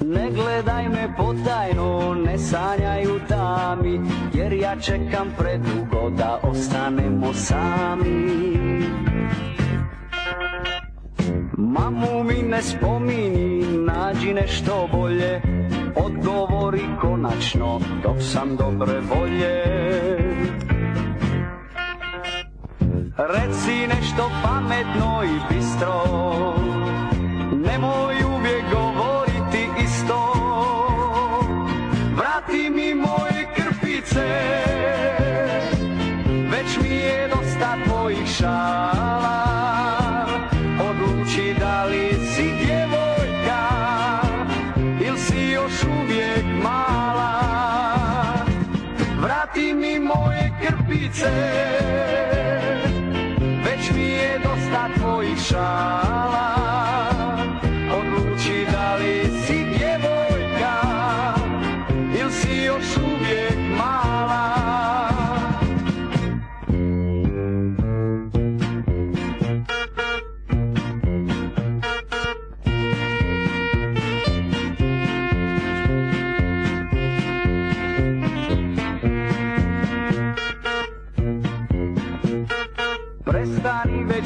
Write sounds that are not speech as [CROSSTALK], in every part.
Ne gledaj me potajno, ne sanjaj u tami Jer ja čekam predugo da ostanemo sami. Mamu mi ne spomini, nađi nešto bolje Odgovori konačno, dok sam dobre volje. Reci nešto pametno i bistro Nemoj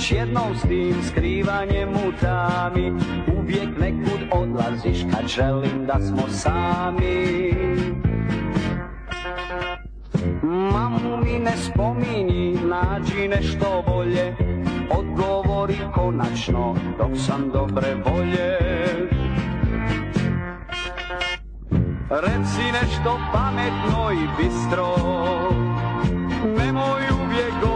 Već jednom s tim skrivanjem u tami. Uvijek nekud odlaziš kad želim da smo sami. Mamu mi ne spominji, nađi nešto bolje. Odgovori konačno dok sam dobre volje. Reci nešto pametno i bistro. Nemoj uvijek govoriti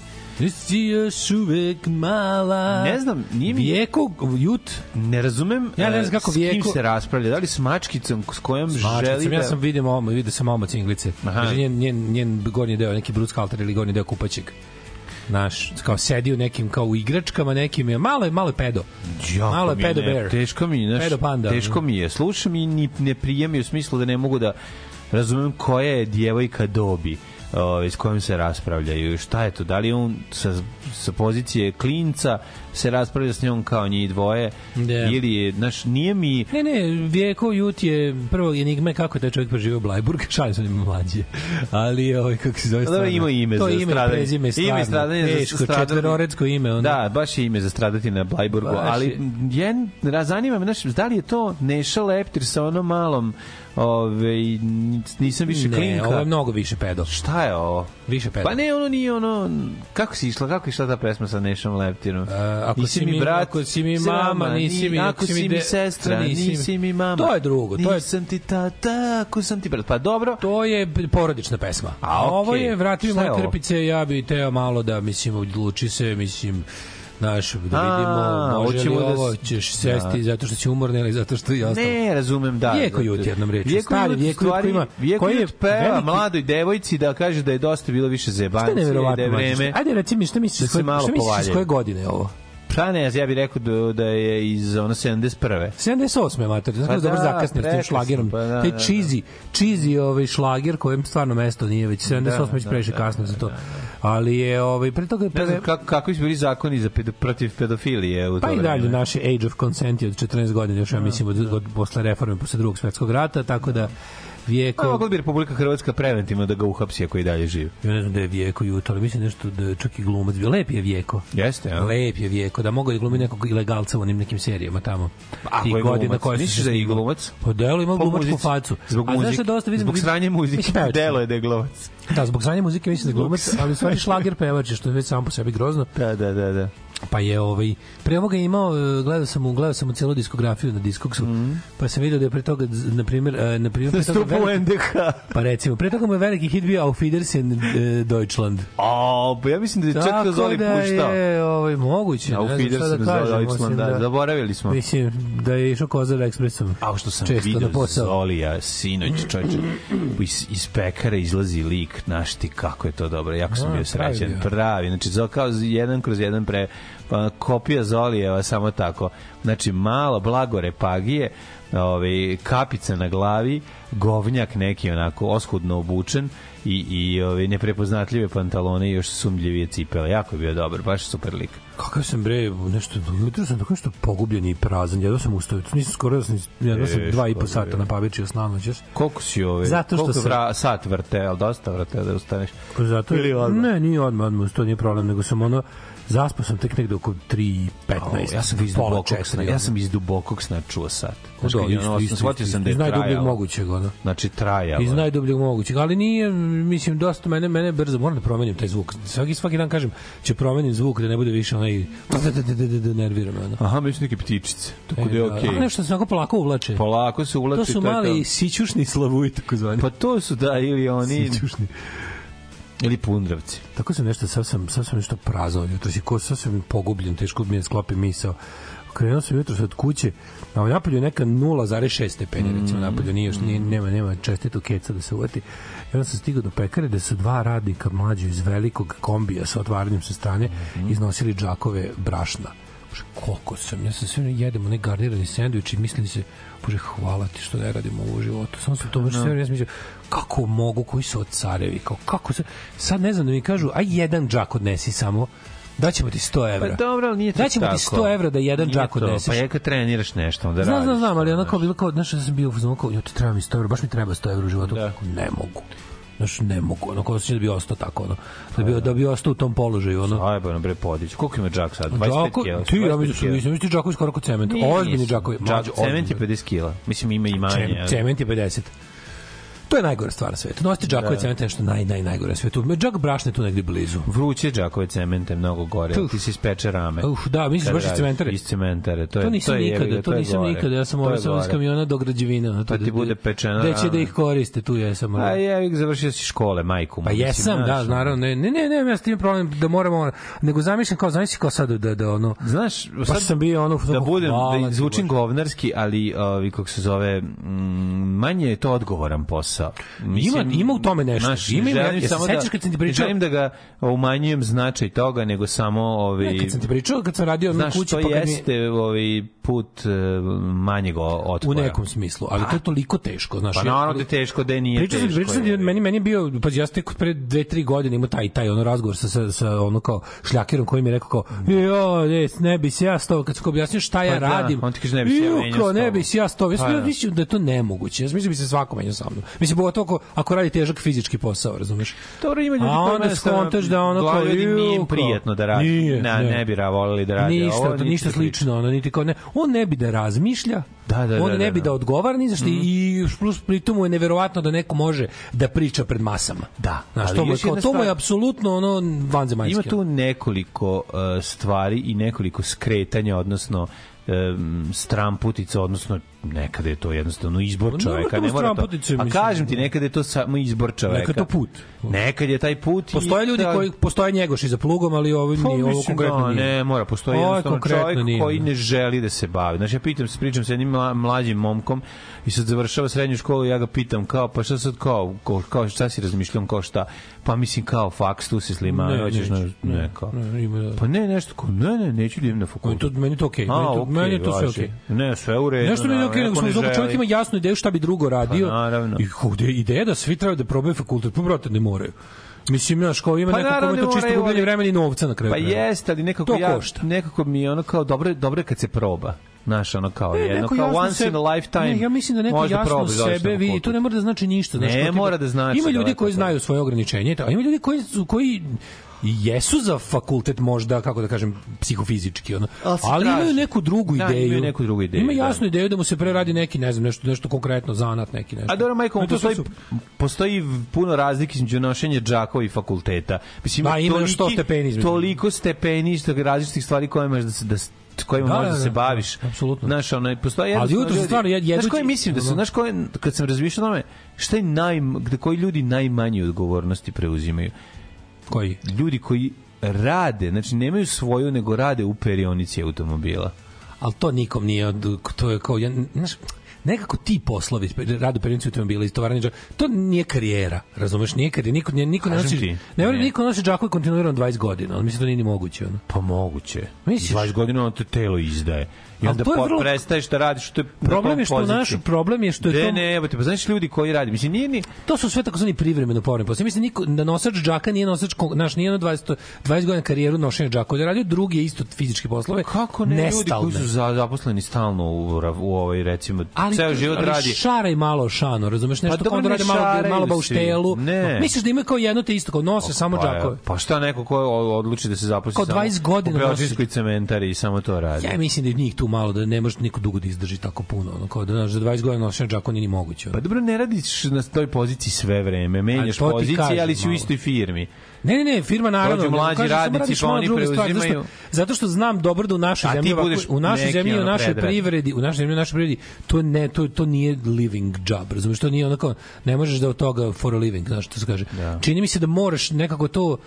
Ti si još uvek mala. Ne znam, nije mi... Vijeko, jut. Ne razumem Ja ne e, znam kako s kim Vijeko- se raspravlja. Da li s mačkicom s kojom želi Mačkicom, da... ja sam vidio omo, vidio sam omo cinglice. Kaže, njen, njen, njen gornji deo, neki bruskalter ili gornji deo kupaćeg. Naš, kao sedi u nekim, kao u igračkama nekim, je malo je, malo je pedo. Jako Malo je je pedo ne- bear. Teško mi, znaš, Pedo panda. teško mi je. Slušam i ni, ne prijemi u smislu da ne mogu da razumem koja je djevojka dobi ove, s kojom se raspravljaju. Šta je to? Da li on sa, sa pozicije klinca se raspravlja s njom kao njih dvoje Da. ili je, znaš, nije mi Ne, ne, Vijeko Jut je prvo enigme kako je taj čovjek preživio Blajburg, [LAUGHS] šalim se njima mlađe. Ali ovaj kako se zove Da, stvarno. ima ime to za je ime, stradanje. prezime, Ime stvarno. stradanje za Teško, stradanje. četvororedsko ime. Onda. Da, baš je ime za stradati na Blajburgu, Baš ali je. jen, razanima me, znaš, da li je to Neša Leptir sa onom malom, ove, nisam više ne, klinka. ovo je mnogo više pedo. Šta je ovo? Više pedo. Pa ne, ono nije ono... Kako si išla, kako je išla ta pesma sa Nešom Leptirom? E, ako si mi brat, ako si mi mama, nisi mi- ako si mi de- sestra, nisi mi- nisi mi mama. To je drugo, to je- Nisam ti tata, ako sam ti brat. Pa dobro, To je porodična pesma. A, ovo okej. je Vrati mi je moje ovo? krpice, ja bi teo malo da, mislim, odluči se, mislim, Znaš, da vidimo, A, može li da ovo, ćeš sesti zato što si umorna ili zato što i ostalo. Ne, razumem, da. Vjeko Jut, jednom rečju. Vjeko Stari Jut, Vjeko Jut ima- je Jut peva veliki- mladoj devojci da kaže da je dosta bilo više Šta je zebancije i da je vreme... Ajde, reci mi, šta misliš, da koje, šta misliš s koje godine je ovo? Pa ne, ja bih rekao da, da je iz ono 71. 78. mater, znaš Pa pa dobro da, zakasnio s tim šlagerom. pa da, Taj da, da. cheesy, cheesy ovaj šlager kojem stvarno mesto nije već 78 već da, previše da, kasno za to. Ali je ovaj pre toga Ne znam kako, kako su bili zakoni za pedo, protiv pedofilije u to Pa i dalje naše age of consent je od 14 godina, još ja mislim od, od posle reforme, posle drugog svetskog rata, tako da Pa Vijeko... mogla bi Republika Hrvatska preventivno da ga uhapsi ako i dalje živi. Ja ne znam da je Vijeko jutro, ali mislim nešto da je čak i glumac bio. Lep je Vijeko. Jeste, ja. Lep je Vijeko, da mogu da glumi nekog ilegalca u onim nekim serijama tamo. Ako Tih je godina glumac, koje su misliš da je glumac? Pa delo ima glumačku facu. Zbog A znaš da dosta vidim Zbog sranje muzike. Delo je da je glumac. Da, zbog sranja muzike mislim da je glumac, ali u stvari šlager pevač što je već samo po sebi grozno. Da, da, da, da. Pa je ovaj pre ovoga je imao e, gledao sam mu gledao sam mu celu diskografiju na Discogsu. Pa sam video da je pre toga na primer e, na primer pre toga u veliki- NDH. Pa recimo, pre toga mu je veliki hit bio Auf Wiedersehen e, Deutschland. A, pa ja mislim da je čak da Zoli da puštao. je ovaj, moguće. A u ne znam šta Fidersen da Deutschland, osim da, zaboravili smo. Mislim da je išao Kozar Expressom. A što sam Često video posao. Zolija, sinoć, čoveče, iz, iz pekara izlazi lik, znaš ti kako je to dobro, jako sam A, bio pravi srećan, bio. pravi, znači kao jedan kroz jedan pre, pa, kopija Zolijeva, samo tako, znači malo blagore pagije, ovaj, kapica na glavi, govnjak neki onako oskudno obučen i, i ovaj, neprepoznatljive pantalone i još sumljivije cipele, jako je bio dobar, baš super lik. Kakav sam bre, nešto, jutro sam tako nešto pogubljen i prazan, jedva sam ustao, nisam skoro, da sam, jedva sam Teško, dva i po sata na pavičio s noćas. Koliko si ovaj, Zato što koliko sam- sat vrte, ali dosta vrte da ustaneš? Zato Ili odmah? Ne, nije odmah, odmah, to nije problem, nego sam ono, zaspao sam tek negde oko 3.15. ja sam iz dubokog sna, ja sam iz dubokog sna čuo sat. Isto, ono, isto, shvatio sam da je iz najdubljeg mogućeg, ono. Znači, trajalo. Iz najdubljeg mogućeg, ali nije, mislim, dosta mene, mene brzo, moram da promenim taj zvuk. Svaki, svaki dan kažem, će promenim zvuk da ne bude više onaj, da, nervira me, ono. Aha, mi su neke ptičice. Tako da je okej. A nešto se onako polako uvlače. Polako se ulači. to su mali sićušni slavuji, tako zvani. Pa to su, da, ili oni... sićušni. Ili pundravci. Tako sam nešto, sad sam, sad sam nešto prazao jutro, si ko, sad sam pogubljen, teško mi je sklopi misao. Krenuo sam jutro od kuće, a u napolju je neka 0,6 stepeni, recimo napolju, nije još, nije, nema, nema čestitu keca da se uvati. I onda sam stigao do pekare da su dva radnika mlađe iz velikog kombija sa otvaranjem sa strane iznosili džakove brašna. Bože, koliko sam, ja sam sve jedem onaj garnirani sendvič i mislim se, bože, hvala ti što ne radimo ovo u životu. Samo sam to baš sve vreme, ja sam mislio, kako mogu, koji su od carevi, kao, kako se, sad ne znam da mi kažu, aj jedan džak odnesi samo, daćemo ti 100 evra. Pa dobro, ali nije to Daćemo ti tako. 100 evra da jedan Nije džak odneseš. Pa je kad treniraš nešto, onda Znam, radiš. znam, znam, ali onako bilo kao, znaš, ja sam bio u fazonu kao, jo, ti treba mi 100 evra, baš mi treba 100 evra u životu. Da. Ne mogu. Znaš, ne mogu, ono, kao osjećam da bi ostao tako, ono, da bi, da bi ostao u tom položaju, ono. Ajbo, na bre, podić. Koliko ima džak sad? 25 Džako, kila? ti, ja 25 mislim, kila? mislim, mislim, džakovi skoro kod cementa. Nije, Ozbiljni džakovi. Džak, cement je ozbiljni. 50 kila. Mislim, ima i manje. Cement je 50. To je najgora stvar na svetu. Nosite džakove Da. cementa nešto naj, naj, najgore na svetu. Džak brašne tu negde blizu. Vruće džakove cemente mnogo gore. Uf. Ti se ispeče rame. Uf, da, misliš baš iz cementare? Iz cementare. To, je, To nisam je nikada, to je nisam gore. nikada. Ja sam To ovaj je sam iz kamiona do građevina. Pa ti bude pečena Gde će da ih koriste, tu jesam. A je, uvijek završio si škole, majku. Pa jesam, znaš, da, naravno. Ne, ne, ne, ne, ja s tim problem da moramo, nego zamišljam kao, zamisli kao sad da, da ono, Znaš, sad sam bio ono, da budem da zvučim govnarski, ali kako se zove mm, manje je to odgovoran posao. Ima- ima u tome nešto. Znaš, Ima, ima, ja se samo sećaš da, kad sam ti pričao- želim da ga umanjujem značaj toga, nego samo ovi Ne, kad sam ti pričao, kad sam radio Znaš, kući, to pa kad mi, jeste ovaj put e, manjeg o- u nekom smislu, ali to je toliko teško, znaš. Pa naravno da je teško, da je nije Pričao teško. pričao sam, je. meni, meni je bio, pa ja sam tek pre dve, tri godine imao taj, taj ono razgovor sa, sa, sa ono kao šljakerom koji mi je rekao kao, jo, ne, ne bi se ja sto, kad sam objasnio šta ja Pa da, radim, on ti kaže, ne bi se ja menjao kao, s ne bi se ja ja sam Pa da. da je to nemoguće, ja sam mislio da bi se svako menjao sa mnom. Mislim, pogotovo ako, ako radi težak fizički posao, razumeš? Dobro, ima ljudi A onda skontaš da ono kao, ljudi nije im prijatno da radi. nije, ne, ne. ne bi ra voleli da radi. Ništa, Ovo to, ništa slično, ono, niti kao ne. On ne bi da razmišlja, Da, da, on da, ne da, bi da. da odgovara ni za šta i plus pritom mu je neverovatno da neko može da priča pred masama. Da, Znaš, ali to mu je, kao, to mu je apsolutno ono vanzemaljski. Ima tu nekoliko uh, stvari i nekoliko skretanja, odnosno um, stramputica, odnosno nekada je to jednostavno izbor Pa čoveka, ne mora to. A kažem ti, nekada je to samo izbor čoveka. Nekad je to put. Nekad je taj put i Postoje ljudi koji postoje njegoši za plugom, ali ovo Pa, nije, ovo konkretno da, nije. Ne, mora, postoji jednostavno čovjek nije, koji da. ne želi da se bavi. Znači, ja pitam se, pričam sa jednim mla, mlađim momkom i sad završava srednju školu i ja ga pitam kao, pa šta sad kao, kao, kao šta si razmišljam, kao šta? Pa mislim kao faks, tu si slima, Ne, hoćeš na, ne, kao. Ne, ima da- Pa ne, nešto kao, ne, ne, neću da idem na Meni fakultet. meni to meni, to, okej, meni je to sve okej. Ne, sve u redu. Nešto mi naravno, okej, nego smo zato čovjek ima jasnu ideju šta bi drugo radio. Pa, naravno. I ovde ideja da svi treba da probaju fakultet, pa brate ne moraju. Mislim, znaš, kao ima Pa neko kome to čisto gubljenje vremena i novca na kraju. Pa jeste, ali nekako ja, nekako mi je ono kao dobro, dobro kad se proba. Znaš, ono kao Ne, jedno, kao once sebe- in a lifetime. Ne, ja mislim da neko možda jasno da sebe vidi, to ne mora da znači ništa. znaš, Ne, mora da znači, Ima ljudi daleko koji znaju svoje ograničenje, a ima ljudi koji, su- koji jesu za fakultet možda, kako da kažem, psihofizički, ono. Ali ali imaju traži. neku drugu Da, ideju. imaju neku drugu ideju, Ima da. jasnu ideju da mu se preradi neki, ne znam, nešto, nešto konkretno, zanat neki nešto. A dobro, majko, sve postoji, su- postoji puno razlike između nošenja džakova i fakulteta. Mislim, Da, ima toliki- 100 stepeni između. Toliko stepeni isto različitih stvari koje imaš da se da kojima Da, možeš da, da, se da, baviš. da, apsolutno. Znaš, onaj, postoji Ali jutro se stvarno jed- jedu Znaš koje mislim da su, znaš koje, kad sam razmišljao o tome, šta je naj, gde koji ljudi najmanje odgovornosti preuzimaju? Koji? Ljudi koji rade, znači nemaju svoju, nego rade u perionici automobila. ali to nikom nije od, to je kao jedan, znaš, nekako ti poslovi, radu perionicu automobila, istovaranje džak, to nije karijera, razumeš, nije karijera, niko, nije, niko ne Kažem nosi, ti, ne ne. niko nosi džakove kontinuirano 20 godina, ali mislim da to nije ni moguće, ono. Pa moguće. Misliš? 20 godina ono te telo izdaje. I onda to je vrlo- prestaješ da radiš, to je Problem je što poziciji. naš problem je što je De, to ne, evo te, pa znaš ljudi koji radi, mislim, nije ni... to su sve takozvani privremeno povremeni poslovi. Mislim niko da nosač džaka nije nosač naš nije na 20 20 godina karijeru nošenja džaka, da je radio drugi isto fizičke poslove. Kako ne, ljudi nestalne. koji su za, zaposleni stalno u, u ovaj, recimo, ali ceo život ali radi. šaraj malo šano, razumeš, nešto Pa pa kao da ne rade malo malo bauštelu. Ne. Misliš da ima kao jedno te isto, kao nose samo Pa, džakove. Pa šta neko ko odluči da se zaposli Kao samo 20 godina u cementari i samo to radi. Ja mislim da njih tu malo da ne može niko dugo da izdrži tako puno, ono kao da znaš, za 20 godina nošenja džakova nije ni moguće. ono. Pa dobro, ne radiš na toj poziciji sve vreme, menjaš pozicije, ali si u istoj firmi. Ne, ne, ne, firma naravno. Dođu mlađi kažem, radnici, pa oni stvar, zato što- preuzimaju. Zato što znam dobro da u našoj zemlji, ovako, u našoj zemlji, u našoj privredi, u našoj zemlji, u našoj privredi, to ne, to, to nije living job, razumiješ, to nije onako, ne možeš da od toga for a living, znaš što se kaže. Da. Čini mi se da moraš nekako to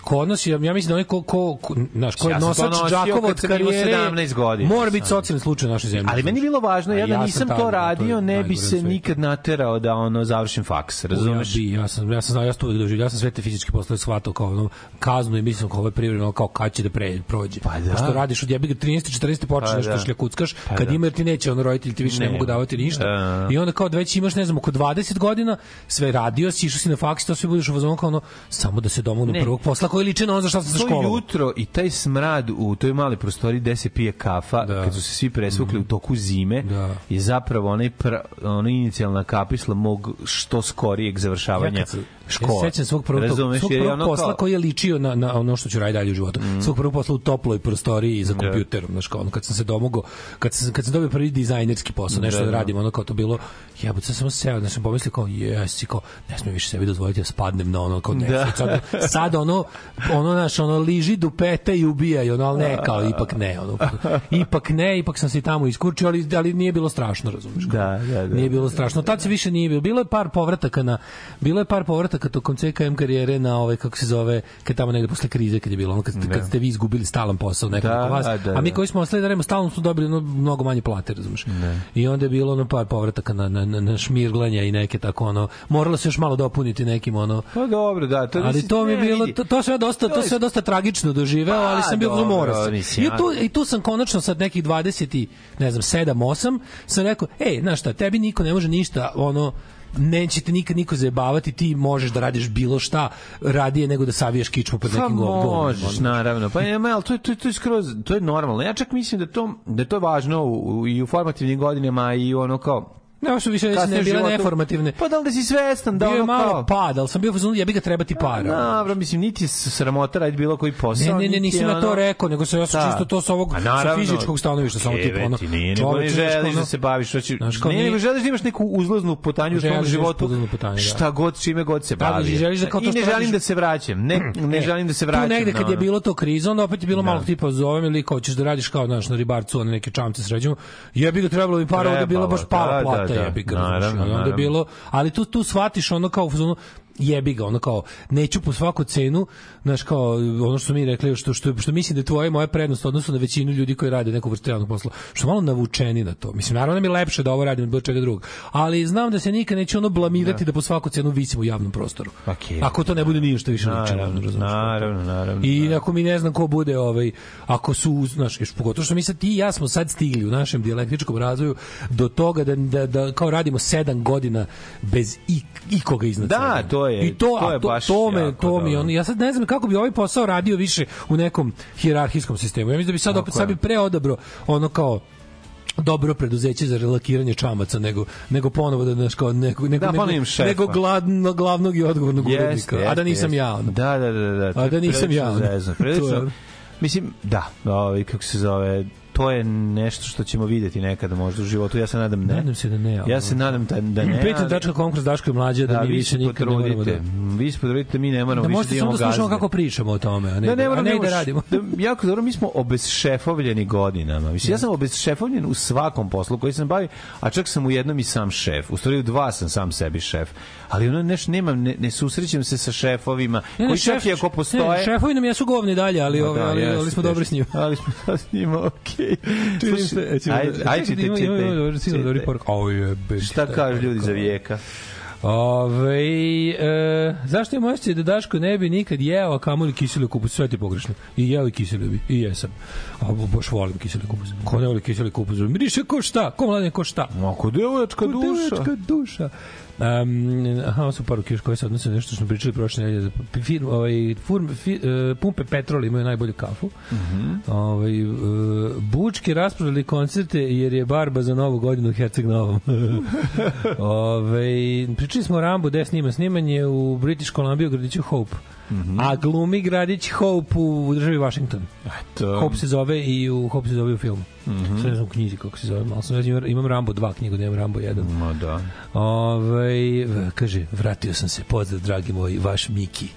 kod nas, ja, mislim da onaj ko, ko, ko, znaš, ko je Ja to nosač džakova od karijere, 17 godina. mora biti socijalni slučaj u našoj zemlji. Ali meni je bilo važno, ja da ja sam nisam to to radio, ne bi se nikad naterao da ono završim faks, razumeš? Ja, bi, ja sam ja sam znao ja sam to uvek doživio. Ja sam sve te fizičke poslove shvatao kao ono, kaznu i mislim kao ovo je privremeno kao kad će da pre, prođe. Pa da. što radiš od jebi ga 13 14 počneš Pa nešto da. šljakuckaš, Pa kad da. ima jer ti neće on roditelj ti više ne, Ne. mogu davati ništa. Da. I onda kao da već imaš ne znam oko 20 godina, sve radio si, išao si na faks, to sve budeš u fazonu kao ono samo da se domognu prvog posla koji liči na ono za šta sam se školovao. jutro i taj smrad u toj male prostoriji gde se pije kafa, Da. kad su se svi presvukli u toku zime, Da. je zapravo onaj pra, ono inicijalna kapisla mog što skorijeg završavanja se- škole. Ja se sećam svog prvog, Razumeš, svog prvog ono posla kao- koji je ličio na, na ono što ću raditi dalje u životu. Mm. Svog prvog posla u toploj prostoriji za kompjuterom, znaš kao ono, kad sam se domogao, kad sam, kad sam dobio prvi dizajnerski posao, nešto Da, da, da. radim, ono kao to bilo, jebote, sad sam seo, znači sam pomislio kao, jesi, kao, ne smijem više sebi dozvoliti da spadnem na ono, kao ne, Da. sad, sad ono, ono, naš, ono, liži dupete i ubijaj, ono, ali ne, kao, ipak ne, ono, ipak ne, ipak sam se tamo iskurčio, ali, ali nije bilo strašno, razumeš? kao. Da, da, da. Nije bilo strašno. Tad se više nije bilo. Bilo je par povrataka na bilo je par povrataka tokom CKM karijere na ovaj kako se zove, kad tamo negde posle krize kad je bilo, ono kad, ste, kad ste vi izgubili stalan posao nekoliko Da, vas, da, a mi da. koji smo ostali da radimo stalno smo dobili ono, mnogo manje plate, razumeš. I onda je bilo ono par povrataka na na na, na šmirglanja i neke tako ono moralo se još malo dopuniti nekim ono Pa dobro, da. To, ali to mi je bilo to, to sve dosta to sve dosta tragično doživeo, ali Pa, sam bio dobro, se. I tu i tu sam konačno sad nekih 20 i ne znam 7 8 sam rekao, ej, znaš šta, tebi niko ne može ništa, ono neće te nikad niko zajebavati, ti možeš da radiš bilo šta radije nego da savijaš kičmu pred Pa nekim govnom. možeš, naravno. Pa nema, ali to je, to, je, to je skroz, to je normalno. Ja čak mislim da to, da je to važno u, u, i u formativnim godinama i ono kao, Ne, ovo su više ne bile neformativne. Pa da li da si svestan da Bio je ono malo kao... pad, ali sam bio u fazonu, jebi ga treba ti para. Dobro, mislim, niti je sramota raditi bilo koji Ne, posao. ne, ne, niti nisam je ja to ono- rekao, nego sam ja sam Da. čisto to sa ovog sa fizičkog stanovišta, samo Keve tipa ono. nije, nego ne želiš ono- da se baviš, hoćeš, kao ne, nego želiš da imaš neku uzlaznu putanju u svom Želiš životu, da. šta god, čime god se Da, bavi. želiš da kao to I ne želim da se vraćam, ne, [CLEARS THROAT] ne želim da se vraćam. Tu negde kad na je ono. bilo to kriza, onda opet je bilo Da. malo tipa zovem ili kao ćeš da radiš kao znaš, na ribarcu, one neke čamce sređujemo. Jebi ga trebalo mi para, je bilo baš pala da, plata, da, da. Jebi ga. znaš, Naravno, onda je naravno. bilo, ali tu tu shvatiš ono kao fazonu, jebi ga, ono kao neću po svaku cenu, znaš kao ono što mi rekli što što što mislim da je tvoja i moja prednost u odnosu na većinu ljudi koji rade neku vrstu javnog posla, što malo navučeni na to. Mislim naravno da mi je lepše da ovo radim od bilo čega drugog, ali znam da se nikad neće ono blamirati da, po svaku cenu visim u javnom prostoru. Okej. Ako to ne bude ni što više liči, Naravno, razumeš? naravno, naravno. I ako mi ne znam ko bude ovaj ako su znaš još pogotovo što mi sad ti i ja smo sad stigli u našem dijalektičkom razvoju do toga da, da, da kao radimo sedam godina bez ik, ikoga iznad Da, sebe. to je- I to, to je to, baš to me to mi on ja sad ne znam kako bi ovaj posao radio više u nekom hijerarhijskom sistemu. Ja mislim da bi sad Tako opet sad bi preodabro ono kao dobro preduzeće za relakiranje čamaca nego nego ponovo da znaš kao nego nego Da, nego, šefa. nego gladno, glavnog i odgovornog Jeste, urednika a da nisam jeste. ja ono. Da, da, da, da. to A da nisam ja, ono. zezno, To Prilično, je- mislim, da, ovaj, kako se zove, to je nešto što ćemo videti nekada možda u životu. Ja se nadam ne. Nadam se da ne, ali- Ja se nadam da, da ne. ali- Patreon.com kroz Daško i Mlađe da, da, mi vi više nikad ne moramo da... Vi se potrudite da mi ne moramo Da više možete da samo imamo da slušamo gazde. kako pričamo o tome, a ne, Da, ne, a moram, ne, da radimo. Da, jako dobro, mi smo obezšefovljeni godinama. Mislim, ja sam obezšefovljen u svakom poslu koji sam bavi, a čak sam u jednom i sam šef. U stvari u dva sam sam sebi šef. Ali ono neš, nemam, ne, ne susrećem se sa šefovima, Ne, koji čak šef- i ako postoje... Ne, šefovi nam jesu govni dalje, ali, ove, ali, jeste, ali smo dobri s njim. Ali smo s njima, okej. [LAUGHS] Slušaj, se, ćemo- Ajde, ajde, čekaj, ima- čitaj, ima- ima- ima- dobri Šta kažu ljudi za vijeka? Ove, e, zašto je moj da Daško ne bi nikad jeo, a kamoli kiseli kupus? Sve ti pogrešno. I jeo i kiseli bi. I jesam. A baš volim kiseli kupus. Ko ne voli kiseli kupus? Miriše ko šta? Ko mladen ko šta? Ako devojačka duša. Devojačka duša. Um, aha, su poruke još koje se odnose na nešto što smo pričali prošle nedelje. Firm, ovaj, furm, fi, uh, pumpe Petrol imaju najbolju kafu. Mm -hmm. ovaj, uh, Bučki rasprodali koncerte jer je barba za novu godinu Herceg Novom. [LAUGHS] ovaj, pričali smo o Rambu, gde snima snimanje u British Columbia u gradiću Hope. Mm -hmm. A glumi gradić Hope u državi Washington. To, Hope se zove i u Hope se zove u filmu. Mm -hmm. Sad ne znam u knjizi kako se zove, malo sam imam, imam Rambo 2 knjigu, nemam Rambo 1. Ma da. Ove, v- kaže, vratio sam se, pozdrav dragi moj, vaš Miki.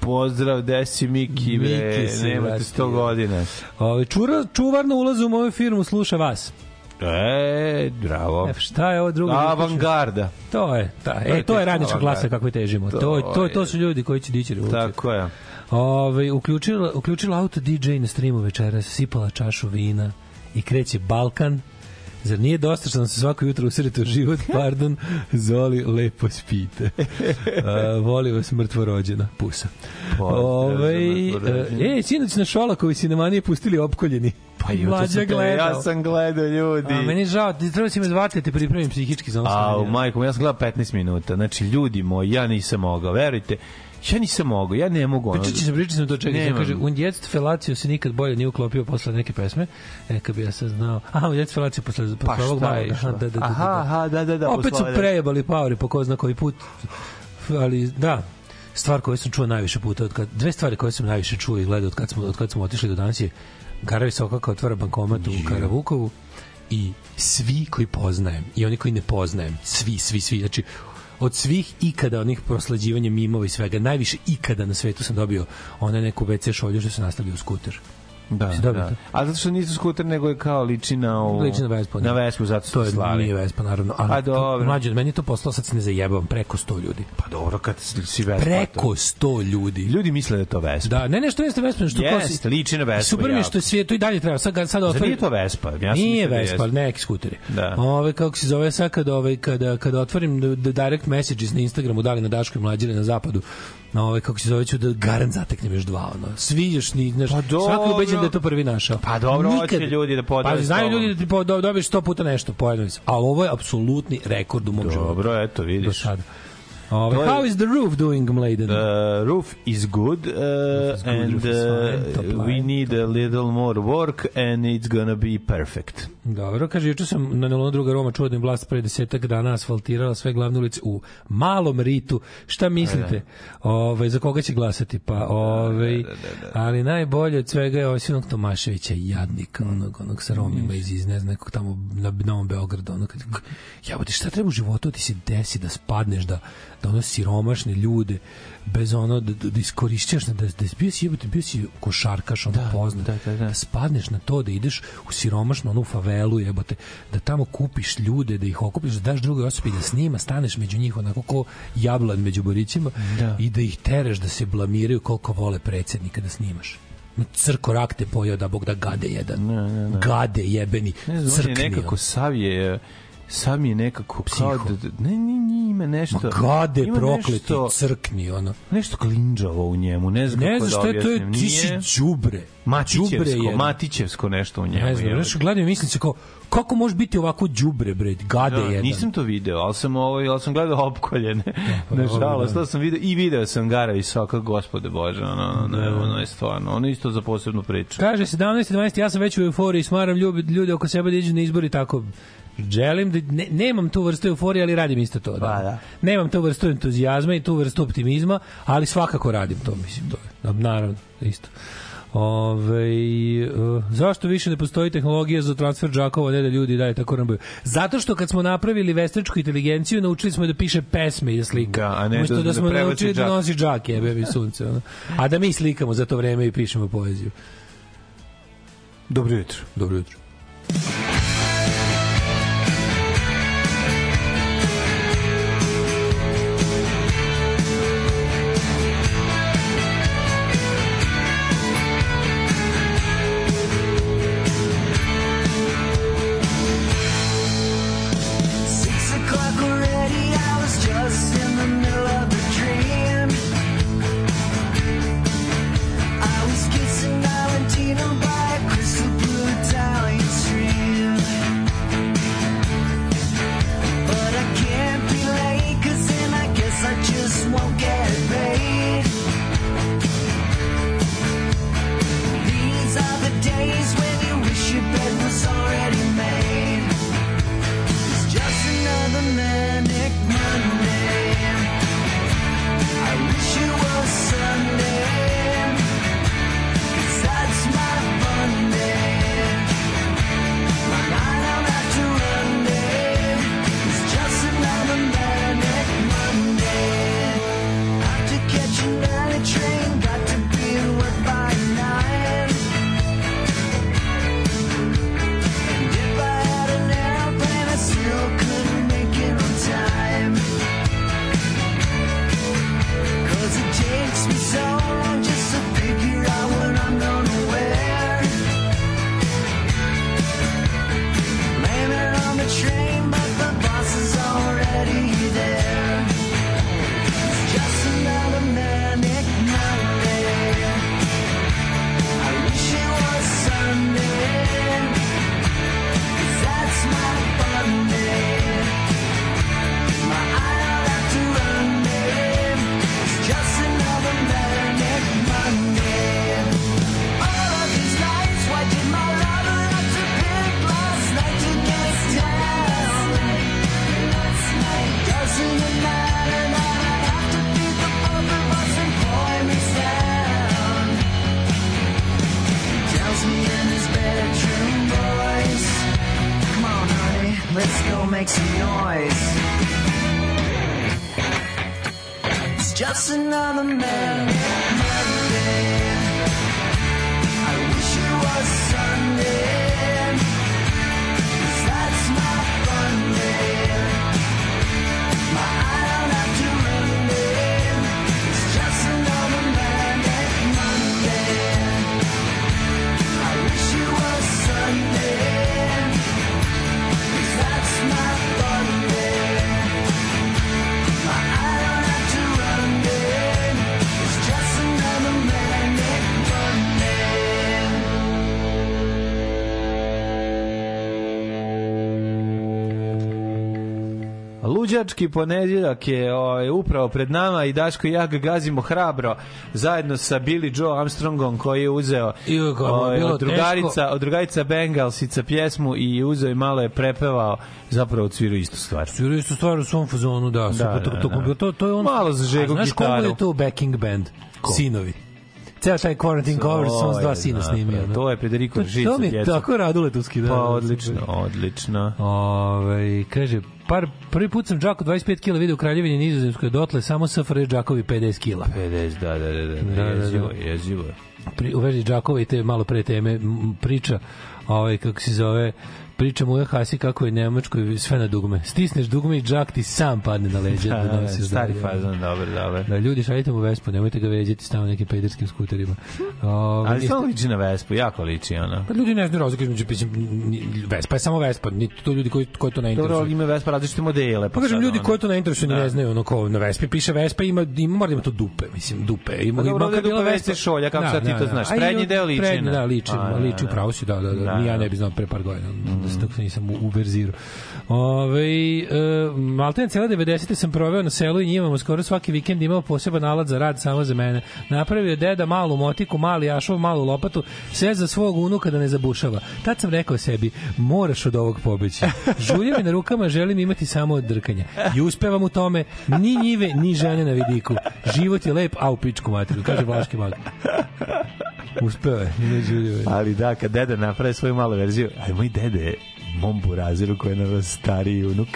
Pozdrav, desi Miki, bre, Miki nemate vratio. 100 godina. Ove, čura, čuvar na ulazu u moju firmu sluša vas. E, bravo. E, šta je ovo drugo? Avangarda. To je, ta, To je e, to je radnička klasa kako težimo. To, to, to, to su ljudi koji će dići revoluciju. Tako je. Ove, uključila, uključila auto DJ na streamu večeras, sipala čašu vina i kreće Balkan. Zar nije dosta što nam se svako jutro usirete u život? [LAUGHS] Pardon, Zoli, lepo spite. [LAUGHS] Uh, voli vas mrtvo rođena, pusa. Ove, mrtvo rođena. e, sinoć na Šolakovi sinemanije pustili opkoljeni. Pa jutro Mlađa gledao. Ja sam gledao ljudi. A, meni je žao, ti treba si me zvati da te pripremim psihički za ono A, majkom, ja sam gledao 15 minuta. Znači, ljudi moji, ja nisam mogao, verujte. Ja nisam mogao, ja ne mogu. ono- Pričat će se, pričat se to čega. Nemam. Kaže, un djetst felaciju se nikad bolje nije uklopio posle neke pesme. E, kad bi ja sad znao. Aha, un djetst felaciju posle, posle Pa ovog išlo? Aha, da, da, da, Aha, da. aha, da, da, da. Opet su prejebali Pauri po ko zna koji put. Ali, da, stvar koju sam čuo najviše puta, od kad, dve stvari koje sam najviše čuo i gledao od kad smo, od kad smo otišli do danas je Garavi Sokaka otvara bankomat u Karavukovu i svi koji poznajem i oni koji ne poznajem, svi, svi, svi, znači od svih ikada onih prosleđivanja mimova i svega, najviše ikada na svetu sam dobio one neku WC šolju što se nastavlja u skuter. Da, Si da. to? A zato što nisu skuter, nego je kao liči na ovu... Liči na Vespu. Na Vespu, zato su to se je, slali. nije Vespa, naravno. Ali, A, dobro. Mlađe, meni je to poslao, sad se ne zajebavam, preko 100 ljudi. Pa dobro, kad si Vespa... Preko to- 100 ljudi. Ljudi misle da je to Vespa. Da, ne, ne, što jeste Vespa, što ko si- Jeste, liči na Vespu. Super mi je što je svijet, to i dalje treba. Sad, sad Zar otvori... nije to Vespa? Ja Nije da Vespa, jeste. neki skuteri. Da. Ove, kako se zove sad kada, ove, kada, kada otvorim direct messages na Instagramu, da li na Daškoj mlađire na zapadu, ove, kako se zove, ću da garant zateknem još dva, ono. Svi još ni, znaš, Pa dobro. je ubeđen da je to prvi našao. Pa dobro, hoće ljudi da podele Pa znaju ljudi da ti po, do, dobiješ 100 puta nešto, pojedno se. Ali ovo je apsolutni rekord u mom životu. Dobro, eto, Do vidiš. sada. Ove, To je- how is the roof doing, Mladen? The roof is good, uh, is good, and roof is uh, we need a little more work and it's gonna be perfect. Dobro, kaže, juče sam na Nelonu druga Roma čuo da vlast pre desetak dana asfaltirala sve glavne ulice u malom ritu. Šta mislite? Ove, za koga će glasati? Pa, ove, ali najbolje od svega je ovaj sinog Tomaševića, jadnika, onog, onog sa Romima iz, iz ne znam, nekog tamo na Novom Beogradu. Ono, kad, jebote, šta treba u životu da ti se desi da spadneš, da, da ono siromašne ljude, bez ono, da, da, da iskorišćaš, da, da, da bio si, jebote, bio si košarkaš, ono da, poznat, da, da, da. spadneš na to da ideš u siromašnu onu favelu jebote da tamo kupiš ljude da ih okupiš da daš drugoj osobi da snima staneš među njih onako ko jablan među borićima Da. i da ih tereš da se blamiraju koliko vole predsednika da snimaš crko rak te pojeo da bog da gade jedan gade jebeni Ne znam, on je crkni nekako on. Je sam je nekako Psiho. da, da- ne, ne, ne, ima nešto Ma gade ima prokleti nešto, crkni ono nešto klinđavo u njemu ne znam ne kako znaš da šta je to je ti si đubre Matićevsko. Matićevsko nešto u njemu. ne znam znaš gledam i mislim se kao kako može biti ovako đubre bre gade Da, jedan nisam to video, ali sam ovaj, ali sam gledao opkoljene. [LAUGHS] pa Nažalost, to sam video i video sam Gara Visoka, gospode Bože, ono, ono, ne, ono je stvarno, ono isto za posebnu priču. Kaže 17. 12. ja sam već u euforiji, smaram ljubi, ljude oko sebe da iđu na izbori tako želim da ne, nemam tu vrstu euforije, ali radim isto to. Da. Pa, da. Nemam tu vrstu entuzijazma i tu vrstu optimizma, ali svakako radim to, mislim, to je. Da, Naravno, isto. Ove, uh, zašto više ne postoji tehnologija za transfer džakova, ne da ljudi dalje tako rambaju? Zato što kad smo napravili veštačku inteligenciju, naučili smo da piše pesme i da slika. Da, a ne Umesto da- da, da smo prebaci naučili da džak. nosi džak, jebe mi sunce. Ono. A da mi slikamo za to vreme i pišemo poeziju. Dobro jutro. Dobro jutro. Luđački ponedeljak je ovaj, upravo pred nama i Daško i ja ga gazimo hrabro zajedno sa Billy Joe Armstrongom koji je uzeo je ovaj, od drugarica, od drugarica Bengalsica pjesmu i uzeo i malo je prepevao zapravo odsvirao istu stvar. Sviraju istu stvar u svom fazonu, da. super, da, to, da, to, da. to, to je on... Malo zažegao A Znaš komu gitaru. je to backing band? Sinovi. Ceo taj Quarantine Covers, on s dva sina snimio. da. To je Federico Žica. to mi je tako raduletovski. Da, Pa da, odlično, super. odlično. Ove, kaže, par, prvi put sam Džaku 25 kila video u Kraljevini Nizozemskoj, dotle samo SFRJ Džakovi 50 kila. 50, da, da, da, da, Da, da, da. jezivo, je, jezivo. je. Pri, u vezi Džakova i te malo pre teme priča, ovaj, kako se zove, priča mu Hasi kako je Nemačkoj sve na dugme. Stisneš dugme i Džak ti sam padne na leđa. Da, da, nosiš stari dalje. fazon, dobro, dobro. Da, ljudi, šaljite mu Vespu, nemojte ga veđati stavno nekim pejderskim skuterima. Ove, Ali samo liči na Vespu, jako liči, ono. Pa ljudi ne znaju razlike između Vespa je samo Vespa, ni to ljudi koji koji to ne Dobro, interesuje. ali ima Vespa različite modele. Pa kažem ljudi koji to ne interesuje Da. ne znaju ono ko na Vespi piše Vespa ima ima mora da ima to dupe, mislim dupe. Ima Pa dobro, ima kad bila Vespa šolja, kako sad ti to znaš? Prednji deo liči prednji, Da, liči, A, da, liči da. upravo si, da, da, da. Da, ja da. ne bi znao pre par godina, da se tako nisam u, u Berziru. Ove, e, Malten cele 90. sam proveo na selu i njivamo skoro svaki vikend imao poseban alat za rad samo za mene. Napravio je deda malu motiku, mali ašov, malu lopatu, sve za svog unuka da ne zabušava. Tad sam rekao sebi, moraš od ovog pobeći. Žuljevi na rukama želim imati samo od drkanja. I uspevam u tome, ni njive, ni žene na vidiku. Život je lep, a u pičku materiju, kaže Vlaški mag. Uspeo je, ima žuljeve. Ali da, kad deda napravi svoju malu verziju, aj moj dede je mom buraziru koji je naravno stariji unuk,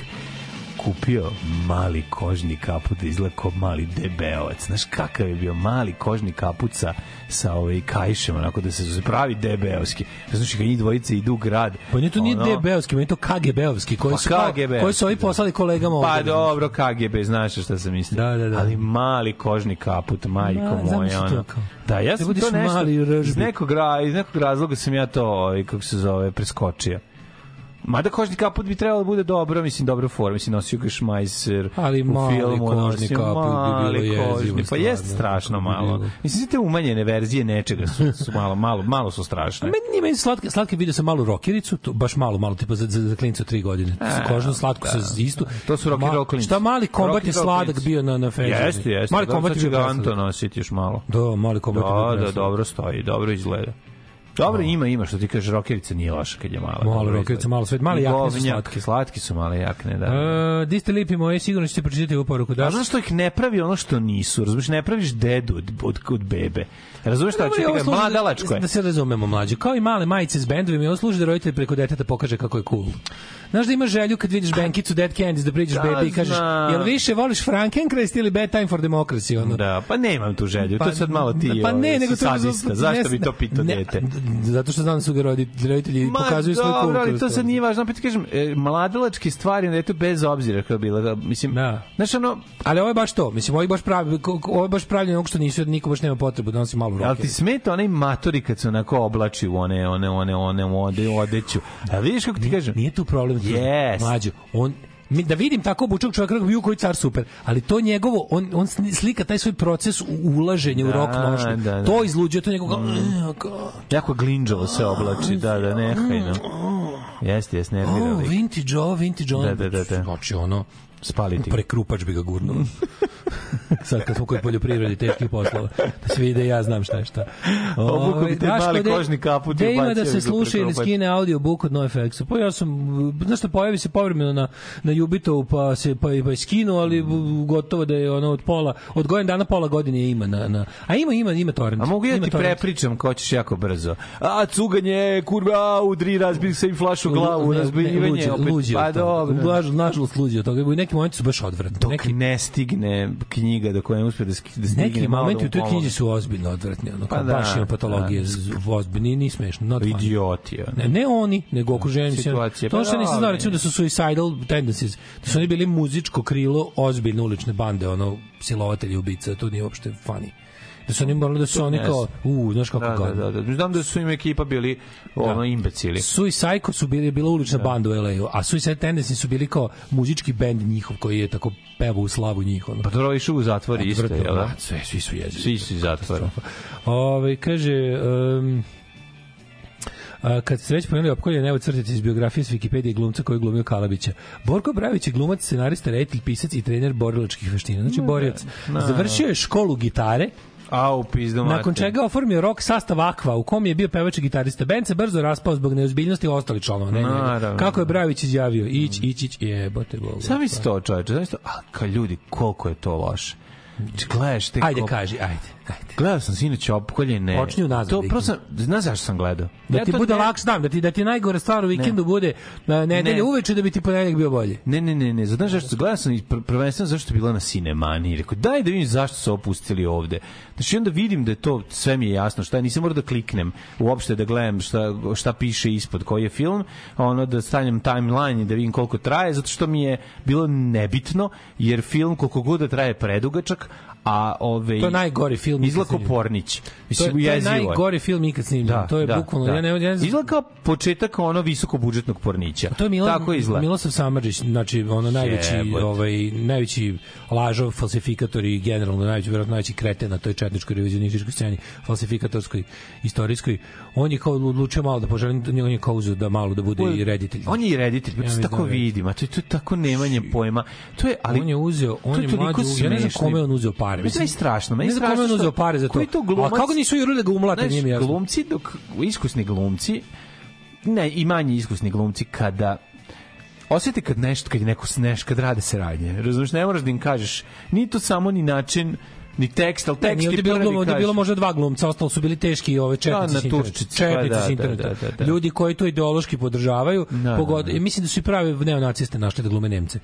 kupio mali kožni kaput da izgleda kao mali debeovac. Znaš kakav je bio mali kožni kaput sa, sa ovaj kajšem, onako da se pravi debeovski. Znaš, kad njih dvojice idu u grad. Pa nije to nije ono- DB-ovski, meni je to KGB-ovski, koji Pa su, KGB. koji su ovi poslali kolegama ovde. Pa dobro, KGB, znaš šta sam mislio. Da, da, da. Ali mali kožni kaput, majko Ma, moja, to ono. Da, ja Da sam to nešto, mali iz nekog, ra, iz nekog razloga sam ja to, ovaj, kako se zove, preskočio. Mada kožni kaput bi trebalo da bude dobro, mislim, dobro forma, mislim, nosio ga Šmajser Ali u mali filmu, kožni nosio kaput bi bilo mali jezivo, kožni, Pa jeste strašno bi malo. bilo. Mislim, te umanjene verzije nečega su, su malo, malo, malo su strašne. Meni nije meni slatke, slatke video sam malu rokericu, to baš malo, malo, tipa za, za, za klinca od tri godine. A, Kožno slatko sa istu. To su rock and roll. Šta mali kombat je sladak bio na, na feđu. Jeste, jeste. Mali kombat je bio. Anto nositi još malo. Da, mali kombat je bio Da, da, dobro stoji, dobro izgleda. Dobro, ima, ima, što ti kažeš, rokerica nije loša kad je mala. Mala dobro rokerica, malo svet, male jakne su slatke. Slatki su male jakne, da. E, di ste lipi moji, sigurno ćete pročitati ovu poruku. Da, A znaš što ih ne pravi ono što nisu, razumiješ, ne praviš dedu od, od, od bebe. Razumiješ šta ću ti kažem, da- mladalačko je. Da se razumemo mlađe. Kao i male majice s bendovima, ovo služi da roditelj preko deteta pokaže kako je cool. Znaš da imaš želju kad vidiš Benkicu Dead Candies da priđeš Da, bebi i kažeš znam. jel više voliš Frankenkrest ili Bad Time for Democracy? Ono? Da, pa nemam tu želju, to sad malo ti pa ne, ovaj, nego to zašto bi to pitao dete? Zato što znam da su ga roditelji, roditelji Ma pokazuju svoj dobro, ali kult. to sad nije važno, opet kažem, e, mladalačke stvari na detetu bez obzira kako je bila, da, mislim, Da. znaš ono, Ali ovo je baš to, mislim, ovo je baš pravi, ovo je baš pravljeno onog što nisu, niko baš nema potrebu da nosi malu Ali roke. ti smeta onaj matori kad se onako oblači u one, one, one, one, ode, odeću. A vidiš kako ti kažem? Nije tu problem. Yes. Mlađo, on da vidim tako obučenog čovjeka kako bi koji car super, ali to njegovo, on, on slika taj svoj proces u- ulaženja u Da, rok nošnju. da, da. To izluđuje, to njegov kao, "Eh, Jako glinđavo se oblači, da, da, nehajno. Jeste, jeste, nervira oh, vintage, oh, vintage, on. Da, da, da, da. Znači, ono, Spaliti. prekrupač bi ga gurnuo. [LAUGHS] Sad kad smo kod poljoprivredi teških poslova, da se vidi da ja znam šta je šta. Obukao bi taj Daško, mali kožni kaput i ima da se sluša ili skine audio book od NoFX-a? Pa ja sam, znaš šta, pojavi se povremeno na, na Jubitovu, pa se pa, pa je skinu, ali gotovo da je ono od pola, od godin dana pola godine ima na, na a ima, ima, ima torrent. A mogu ja ti prepričam ko ćeš jako brzo. A, cuganje, kurva, udri, razbih se im flašu glavu, opet. luđi od Pa dobro. Naž- Nažalost, luđi od toga. U nekim momentima su baš odvratni. Dok Neki, ne stigne knjiga do koje ne uspe da, da stigne neki momenti da u toj pomogne. su ozbiljno odvratni. Ono, Pa da, baš ima patologije. da. Ozbiljni, nije smešno. Not. Idioti. ono. Ne, ne oni, nego okruženje. Situacije, To pa što nisam znao, recimo da su suicidal tendencies, da su oni bili muzičko krilo ozbiljne ulične bande, ono, silovatelji ubica, to nije uopšte funny. Da su oni morali da su oni kao, u, znaš kako Da, da, gadno. da, da. Znam da su im ekipa bili ono imbecili. Suicide Psycho su bili bila ulična banda u LA-u, a Suicide Tendency su bili kao muzički bend njihov koji je tako pevao u slavu njih. Ono. Pa dobro, išao u zatvor isto, Odvratno, jel da? da, Sve, svi su jezivi. Svi su iz zatvora. Ove, kaže... Um, A, kad ste već pomenuli opkoljen, evo crtice iz biografije s Wikipedije glumca koji je glumio Kalabića. Borko Bravić je glumac, scenarista, reditelj, pisac i trener borilačkih veština. Znači, borilac. Završio je školu gitare, A, u pizdu nakon čega oformio rock sastav Aqua, u kom je bio pevač i gitarista. Band se brzo raspao zbog neozbiljnosti ostali članova. Ne. Naravno. Kako je Bravić izjavio? Ić, ić, ić, jebote Bogu. Sam isto to, čoveče. Znaš to? A, ka ljudi, koliko je to loše. Gledaš te... Ajde, kaži, ajde, ajde. Gledao sam sinoć opkoljene. Počni unazad, To prosto, znaš zašto sam gledao? Da Ja ti bude ne- lakše dan, da ti da ti najgore stvar u vikendu bude na nedelje Ne. uveče da bi ti ponedeljak bio bolji. Ne, ne, ne, ne, znaš zašto? Gledao sam i pr- prvenstveno zašto je bila na Cinemani. Rekao, daj da vidim zašto su opustili ovde. Znači, onda vidim da je to, sve mi je jasno, šta nisam morao da kliknem uopšte da gledam šta, šta piše ispod koji je film, ono da stavljam timeline i da vidim koliko traje, zato što mi je bilo nebitno, jer film koliko god da traje predugačak, a ove To je najgori film izlako. Pornić. To je, Mislim, to je jezivo je. najgori film ikad snimljen. Da, to je da, bukvalno, da. ja ne, ja ne znam, Izgleda kao početak ono visokobudžetnog pornića. To je Milo, Tako izgleda. Milosav Samardžić, znači ono najveći Jebote. ovaj najveći lažov, falsifikator i generalno najveći verovatno najveći kreten na toj četničkoj revizionističkoj sceni, falsifikatorskoj, istorijskoj. On je kao odlučio malo da poželi, on je kao da malo da bude i reditelj. On je i reditelj, pa Ja to mislim tako da je vidim, a to je, to je tako nemanje pojma. To je, ali on je uzeo, on to je toliko mlađi, ja ne znam kome je on uzeo pare. Meni je strašno, meni ne je znam je strašno uzeo što- pare za to. koji to glumac- A kako nisu jurili da ga umlate, nije mi jasno. glumci, dok, iskusni glumci, ne, i manje iskusni glumci, kada osjeti kad nešto, kad je neko sneš, kad rade se radnje. Razumiješ, ne moraš da im kažeš, ni to samo ni način, ni tekst, Ne, tekst ti bilo, je kažeš. bilo možda dva glumca, ostalo su bili teški ove četnici Da, interneta. naturščice, Četnici pa da, s da, interneta. da, da, da. Ljudi koji to ideološki podržavaju, Da, pogod, da, da. mislim da su i pravi neonaciste našli da glume Nemce.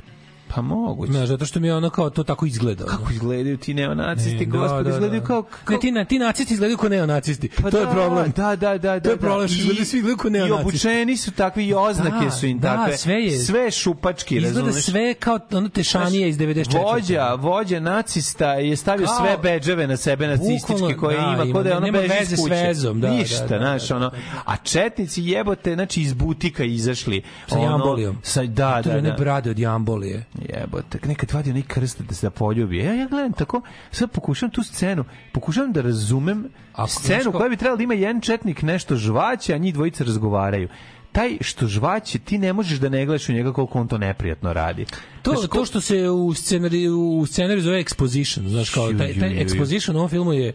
Pa moguće. Znaš, zato što mi je ono kao to tako izgleda. ono. Kako izgledaju ti neonacisti, Ne, gospodi, izgledaju kao... kao... Ne, ti, na, ti nacisti izgledaju kao neonacisti. Pa to je da, problem. Da, da, da, da. To je da. problem, što I- izgledaju svi kao I neonacisti. obučeni su takvi i oznake Da, su im da, takve. sve je- sve šupački, Izgleda razumeš? sve kao ono tešanije iz 94. Vođa, vođa nacista je stavio Kao- sve bedževe na sebe nacističke koje da, ima, kod da je ono beži veze iz s vezom, da, Ništa, da, da, znaš, da, ono. A četnici jebote, znači iz butika izašli. Sa jambolijom. Sa, da, da, je da. brade od jambolije. Jebote, nekad vadi onaj krst da se da poljubi. Ja, ja gledam tako, sad pokušam tu scenu, pokušavam da razumem Ako, scenu ko- koja bi trebala da ima jedan četnik nešto žvaće, a njih dvojica razgovaraju. Taj što žvaće, ti ne možeš da ne gledaš u njega koliko on to neprijatno radi. To, Znaš, to što se u scenariju, u scenariju zove exposition, znaš kao, taj, taj exposition u ovom filmu je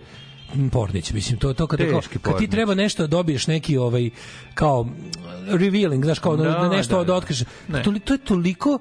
Pornić, mislim, to to kada kao, kad ti treba nešto da dobiješ neki ovaj kao revealing, znaš kao da nešto da, da, da. otkriš. Ne. To, to je toliko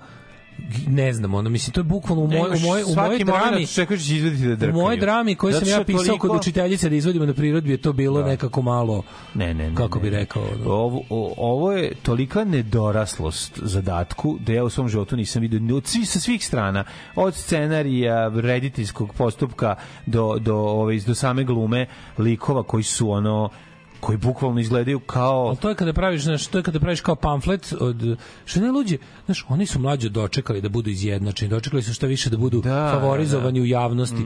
ne znam, ono mislim to je bukvalno u moj u moj u mojoj drami čekaš da će izvaditi da u drkaju. mojoj drami koju sam ja pisao kod toliko- učiteljice da izvodimo na prirodbi je to bilo nekako malo Ne, ne, ne. kako bi rekao ono. Ovo, o- ovo je tolika nedoraslost zadatku da ja u svom životu nisam vidio ni od svi, sa svih strana. Od scenarija, rediteljskog postupka do, do, ove, do same glume likova koji su ono koji bukvalno izgledaju kao Ali to je kada praviš, znaš, to je kada praviš kao pamflet od što ne luđe, znaš, oni su mlađe dočekali da budu izjednačeni, dočekali su šta više da budu Da, favorizovani da. Mhm. u javnosti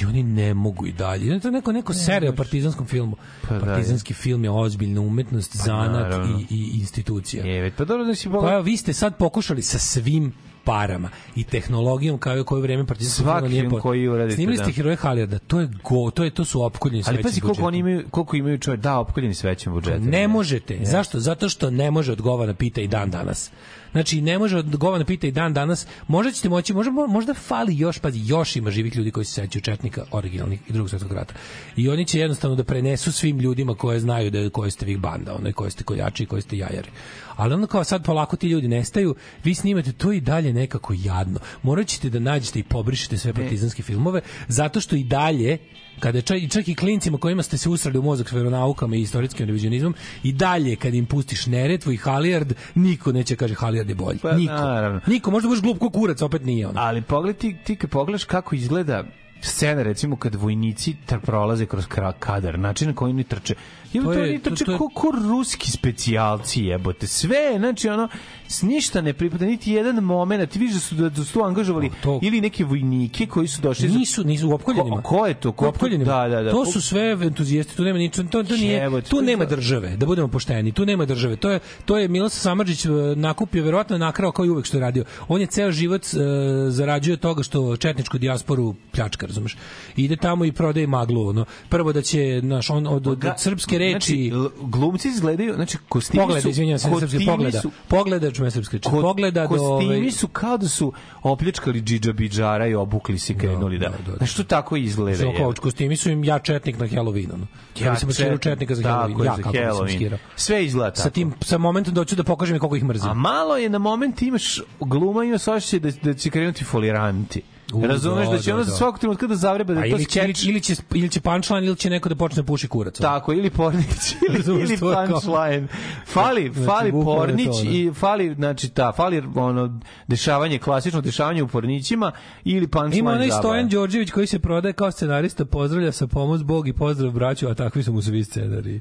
i oni ne mogu i dalje. To je neko neko serija o partizanskom filmu. Pa da, Partizanski film je ozbiljna umetnost, zanat naravno. i, i institucija. Je, pa dobro da si Pa vi ste sad pokušali sa svim parama i tehnologijom kao koje vreme filma nije po... koji uradite, Snimili ste da. heroje Halijarda, to je go, to je to su opkoljeni Ali pazi koliko budžetom. oni imaju, koliko imaju čovjek, da, opkoljeni s većim budžetom. Ne možete. Zašto? Zato što ne može odgovara pita i dan danas. Znači, ne može odgovara pita i dan danas. Možda ćete moći, možda, možda fali još, pazi, još ima živih ljudi koji se sećaju Četnika, originalnih i drugog svetskog rata. I oni će jednostavno da prenesu svim ljudima koje znaju da je koje ste vi banda, ono, koje ste koljači i koje ste jajari. Ali onda kao sad polako ti ljudi nestaju, vi snimate to i dalje nekako jadno. Morat ćete da nađete i pobrišete sve partizanske filmove, zato što i dalje kada čak, čak i klincima kojima ste se usrali u mozak s veronaukama i istorijskim revizionizmom i dalje kad im pustiš Neretvu i Halijard, niko neće kaže Halijard je bolji. Pa, niko. naravno. Niko, možda budeš glup ko kurac, opet nije ono. Ali pogled ti, ti kad pogledaš kako izgleda scena recimo kad vojnici prolaze kroz kadar, način na koji oni trče. Je To to, je- to- to je- ko, ko ruski specijalci jebote. Sve, znači ono s ništa ne pripada niti jedan momenat. Ti vidiš da su da, da su tu angažovali To- ili neke vojnike koji su došli Nisu, nisu u opkoljenima. Ko, ko je to? Ko opkoljenima. Da, da, da. To su sve entuzijasti, tu nema ničeg, to, to nije, Jebote, tu to nema to. države, da budemo pošteni, tu nema države. To je to je Miloš Samardžić e, nakupio verovatno nakrao kao i uvek što je radio. On je ceo život e, zarađuje toga što četničku dijasporu pljačka, razumeš. Ide tamo i prodaje maglu, ono. Prvo da će, naš, on, od, od, od srpske reči... Znači, glumci izgledaju, znači kostimi Pogleda, su... izvinjavam se, srpski pogleda. su- Pogleda, čume reči. ko- Pogleda do... kostimi su kao da su opljačkali džidža bidžara i obukli se i krenuli da. da, da, da. Znači, to tako izgleda. Kao kostimi su im ja četnik na Halloween, ono. Ja, sam maskirao četnika za Halloween. Ja kako Halloween. maskirao. Sve izgleda tako. Sa tim, sa momentom doću da pokažem koliko ih mrzim. A malo je na moment imaš gluma se osjećaj da, da će krenuti foliranti. U, Razumeš da, da, će da, ono za da. svakog trenutka da zavreba da A je to ili, će, ili, će, ili će punchline ili će neko da počne da puši kurac. Tako, ili Pornić, [LAUGHS] ili, ili punchline. Fali, Znači, fali Pornić to, da. i fali, znači, ta, fali ono, dešavanje, klasično dešavanje u Pornićima ili punchline Ima onaj. Stojan Đorđević koji se prodaje kao scenarista, pozdravlja sa pomoć Bog i pozdrav braću, a takvi su mu svi scenari.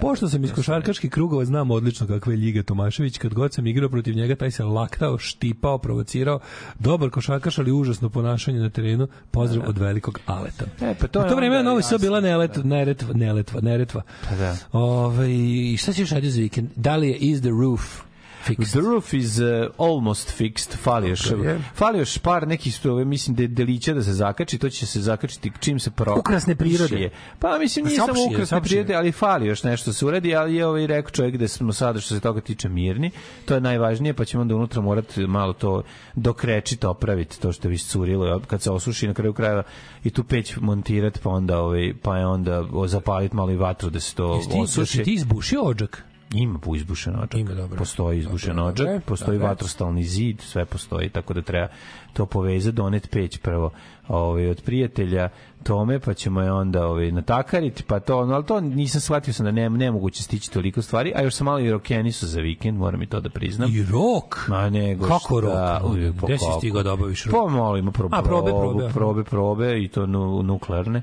Pošto sam iz košarkaških krugova, znam odlično kakve je Ljiga Tomašević, kad god sam igrao protiv njega, taj se laktao, štipao, provocirao. Dobar košarkaš, ali užasno ponašanje na terenu. Pozdrav od velikog Aleta. E, pa to U je to vreme na Novi Sad bila neletva, neretva, neletva, neretva. Pa da. Ove, i šta si još radio za vikend? Da li je Is the Roof fixed? The roof is uh, almost fixed. Fali još, je. fali još par nekih sto- mislim de, delića da se zakači, to će se zakačiti čim se pro. Ukrasne prirode. šije. Pa mislim nije Saopšije, samo ukrasne saopšije. prirode, ali fali još nešto da se uradi, ali je ovaj rekao čovjek da smo sada što se toga tiče mirni. To je najvažnije, pa ćemo onda unutra morati malo to dokrečiti, opraviti to što je iscurilo, kad se osuši na kraju krajeva i tu peć montirati, pa onda ovaj pa je onda zapaliti malo i vatru da se to Jesi ti, osuši. jesi ti izbušio ođak? Ima bu izbušen odžak. Ima, dobro. Postoji izbušen dobro. postoji vatrostalni zid, sve postoji, tako da treba to povezati, donet peć prvo ovaj, od prijatelja tome, pa ćemo je onda ovaj, natakariti, pa to, no, ali to nisam shvatio sam da ne, nemoguće stići toliko stvari, a još sam malo i rokenisu za vikend, moram i to da priznam. I rok? Ma nego Kako rok? šta, uvijek, pa Gde si stigao da obaviš rok? Pa malo ima pro, A, probe, probe, aha. probe, probe i to nu, nuklearne.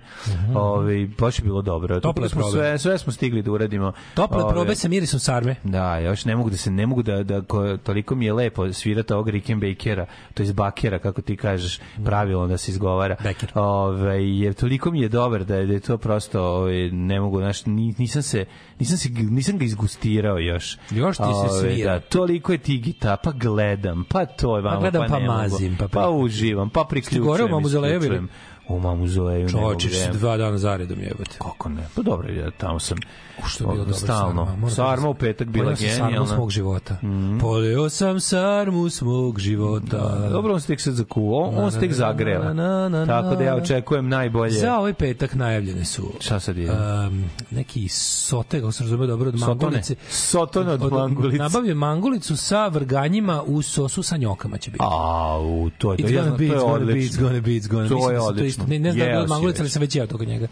Ovaj baš je bilo dobro. Tople smo probe. sve, sve smo stigli da uradimo. Tople Ove, probe sa mirisom sarme. Da, još ne mogu da se ne mogu da da ko, toliko mi je lepo svirati ovog Rickenbackera, to je Bakera kako ti kažeš, pravilno da se izgovara. Becker. Ovaj je toliko mi je dobar da je, da je to prosto ovaj ne mogu znaš, ni- nisam se nisam se nisam ga izgustirao još. Još ti se Ovaj, svira. Da, toliko je ti gita, pa gledam, pa to je vamo, gledam, pa mogu. mazim, pa pa, pri- uživam, pa priključujem. gore u ili? isključujem. U Mamuzoleju. ne Čovječe, dva dana zaredom jebote. Kako ne? Pa dobro, ja tamo sam U, što je bilo dobro stalno. sarma. Sarma da- u petak bila Polio sam sarmu genijalna. Mhm. svog života. Polio sam sarmu svog života. Da, dobro, on se tek sad zakuvao, on, on se tek zagreva. na, na, na, Tako da ja očekujem najbolje. Za ovaj petak najavljene su Šta sad je? um, neki sote, kako se razume dobro, od Sotone. mangulice. Sotone od mangulice. Nabavio mangulicu sa vrganjima u sosu sa njokama će biti. A, u, to je, to, be, to je it's gonna be, it's gonna be, it's gonna be. To Mislim je da odlično. Isto- Ne, ne znam da je od mangulica, ali sam već jeo toga njega.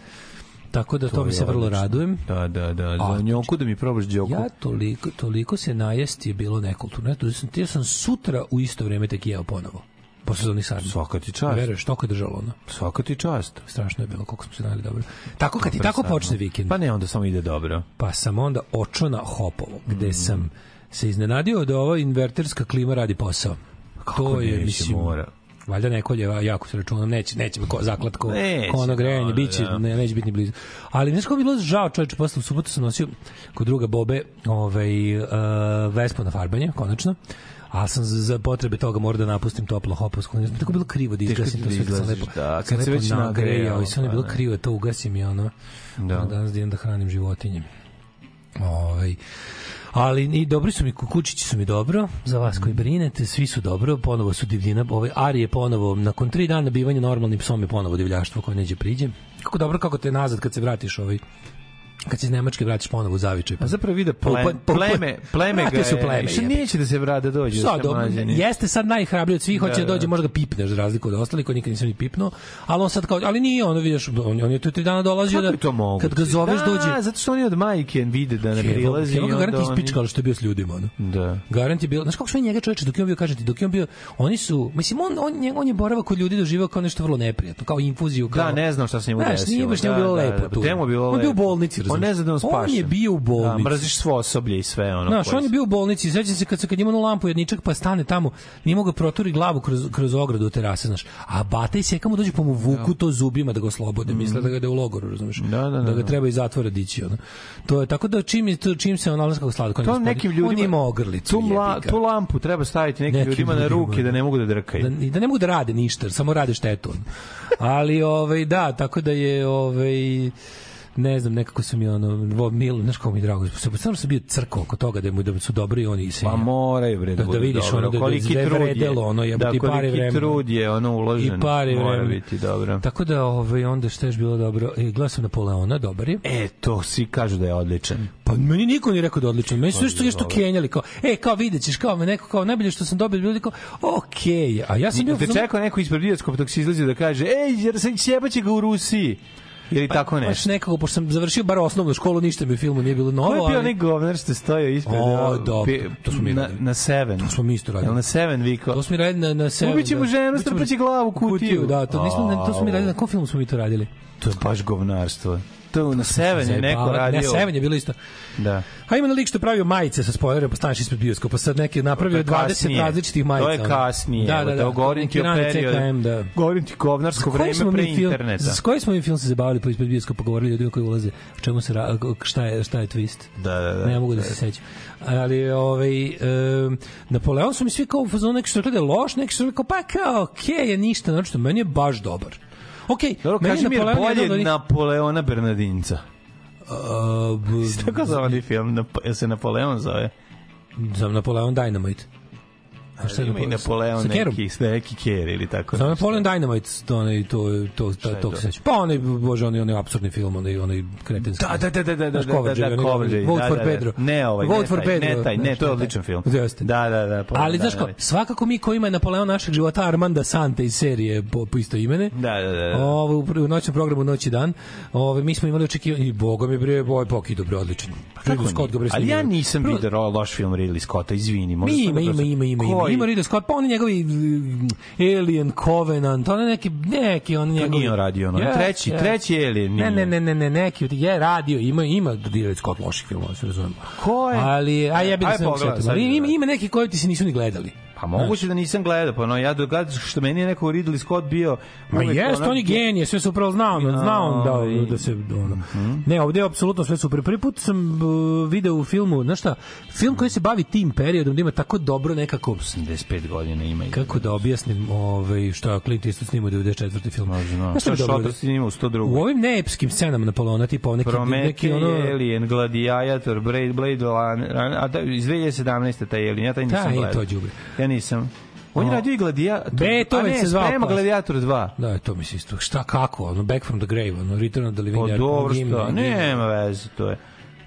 Tako da to, mi je se vrlo odlično. radujem. Da, da, da. A, Za njoku da mi probaš djoku. Ja toliko, toliko se najesti je bilo nekulturno. Ja sam, ja sam sutra u isto vreme tek jeo ponovo. Po sezoni sarmi. Svaka ti čast. Veruješ, toliko je držalo ono. Svaka ti čast. Strašno je bilo koliko smo se najeli dobro. Tako kad ti tako počne vikend, Pa ne, onda samo ide dobro. pa sam onda očo na Hopovo, gde Mm. sam se iznenadio da ova inverterska klima radi posao. to je, mislim, mora. Valjda nekolje, a jako se računam, neće, neće ko, zaklad ko, Neće, ko ono grejanje, ono, biće, da. ne, neće biti ni blizu. Ali znaš kako je bilo žao čovječe, posle u subotu sam nosio kod druga Bobe ovaj, uh, Vespu na farbanje, konačno. A sam za, za potrebe toga mora da napustim toplo hopovsko. Ne znam, tako je bilo krivo da izgasim to da sve kad sam lepo, da, kad se već nagrejao i sve ono je pa bilo ne. krivo da to ugasim i ono. Da. A Danas da idem da hranim životinje. Ovaj ali i dobri su mi kukučići su mi dobro za vas koji brinete svi su dobro ponovo su divljina ovaj Ari je ponovo nakon tri dana bivanja normalnim psom je ponovo divljaštvo koje neđe priđe. Kako dobro kako te nazad kad se vratiš ovaj kad se iz Nemačke vratiš ponovo u zavičaj pa A zapravo vide Pa- pa- pa- pleme, pleme ga Vratio se u je, pleme, više neće da se vrade da dođe. Sad, da mlađeni. jeste sad najhrabriji od svih, hoće da, Da, da. dođe, možda ga pipneš za razliku od ostalih, koji nikad nisam ni pipnuo, ali on sad kao, ali nije, ono vidiš, on, on je tu tri dana dolazio Kako da, to moguće? kad ga zoveš da, dođe, zato što oni od majke vide da ne prilazi. evo ga garant ispičkalo što je bio s ljudima, ono. Da. Garant je bilo, znaš kako sve njega čoveče, dok je on bio, kažem ti, dok je on bio, oni su, mislim, on, on, on je boravak kod ljudi doživao kao nešto vrlo neprijatno, kao infuziju, kao... Da, ne znam šta se njemu Znaš, desilo. nije baš njemu Da, bilo da, lepo da, tu. Je bilo On je bio u lepo. bolnici, Da, On ne zna da on spaša. On je bio u Da, bolnici. mrziš svo osoblje i sve ono. Znaš, on je bio u bolnici, sećam se kad se kad ima onu lampu jedničak pa stane tamo, nije mogao proturi glavu kroz kroz ogradu terase, znaš. A bata i mu dođe pa mu vuku to zubima da ga oslobode, misle da ga da u logoru, razumeš? Da, da, da, da ga da. treba iz zatvora dići, ono. To je tako da čim je to čim se on nalazi kako slatko, To nekim ljudima... on ima ogrlicu. Tu, mla, tu lampu treba staviti nekim, Nekim ljudima na ljudima, ruke da ne mogu da drkaju. da, da ne mogu da rade ništa, samo rade štetu. [LAUGHS] Ali ovaj da, tako da je ovaj ne znam, nekako sam mi ono, vo, mil, znaš kako mi je drago, samo sam bio crko oko toga da mu da su dobri oni se. Pa moraju bre Da- da, da vidiš dobro. ono da- da koliki trud je. vredelo, ono, jebote, da, i pare koliki vremena. trud je ono uložen. I pare Mora vremena. biti dobro. Tako da ovaj onda šta je bilo dobro? E, sam Napoleona, dobar je. E, to svi kažu da je odličan. Pa meni niko nije rekao da je odličan. Meni su sve što nešto kenjali kao, e, kao videćeš, kao me neko kao najbolje što sam dobio ljudi kao, okej. A ja sam bio Da čekao neko ispred bioskopa dok se izlazi da kaže, ej, jer sam sjebaće ga u Rusiji. Ili tako Baš nešto. nekako, pošto sam završio bar osnovnu školu, ništa mi u filmu nije bilo novo. Ko je bio ali- onaj govnar što je stojao ispred? O, to smo mi na, na Seven. To smo mi isto radili. Jel na Seven vikao? To smo mi radili na, na Seven. Ubit ćemo da. ženu, strpaće glavu u kutiju. Da, to, nismo, to smo mi radili, na kom filmu smo mi to radili? To je baš govnarstvo. To na Seven je neko radio. Na Seven je bilo isto. Da. A ima na lik što pravio majice sa spoilerima, pa staneš ispred bioskopa, sad neki napravio To je 20 kasnije. različitih majica. To je kasnije. Da, da, te, da. Govorim ti o periodu. CKM, da. Govorim ti koji vreme pre film, interneta. za koji smo mi film se zabavili pa ispred bioskopa govorili ljudima koji ulaze, o čemu se ra- šta je šta je twist. Da, da, da. Ne mogu da se sećam. Ali ovaj um, Napoleon su mi svi kao u fazonu neki su rekli da je loš, neki rekli kao pa kao okej, je ništa, znači meni je baš dobar. Okej, Dobro, meni kaži mi, bolje od onih- Napoleona Bernardinca. A, b- Tako zove onaj film, jel se Napoleon zove? za Napoleon Dynamite. A šta je Ima i Napoleon neki, neki ker ili tako. Znam. Napoleon Dynamite, to onaj to to to je to to? se seća. Pa onaj bože onaj onaj apsurdni film, onaj onaj kretenski. Da, da, da, da, da, da, da, da, onaj Kovačev, Vote da, for da, da. Pedro. Ne ovaj, Vote for Pedro. ne taj, ne, to je odličan film. Da, da, da. pa, Ali da, znaš da, ko, da. svakako mi ko ima Napoleon našeg života Armanda Sante iz serije po, po isto imene. Da, da, da. da. Ovo u, noćnom programu Noć i dan. Ove mi smo imali očekivanje i boga mi bre, boj poki dobro odličan. Ridley Scott bre Ali ja nisam ro- loš film Ridley Scotta, izvini. možda ima, ima, ima, ima, ima, Koji? Ima Ridley Scott, pa oni njegovi mm, Alien, Covenant, on neki, neki, on To njegovi... nije on radio, ono. Yes, treći, yes. treći Alien nije. Ne, ne, ne, ne, ne, neki je radio, ima ima Ridley Scott loših filmova, se razumemo. Ko je? Ali a ja bih Aj, se ne ima, da- ima neki koji ti se nisu ni gledali. Pa moguće da nisam gledao, pa no ja dogad što meni je neko Ridley Scott bio Ma jeste, on je genije, sve su upravo znao, on, znao on da, da se... Ono. Ne, ovde je apsolutno sve super. Prvi put sam video u filmu, znaš šta, film koji se bavi tim periodom, da ima tako dobro nekako 85 godina ima. kako da objasnim ovaj šta Clint Eastwood snimao 94. film. No. Znaš šta snima u 102. U ovim neepskim scenama Napoleona, tipa neki, neki Prometej, ono... Alien, Gladiator, Blade, Blade a da, iz 2017. taj Alien, ja taj nisam Taj je gledao. to đubre. Nisam. On je radio i Gladiator. Beethoven se zvao Sprema posle. Gladiator 2. Da, to mi se isto. Šta, kako? Ono, Back from the Grave, ono, Return of the Living Pa Dead. dobro Gimli, što, nema veze, to je.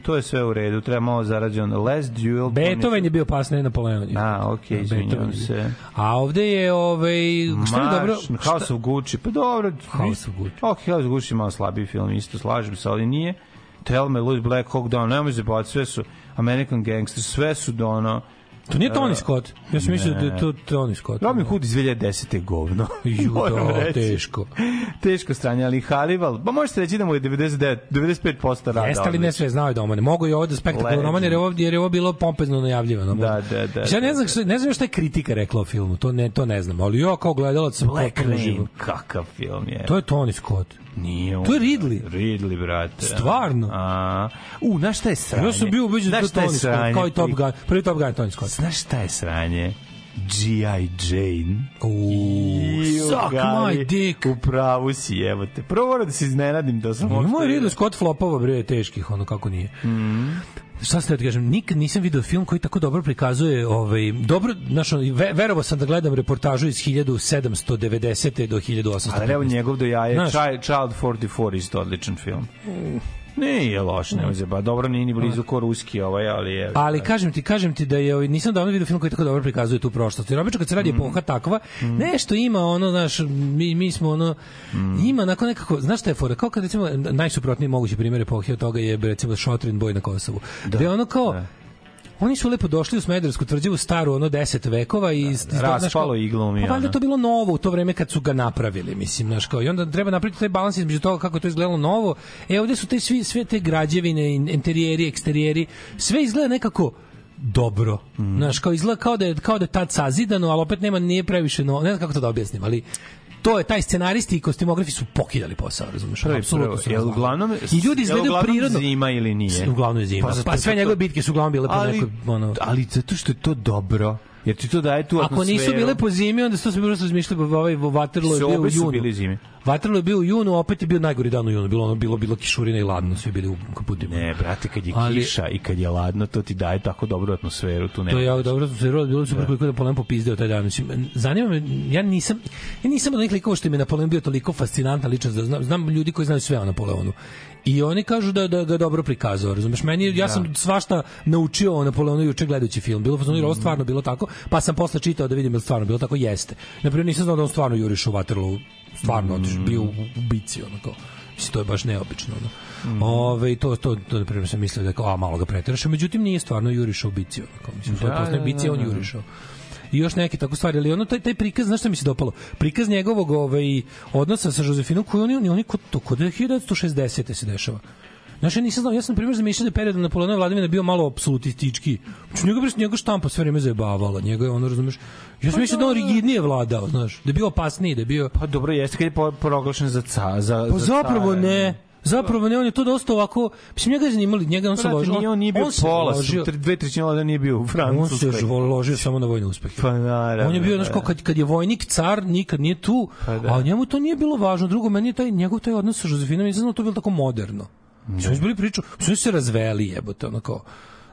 To je sve u redu, treba malo zarađeno. Last Duel. Beethoven je bio pasne Napoleon. A, okej, izvinjavam Beethoven je bio. se. A ovde je, ovaj, šta je dobro? House of Gucci, pa dobro. House of Gucci. Ok, House of Gucci je malo slabiji film, isto slažem se, ali nije. Tell me, Louis Black Hawk Down, nemoj se bavati, sve su American Gangster, sve su do ono... To nije Tony Scott. Ja sam mislio da je to Tony Scott. Robin Hood iz 2010. je govno. [LAUGHS] Ju, [LAUGHS] da, teško. Teško stranje, ali Hannibal, ba možete reći da mu je 99, 95% rada. Jeste li ne sve znao je da omane. Mogu i ovo da spektakularno roman jer je ovo, jer je ovo bilo pompezno najavljivano. Da, da, da, Ja ne da, znam, šta, ne znam šta je kritika rekla o filmu, to ne, to ne znam, ali ja kao gledalac sam Black Rain, kakav film je. To je Tony Scott. Nije on. To je Ridley. Ridley, brate. Stvarno? A, u, znaš šta je sranje? Ja sam bio ubeđen da to Tony Scott, kao i Top Gun. Prvi Top Gun je Tony Scott. Znaš šta je sranje? G.I. Jane. Uuu, suck my dick. U pravu si, evo te. Prvo moram da se iznenadim da sam... Ima je Ridley Scott flopova, bre, teških, ono kako nije. Mhm. Šta ste da kažem, nikad nisam video film koji tako dobro prikazuje, ovaj, dobro, znaš, ono, ve, verovao sam da gledam reportažu iz 1790. do 1800. Ali evo njegov do jaje, Znaš. Child, Child 44 isto odličan film. Nije loš, ne može, ba dobro nije ni blizu ko ruski ovaj, ali je. Ali kažem ti, kažem ti da je ovaj nisam davno video film koji tako dobro prikazuje tu prošlost. Jer obično kad se radi Mhm. epoha takva, nešto ima ono, znaš, mi, mi smo ono Mhm. ima nakon nekako, znaš šta je fora, kao kad recimo najsuprotniji mogući primjer epohe od toga je recimo Šotrin boj na Kosovu. Da, je ono kao Oni su lepo došli u Smedersku tvrđavu staru, ono 10 vekova i iz- znaš, raspalo iglom i Pa valjda to bilo novo u to vreme kad su ga napravili, mislim, znaš, kao i onda treba napraviti taj balans između toga kako to izgledalo novo. E ovde su te svi sve te građevine, in- interijeri, eksterijeri, sve izgleda nekako dobro. Mhm. Znaš, kao izgleda kao da je kao da je tad sazidano, ali opet nema nije previše no, ne znam kako to da objasnim, ali to je taj scenaristi i kostimografi su pokidali posao, razumeš? Prvi, Apsolutno su jel uglavnom, I ljudi izgledaju prirodno. zima ili nije? Uglavnom je zima. Pa, zato sve njegove bitke su uglavnom bile po nekoj ono ali zato što je to dobro. Jer ti to daje tu Ako atmosferu. nisu bile po zimi, onda su se bilo razmišljali ovaj Waterloo je bio u junu. bili zimi. Waterloo je bio u junu, opet je bio najgori dan u junu. Bilo ono bilo bilo kišurina i ladno, svi bili u kaputima. Ne, brate, kad je Ali- kiša i kad je ladno, to ti daje tako dobru atmosferu. Tu To nema. je jako dobro, rod bilo super koliko je Napoleon popizdeo taj dan. Mislim, zanima me, ja nisam ja nisam od onih likova što mi je Napoleon bio toliko fascinantan ličnost, da znam, znam ljudi koji znaju sve o Napoleonu. I oni kažu da da ga dobro prikazao, razumeš? Meni ja sam svašta naučio o Napoleonu juče gledajući film. Bilo fazon mm. ovo stvarno bilo tako, pa sam posle čitao da vidim je li stvarno bilo tako jeste. Na primjer nisam znao da on stvarno juriš u Waterloo, stvarno otišao, bio u, u bici onako. Mislim, to je baš neobično. Ono. Ove, i to, to, to, na primjer, sam mislio da je kao, a, malo ga preteraše, međutim, nije stvarno jurišao u bici. Onako. Mislim, to je Da, da, bici, da, on da. jurišao i još neke tako stvari, ali ono taj taj prikaz, znaš šta mi se dopalo? Prikaz njegovog ovaj odnosa sa Josefinom koji oni oni oni kod to kod 1960 se dešava. Znaš, ja nisam znao, ja sam primjer zamišljao da je period Napoleonove vladavine bio malo apsolutistički. Znači, njega, njega štampa sve vreme zajebavala, njega je ono, razumeš, ja sam mislio da on rigidnije vladao, znaš, da je bio opasniji, da je bio... Pa dobro, jeste kad je proglašen za ca, za, Pa za zapravo ne, zapravo ne, on je to dosta ovako, mislim, njega je zanimali, njega on se ložio. nije, on nije bio se pola, ložio- dve trećine vlada nije bio u On se Francuskoj. ložio samo na vojne uspehe. Pa naravno. On je bio, znaš, da. kao kad, kad je vojnik, car, nikad nije tu, Pa da. a njemu to nije bilo važno. Drugo, meni je taj, njegov taj odnos sa Josefinom, nisam znao da to bilo tako moderno. Da. Su bili priču, su se razveli, jebote, ono kao,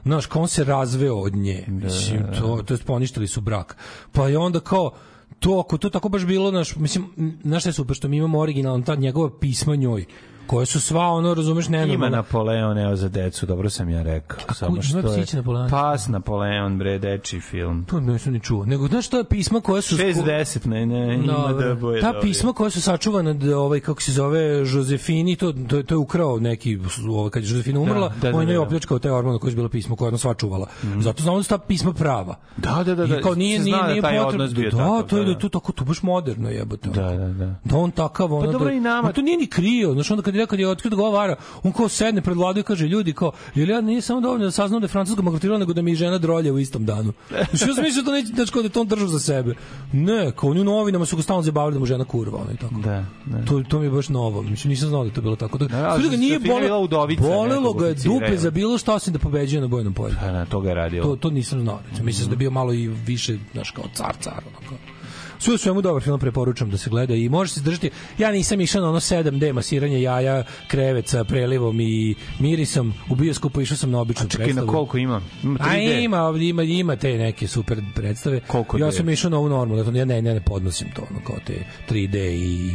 Znaš, kao on se razveo od nje. Mislim, to, to je poništili su brak. Pa je onda kao, to, ako to tako baš bilo, naš, mislim, znaš šta je super, što mi imamo originalno, ta njegova pisma njoj, koje su sva, ono, razumeš, Ima nenormalna. Napoleon, evo za decu, dobro sam ja rekao. Samo ima što je... Napoleon? Pas Napoleon, bre, deči film. To nisam ni čuo. Nego, znaš, to je pisma koje su... 60, ne, ne, ima Dobro. da boje Ta dobri. pisma koja su sačuvana da ovaj kako se zove Josefini to to, to je ukrao neki ovaj kad je Josefina umrla da, da, on je da. opljačkao taj orman koji je bila pismo koje je ona svačuvala zato znamo da su ta pisma prava Da, da, da, da. I kao nije nije da nije potrebno da, takav, to je da da, to tako to baš moderno jebote Da, da, da. da on takav ono dobro da, i nama- to nije ni krio znači onda kad je kad je otkrio da ga vara on kao sedne pred vladu i kaže ljudi kao jel ja nije samo dovoljno da saznam da je francuska bankrotirala nego da mi žena drolje u istom danu znači ja sam mislio da neće znači kao da je to on držao za sebe ne kao oni u novinama su ga stalno zabavili da mu žena kurva ono i tako Da, da. To, to mi je baš novo. Mislim, nisam znao da je to bilo tako. Da, Da, da ga nije bolelo nekog ga je dupe za bilo šta osim da pobeđuje na bojnom polju. Pa na to ga je radio. To, to nisam znao. Mislim da je bio malo i više, znaš, kao car, car, onako. Sve svemu dobar film, preporučam da se gleda i može se izdržati. Ja nisam išao na ono 7D masiranje jaja, krevet sa prelivom i mirisom. U bioskopu išao sam na običnu Čekaj, predstavu. na koliko ima? Ima A 3D. ima, ima, ima te neke super predstave. Koliko ja sam išao na ovu normalnu, ja ne, ne, ne podnosim to, ono, kao te 3D i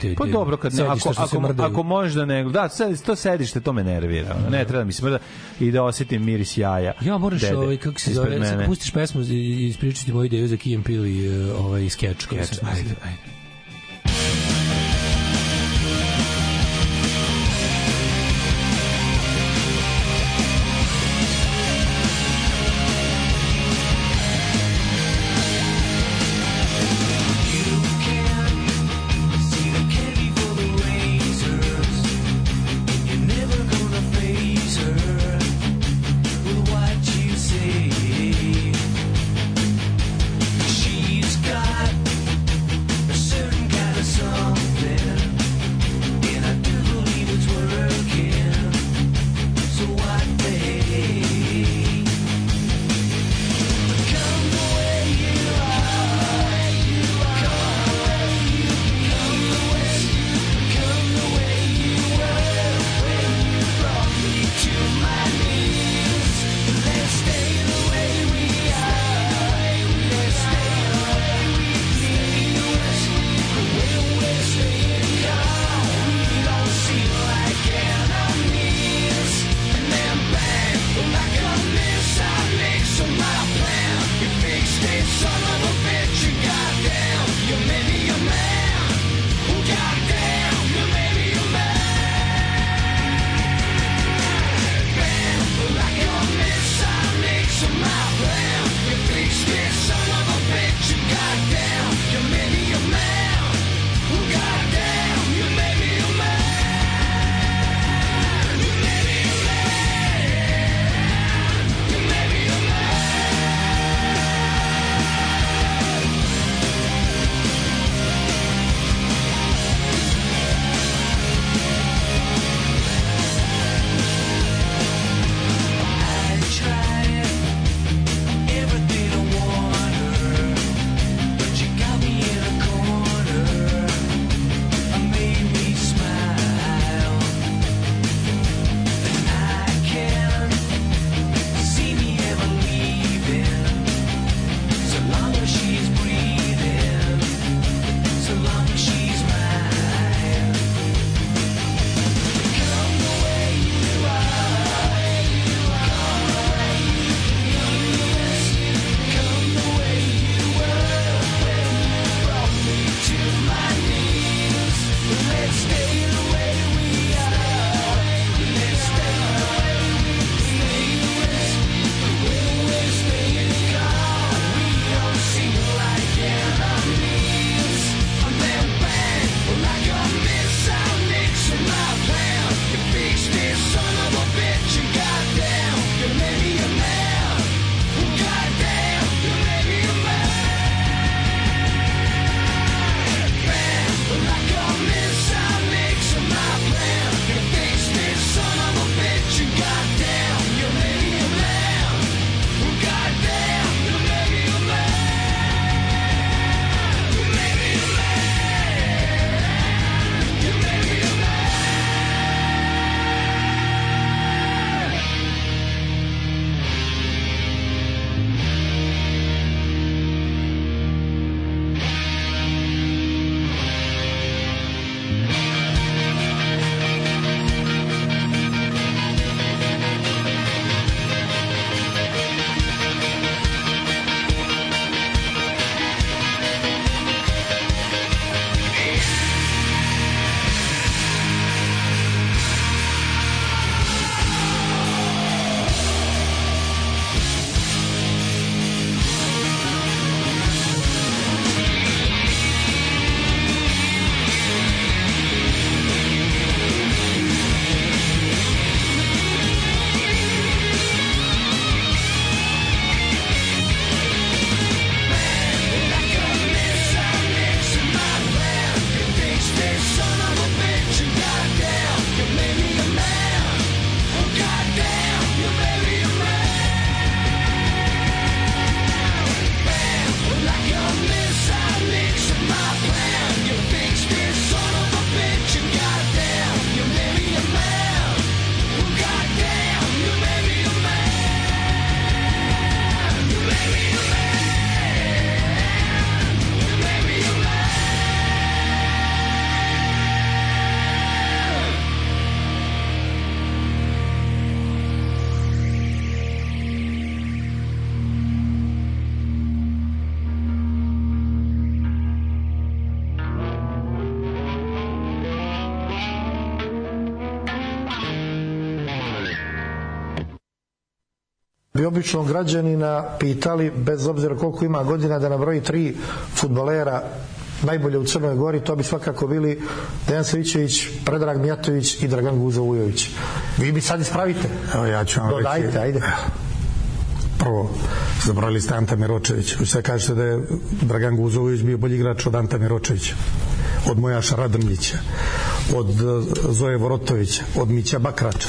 te, Pa dobro, kad ne, ako, se ako, ako možeš da ne... Da, to sedište, to me nervira. Ne treba mi smrda i da osetim miris jaja. Ja moraš dede ovaj kako se zove, pustiš pesmu i ispričati moju ideju za Key and Peele i ovaj skeč sam ajde, ajde. običnog građanina pitali, bez obzira koliko ima godina, da nabroji tri futbolera najbolje u Crnoj Gori, to bi svakako bili Dejan Savićević, Predrag Mijatović i Dragan Guza Ujović. Vi bi sad ispravite. Evo ja ću vam Dodajte, reći. ajde. Prvo, zabrali ste Anta Miročević. Vi sad kažete da je Dragan Guzović bio bolji igrač od Anta Miročevića, od Mojaša Radrmića, od eh, Zoje Vorotovića, od Mića Bakrača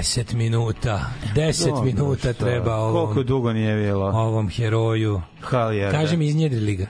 10 minuta. 10 minuta treba ovom. Koliko dugo nije bilo? Ovom heroju. Hal je. Kaže mi iznjedrili ga.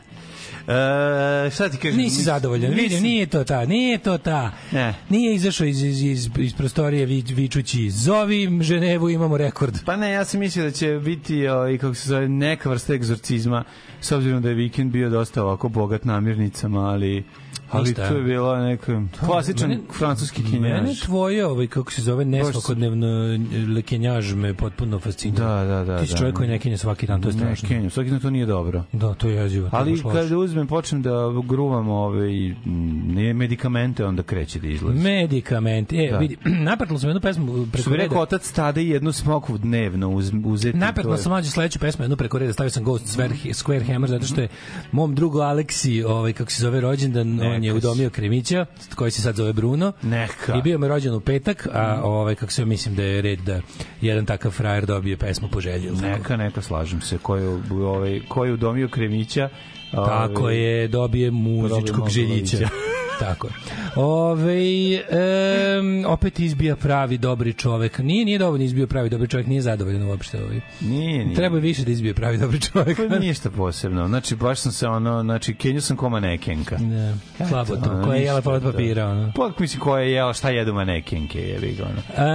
E, uh, sad ti kažem? Nisi zadovoljan. Nisi... Vidim, nije to ta, nije to ta. Ne. Nije izašao iz, iz, iz, iz prostorije vi, vičući zovi Ženevu, imamo rekord. Pa ne, ja sam mislio da će biti o, i kako se zove, neka vrsta egzorcizma, s obzirom da je vikend bio dosta ovako bogat namirnicama, ali ali to je bilo neka klasičan Mene- francuski Mene kinjaž. tvoje, ovaj, kako se zove, nesvakodnevno lekenjaž me potpuno fascinira. Da, da, da, Ti si da. čovjek koji ne kenja svaki dan, to je Ne, strašno. Kenju, svaki dan to nije dobro. Da, to je jezivo. Ali baš loše. kad uzmem, počnem da gruvam ove, i, mm, ne medikamente, onda kreće da izlazi. Medikament. E, Da. vidi, [CLEARS THROAT] napretlo sam jednu pesmu preko bi reda. rekao otac tada i jednu smoku dnevno uz, uzeti. Je- sam mlađe sledeću pesmu, jednu preko reda, stavio sam Ghost Square, Square Hammer, zato što je mom drugu Aleksi, ovaj, kako se zove rođendan, on je udomio Kremića, koji se sad zove Bruno. Neka. I bio mi rođen u petak, a ovaj, kako se mislim da je red da jedan takav frajer dobije pesmu po želji. ili tako? Neka, neka, slažem se. Ko je, ovaj, ko je udomio Kremića. Tako ovaj, je, dobije muzičkog željića. [LAUGHS] Tako je. Ove, em, opet izbija pravi dobri čovek. Nije, nije dovoljno izbio pravi dobri čovek, nije zadovoljan uopšte. Ovaj. Nije, nije. Treba je više da izbije pravi dobri čovek. Pa ništa posebno. Znači, baš sam se ono, znači, Kenju sam ko manekenka. Ne, slabo to. ono, Koja je jela polet da. papira, ono. Pa, mislim, ko je jela, šta jedu manekenke, jebi ga, ono.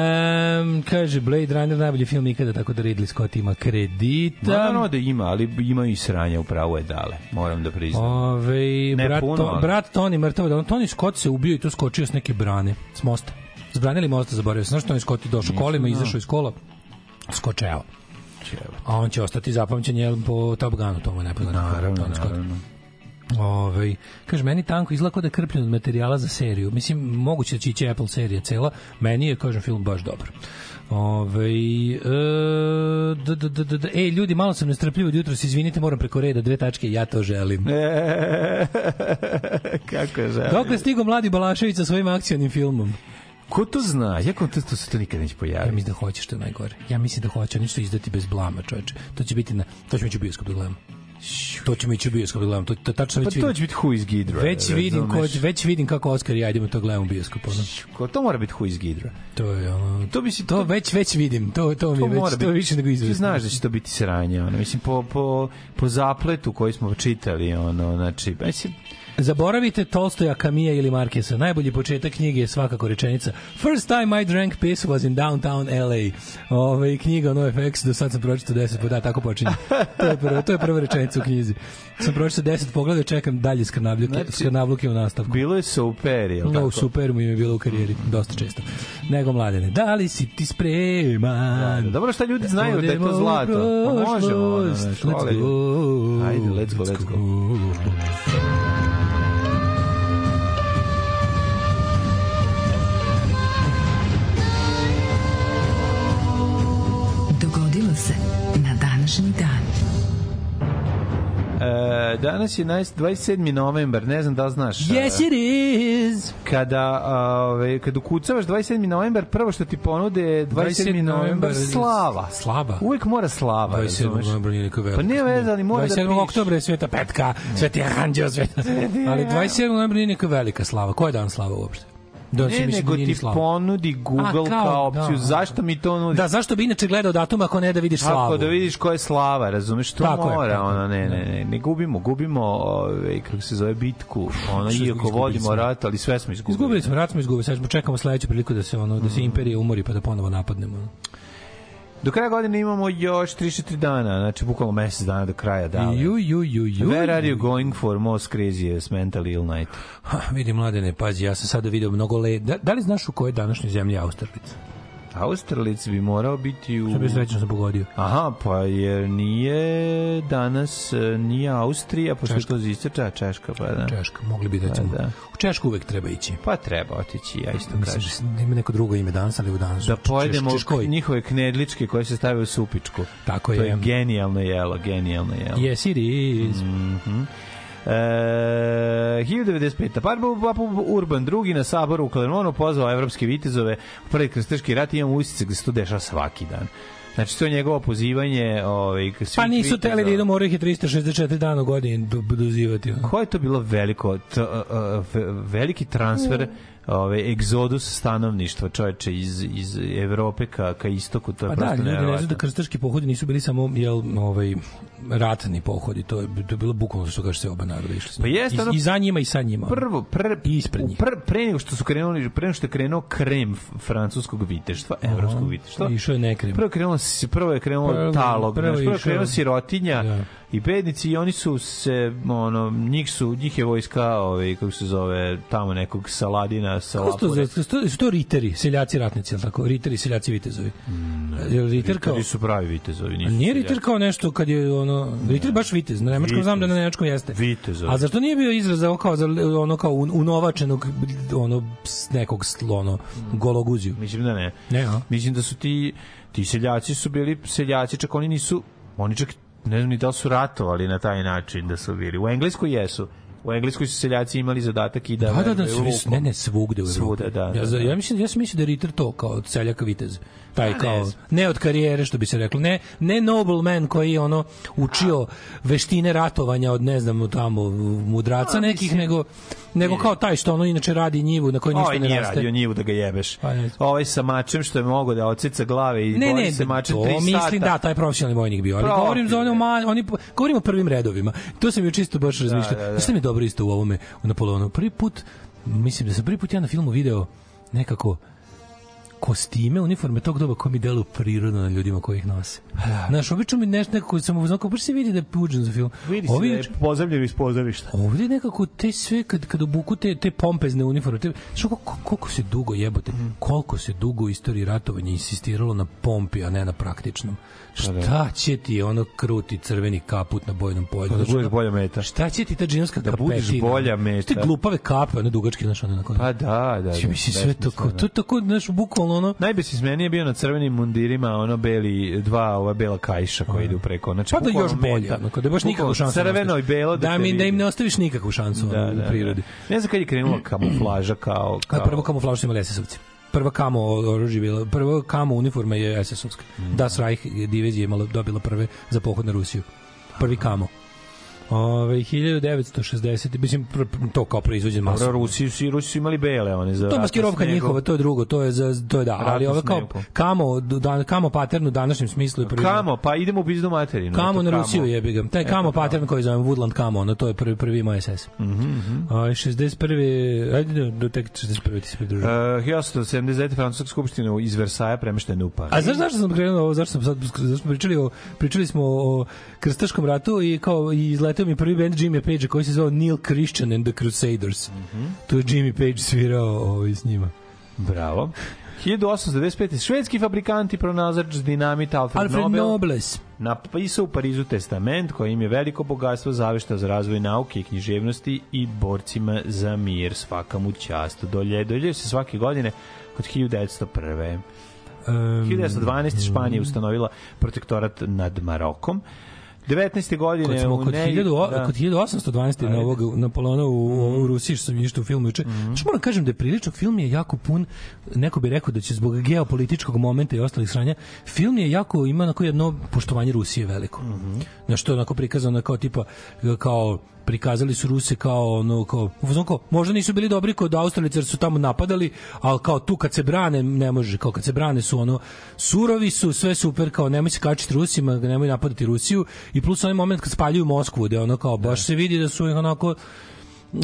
Um, kaže, Blade Runner najbolji film ikada, tako da Ridley Scott ima kredita. Ma, naravno da ima, ali ima i sranja, upravo je dale. Moram da priznam. Ove, Ne brat, puno, to, brat Tony mrtav, da on Tony Scott se ubio i tu skočio s neke brane, s mosta. S brane ili mosta zaboravio sam. Znaš Tony Scott je došao kolima, izašao iz kola, skočeo. A on će ostati zapamćen jel, po Top Gunu, to mu je nepoznato. Naravno, Tony Scott. naravno. Ovaj kaže meni tanko izgleda kao da je krpljen od materijala za seriju. Mislim moguće da će ići Apple serija cela. Meni je kažem film baš dobar. Ovaj e, d, d, d, d, d, ej ljudi malo sam nestrpljiv od jutros izvinite moram preko reda dve tačke ja to želim. [LAUGHS] Kako je želim. Dokle stigo mladi Balašević sa svojim akcionim filmom? Ko to zna? Jako to, to se to nikad neće Ja pojaviti. mislim da hoće što je najgore. Ja mislim da hoće, oni će to izdati bez blama, čoveče. To će biti na to ćemo ići u bioskop da gledamo. To ćemo ići u bioskop da gledamo. To, to tačno Pa već to će biti Who is Gidra. Već vidim, ko, već vidim kako Oskar i ja idemo to gledamo u bioskopu. Ono. Ko- To mora biti Who is Gidra. To je ono, To bi si to već već vidim. To to mi to je već to biti. je više nego Ti izvesno. znaš da će to biti sranje, ono. Mislim, po, po, po zapletu koji smo čitali, ono, znači, mislim, Zaboravite Tolstoja, Kamija ili Markesa. Najbolji početak knjige je svakako rečenica First time I drank piss was in downtown LA. Ove, knjiga NoFX, do sad sam pročitao 10 puta, tako počinje. [LAUGHS] To je, prvo, to je prva rečenica u knjizi. Sam pročitao 10 pogleda, čekam dalje skrnavljuke, Znači, skrnavljuke u nastavku. bilo je super, jel No, tako? super mu je bilo u karijeri, dosta često. Nego mladene, da li si ti spreman? Da, dobro šta ljudi znaju da je to zlato. Pa možemo, ono, Let's go. Ajde, let's go, let's go. Dogodilo se na današnji dan. E, danas je 19 27. novembar, ne znam da li znaš. Yes, e, it is! kada ove, kad ukucavaš 27. novembar, prvo što ti ponude je 27. novembar slava. Slava? Uvek mora slava, 27. razumeš? novembra nije neka velika. Pa nije veze, ali mora da 27. piše. oktobra je Sveta Petka, Sveti Anđeo, Sveta... Ali 27. novembra nije neka velika slava. Ko je dan slava uopšte? Da, Ne, nego ti ponudi Google A, kao, kao, opciju. da. Zašto mi to nudi? Da, zašto bi inače gledao datum ako ne da vidiš slavu? Tako da vidiš ko je slava, razumeš? To Tako mora, je. ono, ne, ne, ne, ne gubimo, gubimo, ove, kako se zove, bitku, ono, iako vodimo smo? rat, ali sve smo izgubili. Izgubili smo, rat smo izgubili, sad čekamo sledeću priliku da se ono da Mm. se imperija umori pa da ponovo napadnemo. Do kraja godine imamo još 3-4 dana, znači bukvalno mesec dana do kraja dana. Ju, ju, ju, ju. Where are you going for most craziest mental ill night? Ha, vidi mladene, pazi, ja sam sada video mnogo le... Da, da li znaš u kojoj današnjoj zemlji je Austerlitz? Australic bi morao biti u... Sam bio srećno sam pogodio. Aha, pa jer nije danas, nije Austrija, pošto je to ziseča Češka, pa da. Češka, mogli bi recimo. Pa da. U Češku uvek treba ići. Pa treba otići, ja isto Mislim kažem. da ima neko drugo ime danas, ali u danas. Da pojedemo Češkoj. njihove knedličke koje se stave u supičku. Tako To je. je genijalno jelo, genijalno jelo. Yes, it is. Mhm. E, 1095. Parbu Papu Urban drugi na saboru u Klermonu pozvao evropske vitezove u prvi krstaški rat imamo usice gde se to dešava svaki dan. Znači, to je njegovo pozivanje ovaj, Pa nisu teli da idu, moraju ih je 364 dana u godini do- dozivati. ono. Ko je to bilo veliko, t, uh, ve- veliki transfer ove egzodus stanovništva čoveče iz iz Evrope ka ka istoku to je Pa da, prosto ljudi ne znaju da krstaški pohodi nisu bili samo jel, ovaj, ratni pohodi, to je, to je bilo bukvalno što kaže se oba naroda išli. Pa jeste, I, ono- I za njima i sa njima. prvo pr, I ispred njih. pr, pre nego što su krenuli pre nego što je krenuo krem francuskog viteštva evropskog viteštva Išao je nekrem. prvo je krenulo s- prvo je krenulo Prvo- talog prvo prvo, prvo je krenulo sirotinja Da. I bednici i oni su se ono njih su njih je vojska ovaj kako se zove tamo nekog Saladina sa Kako se to su to riteri, seljaci ratnici, jel tako? Riteri, seljaci vitezovi. Jel riter kao... Su pravi vitezovi nisu nije. Ritter kao nešto kad je ono Ritter baš vitez, na nemačkom znam da na nemačkom jeste. Vitezovi. A zašto nije bio izraz za kao za ono kao un- unovačenog ono nekog sl- ono gologuziju? Mislim da ne. Ne, a? Mislim da su ti ti seljaci su bili seljaci, čak oni nisu oni čak ne znam ni da li su ratovali na taj način da su bili. U Engleskoj jesu. U Engleskoj su seljaci imali zadatak i da Da, da, da, vežbaju svi, ne, ne, svugde u Evropi. Svuda, da, ja, da, za- da. ja mislim, ja sam mislio da je Ritter to kao seljaka vitez. Taj ne kao, ne od karijere, što bi se reklo. Ne, ne nobleman koji je ono učio veštine ratovanja od, ne znam, tamo mudraca nekih, nego, nego kao taj što ono inače radi njivu na kojoj ništa Ovaj ne nije raste. radio njivu da ga jebeš. Pa. Ovaj sa mačem što je mogao da oceca glave i Ne, ne, se mačem to 3 mislim sata. da, taj profesionalni vojnik bio, ali Profi, govorim za ono bre. ma, oni govorim o prvim redovima. To sam ju čisto baš razmišljao. da, da. Znaš šta mi je dobro isto u ovome u Napoleonu? Prvi put mislim da sam prvi put ja na filmu video nekako kostime, uniforme tog doba koji mi deluju prirodno na ljudima koji ih nose. Znaš, obično mi nešto nekako sam uznao, baš se vidi da je puđen za film. Vidi se Ovi- da je pozavljen iz pozorišta. Ovdje nekako te sve kad kad obuku te te pompezne uniforme, te što koliko, koliko se dugo jebote, Mhm. koliko se dugo u istoriji ratovanja insistiralo na pompi, a ne na praktičnom. Pa Šta će ti ono kruti crveni kaput na bojnom polju? Da Znaš, budeš bolja meta. Šta će ti ta džinovska Da kapetina? budeš bolja meta. Te glupave kape, one dugačke, znaš, one onako. Pa da, da. Ti da, misli sve to, besmisleno. to tako, znaš, bukvalno ono, Najbesmislenije je bio na crvenim mundirima ono beli dva ova bela kajša koji idu preko znači pa da bukvalno još bolje, ono, kada baš nikakvu Bukvalno šansu. crveno i belo da, te mi, da im ne ostaviš nikakvu šansu ono, u prirodi. Ne znam kad je krenula kamuflaža kao... A kao... prvo kamuflažu su imali SS-ovci. Prva kamo oružje bila, prva kamo uniforma je SS-ovska. Mm. Das Reich divizija je imala, dobila prve za pohod na Rusiju. Prvi kamo. Ove, 1960, mislim, to kao proizvođen Dobro, masovno. Rusi, su, Rusi su imali bele one za To je maskirovka snegu. njihova, to je drugo, to je za to je da, ali ove kao kamo da, kamo pattern u današnjem smislu je prvi. Kamo, pa idemo u pizdu materinu. Kamo na Rusiju jebi ga. Taj kamo pattern koji zovem Woodland kamo, ono to je prvi prvi moj SS. Mm 61. Ajde do, tek 61. ti se pridružio. Uh, 1979. Francuska skupština iz Versaja premeštena u Pariz. A znaš zašto sam krenuo ovo, zašto sam sad, zašto smo pričali o, pričali smo o krstaškom ratu i kao i izletao mi prvi band Jimmy Page koji se zvao Neil Christian and the Crusaders. Mhm. Tu je Jimmy Page svirao ovaj, s njima. Bravo. 1895. Švedski fabrikanti pronalazač dinamita Alfred, Alfred Nobel Nobles. napisao u Parizu testament koji im je veliko bogatstvo zaveštao za razvoj nauke i književnosti i borcima za mir svaka mu čast. Dolje, dolje se svake godine kod 1901. Um, 1912. Španija ustanovila protektorat nad Marokom. 19. godine Kod smo u kod, ne- 1000, da. kod 1812. na Ajde. ovog Napoleona u, u Rusiji što sam išao u filmu juče. Znači moram kažem da je prilično film je jako pun neko bi rekao da će zbog geopolitičkog momenta i ostalih sranja film je jako ima onako jedno poštovanje Rusije veliko. Na što je onako prikazano kao tipa kao prikazali su Ruse kao ono kao, kao možda nisu bili dobri kod Australijaca jer su tamo napadali, ali kao tu kad se brane ne može, kao kad se brane su ono surovi su, sve super, kao nemoj se kačiti Rusima, nemoj napadati Rusiju i plus onaj moment kad spaljuju Moskvu, da ono kao baš se vidi da su ih onako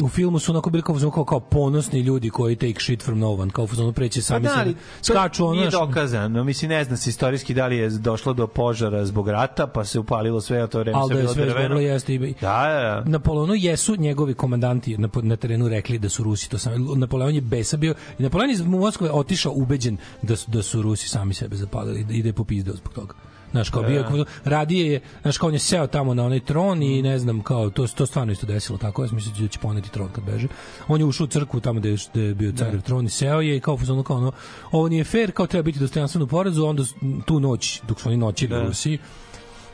u filmu su onako bili kao, kao, kao ponosni ljudi koji take shit from no one, kao u fazonu preće Pa sami da, se ali to skaču ono nije dokazano. Mislim, ne zna se istorijski da li je došlo do požara zbog rata, pa se upalilo sve, a to vreme sve da je bilo sve drveno. jeste i Da, da, da. Napoleonu jesu njegovi komandanti na, na terenu rekli da su Rusi to sami. Napoleon je besa bio i Napoleon iz Moskve otišao ubeđen da su, da su Rusi sami sebe zapalili i da ide popizdeo zbog toga. Znaš, kao bio, kao, radije je, znaš, kao on je seo tamo na onaj tron i ne znam, kao, to, to stvarno isto desilo tako, ja sam mislio da će poneti tron kad beže. On je ušao u crkvu tamo gde je, gde je bio carev tron i seo je i kao, ono, kao ono, ovo nije fair, kao treba biti dostojanstveno porazu, onda tu noć, dok su oni noćili u Rusiji,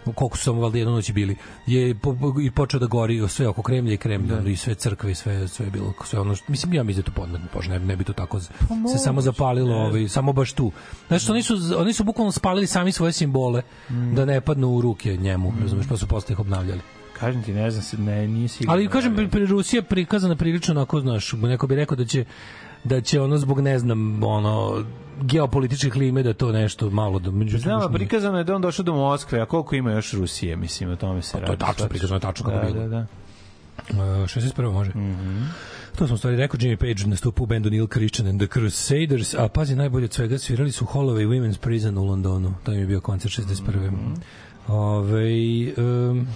koliko su samo valjda jednu noć bili, je po, i počeo da gori sve oko Kremlja i Kremlja i sve crkve i sve sve je bilo sve ono što, mislim ja mislim da to podmetno pože ne, bi- ne bi to tako z- se samo zapalilo ovaj samo baš tu. Znači oni su oni su bukvalno spalili sami svoje simbole da ne padnu u ruke njemu razumeš pa su posle ih obnavljali. Kažem ti, ne znam, se, ne, nije sigurno. Ali kažem, pri, pri Rusija prikazana prilično onako, znaš, neko bi rekao da će da će ono zbog ne znam ono geopolitičke klime da to nešto malo da međutim Znam, prikazano je da on došao do Moskve, a koliko ima još Rusije, mislim, o tome se to je radi. tačno, prikazano je tačno kako da, bilo. Da, da. Uh, 61. može. Mm Mhm. -hmm. To sam u stvari rekao, Jimmy Page nastupa u bendu Neil Christian and the Crusaders, a pazi, najbolje od svega svirali su Holloway Women's Prison u Londonu. To im je bio koncert 61. Mm. -hmm. Ove, um,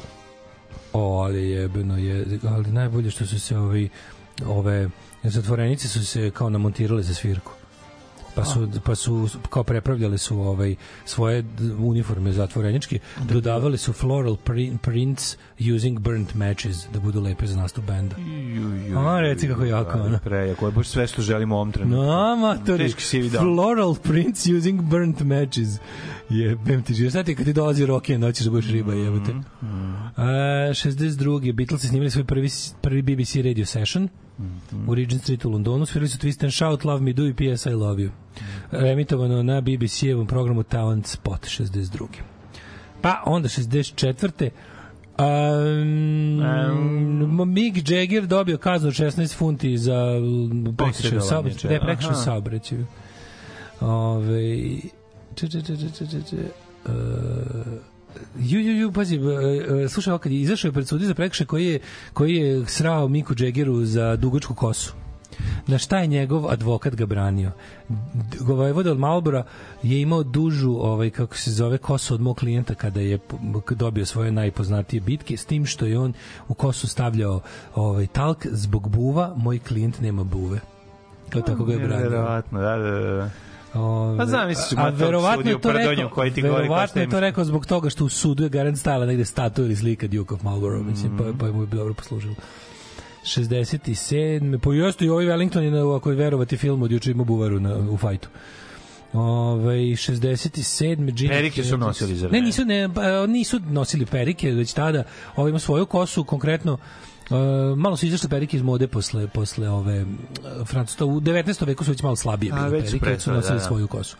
o, ali jebeno je, ali najbolje što su se ovi, ove zatvorenice su se kao namontirale za svirku pa su pa su kao prepravljale su ovaj svoje uniforme zatvoreničke dodavali su floral print, prints using burnt matches da budu lepe za nastup benda A, reci kako jako, ono. Prejako, je baš sve što želimo u ovom trenutku. No, matori, Teški sivi dan. floral prints using burnt matches. Jebem ti. Sad ti kad ti dolazi roke, noćeš da budeš riba, jebate. Mm-hmm. A, 62. Beatles snimali svoj prvi, prvi BBC radio session Mm-hmm. u Regent Street u Londonu. Svirali su Twist and Shout, Love Me Do i P.S. I Love You. Emitovano na BBC-evom programu Talent Spot 62. Pa onda 64. Um, Mick Jagger dobio kaznu od 16 funti za prekršaj Posjedovanje saobraćaj. čega? Ne, prekršaj Aha. saobraćaj. Ove, če, če, če, če, če, če, če, uh, Ju, ju, ju, pazi, uh, uh, slušaj, kad je izašao je pred sudi za prekršaj koji je, koji je srao Miku Džegeru za dugačku kosu. Na šta je njegov advokat ga branio? Vojvoda od Malbora je imao dužu, ovaj, kako se zove, kosu od mog klijenta kada je dobio svoje najpoznatije bitke, s tim što je on u kosu stavljao ovaj, talk zbog buva, moj klijent nema buve. Kao tako ga je branio. Verovatno, da, da, da. Ove, Pa znam, misliš, a verovatno sudiju je to rekao, koji ti govori verovatno je to rekao zbog toga što u sudu je garant stajala negde statu ili slika Duke of Marlborough, mislim, pa, pa mu je dobro poslužilo. 67. Pa jeste i ovaj Wellington je, na, ako je verovati film od juče ima buvaru na, u fajtu. Ove, 67. Jimmy Perike su nosili, zar ne? ne? nisu, ne, pa, nisu nosili perike, već tada ovaj ima svoju kosu, konkretno Uh, malo su izašle perike iz mode posle posle ove francuska u 19. veku su već malo slabije bile perike, su nosili da, da. svoju kosu.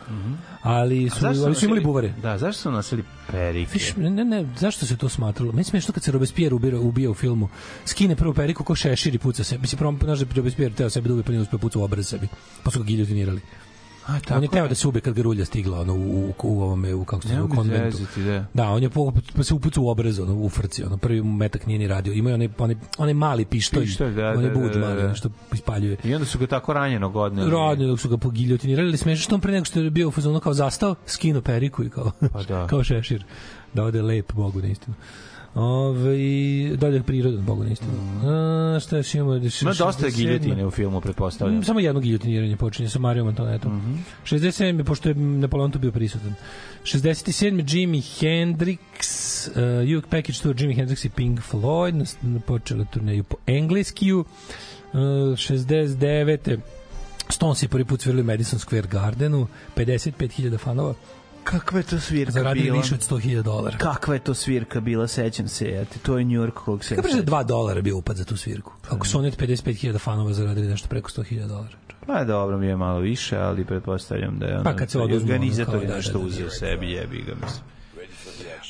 Ali su, ali su imali nosili- buvare. Da, zašto su nosili perike? Viš, ne, ne, ne, zašto se to smatralo? Meni je smiješno kad se Robespierre ubira, ubija u filmu. Skine prvo periku ko šešir i puca se. Mislim, prvo, znaš da Robespierre teo sebi da ubije, pa nije uspeo puca u obraz sebi. Pa su ga giljotinirali. A, tako on je teo da se ubije kad ga rulja stigla ono, u, u, u ovome, u, kako se zove, u konventu. zezati, da. Da, on je po, pa se upucao u obraz, ono, u frci, ono, prvi metak nije ni radio. Ima onaj, onaj, onaj mali pištolj, Pištolj, da, onaj da, bud da, da, mali, da. što ispaljuje. I onda su ga tako ranjeno godne. Radnje dok su ga pogiljotinirali, ali smešno što on pre nego što je bio u fazonu kao zastao, skino periku i kao, Pa da. [LAUGHS] kao šešir. Da ode lep, Bogu na istinu. Ove, dalje prirodan, Bogu na istinu. A, šta još imamo? Ima dosta giljotine u filmu, pretpostavljam. Mm, Samo jedno giljotiniranje počinje sa Marijom Antonetom. Mm -hmm. 67. pošto je Napoleon tu bio prisutan. 67. Jimi Hendrix, uh, UK Package Tour, Jimi Hendrix i Pink Floyd, počela turneju po engleskiju. Uh, 69. Stones je prvi put svirali u Madison Square Gardenu, 55.000 fanova, Kakva je to svirka zaradili bila? više od 100.000 dolara. Kakva je to svirka bila, sećam se, eto, to je New York kog se... Kako je 2 dolara bio upad za tu svirku? Ako su oni od 55.000 fanova zaradili nešto preko 100.000 dolara. Pa dobro, mi je malo više, ali pretpostavljam da je ono, Pa kad se oduzmu, ono, organizatori kao da, nešto da, da, da. uzeo sebi, jebi ga, mislim.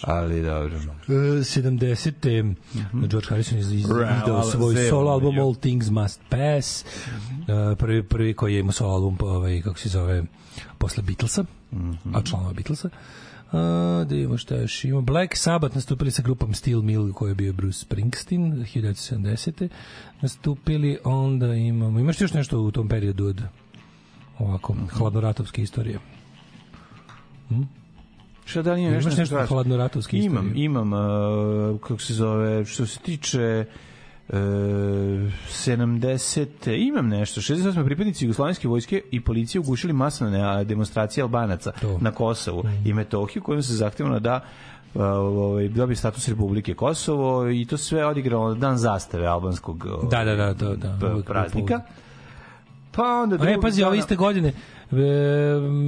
Ali dobro. Uh, 70. George Harrison iz, iz, izdao svoj solo album. All Things Must Pass. Uh, prvi, prvi koji je imao solo album, ovaj, kako se zove, posle Beatlesa, a članova Beatlesa. Uh, da imamo šta još ima. Black Sabbath nastupili sa grupom Steel Mill koji je bio Bruce Springsteen 1970. Nastupili, onda imamo... Imaš još nešto u tom periodu od ovako, hladnoratovske istorije? Šta da li imam Imaš nešto nešto kažem? hladnoratovske istorije? Imam, imam, uh, kako se zove, što se tiče uh, 70. Imam nešto. 68. pripadnici Jugoslovenske vojske i policije ugušili masovne demonstracije Albanaca To. na Kosovu i Metohiju kojim se zahtevano da ovaj, dobije status Republike Kosovo i to sve odigralo na dan zastave albanskog ovaj, Da, da, da, da, uvek praznika. Pa onda Pa ne, pazi, ove iste godine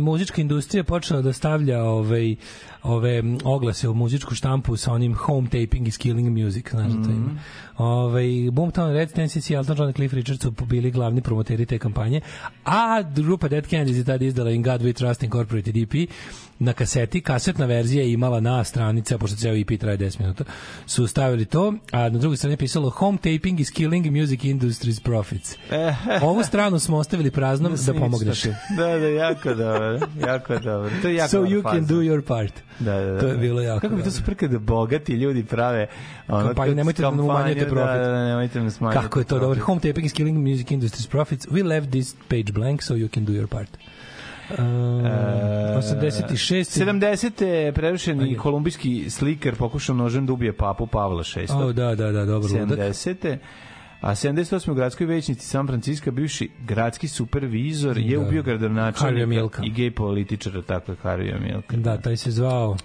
muzička industrija počela da stavlja ovaj, ove oglase u muzičku štampu sa onim home taping is killing music, znaš da to ima. Ovaj Boomtown Reds, Tennessee Elton John i Cliff Richard su bili glavni promoteri te kampanje, a grupa Dead Kennedys je tada izdala In God We Trust Incorporated EP na kaseti, kasetna verzija je imala na stranice, pošto ceo EP traje 10 minuta, su stavili to, a na drugoj strani je pisalo Home taping is killing music industry's profits. [LAUGHS] Ovu stranu smo ostavili praznom da pomogneš. Da, da, jako dobro. Jako dobro. To je jako So you can faza. do your part. Da, da, da. To je bilo jako Kako bi to super kada bogati ljudi prave ono, kad- nemojte da nam umanjujete profit. Da, da, da, nemojte nam smanjiti. Kako je to dobro? Home taping is killing music industry's profits. We left this page blank so you can do your part. Uh, 86. 70. je prerušeni kolumbijski slikar pokušao nožem da ubije papu Pavla VI. O, da, da, da, dobro. ludak. 70. A 78. u gradskoj većnici San Francisco bivši gradski supervizor je Da. ubio gradonačelnika i gej političara, tako je Harvey Milka. Da, taj se zvao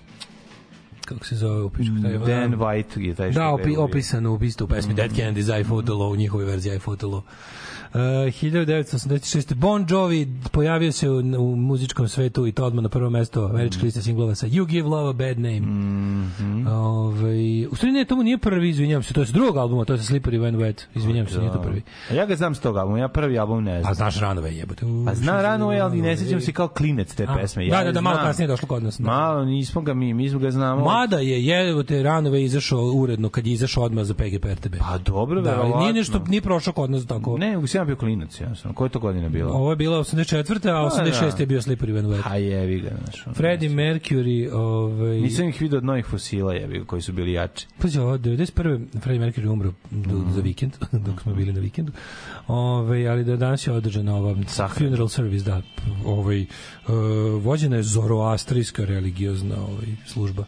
kako se zove u pišku? Taj, Dan White je taj što Da, opi, opisano u isto u pesmi Dead Candy's I Fought Low, njihovoj verziji I Low. Uh, 1986. Bon Jovi pojavio se u, u muzičkom svetu i to odmah na prvo mesto američke liste singlova sa You Give Love a Bad Name. Mhm. Ovaj, u stvari ne, to mu nije prvi, izvinjam se, to je s drugog albuma, to je sa Slippery When Wet, izvinjam se, nije to prvi. A ja ga znam s tog albuma, ja prvi album ne znam. A znaš Ranove jebote. Pa zna rano je, ali ne sećam se kao klinec te A, pesme. da, Ja da, je da, malo kasnije je došlo kod nas. Da. Malo, nismo ga mi, mi smo ga znamo. Mada je jebote Ranove izašao uredno kad je izašao odmah za PGP RTB. Pa dobro, da, verovatno. nije nešto, nije prošao kod nas tako. Ne, nego sam bio klinac, ja sam. Koje je to godine bilo? Ovo je bila 84. a 86. da. je bio Slippery When Wet. A jevi ga, znaš. Freddie Mercury, ovaj... Nisam ih vidio od novih fosila, jebi ga, koji su bili jači. Pazi, ovo, 91. Freddie Mercury umro do, Mm. za vikend, [LAUGHS] dok smo bili na vikendu. Ove, ali da danas je održana ova Sahrana. funeral service, da. Ovaj, uh, vođena je zoroastrijska religiozna ovaj, služba.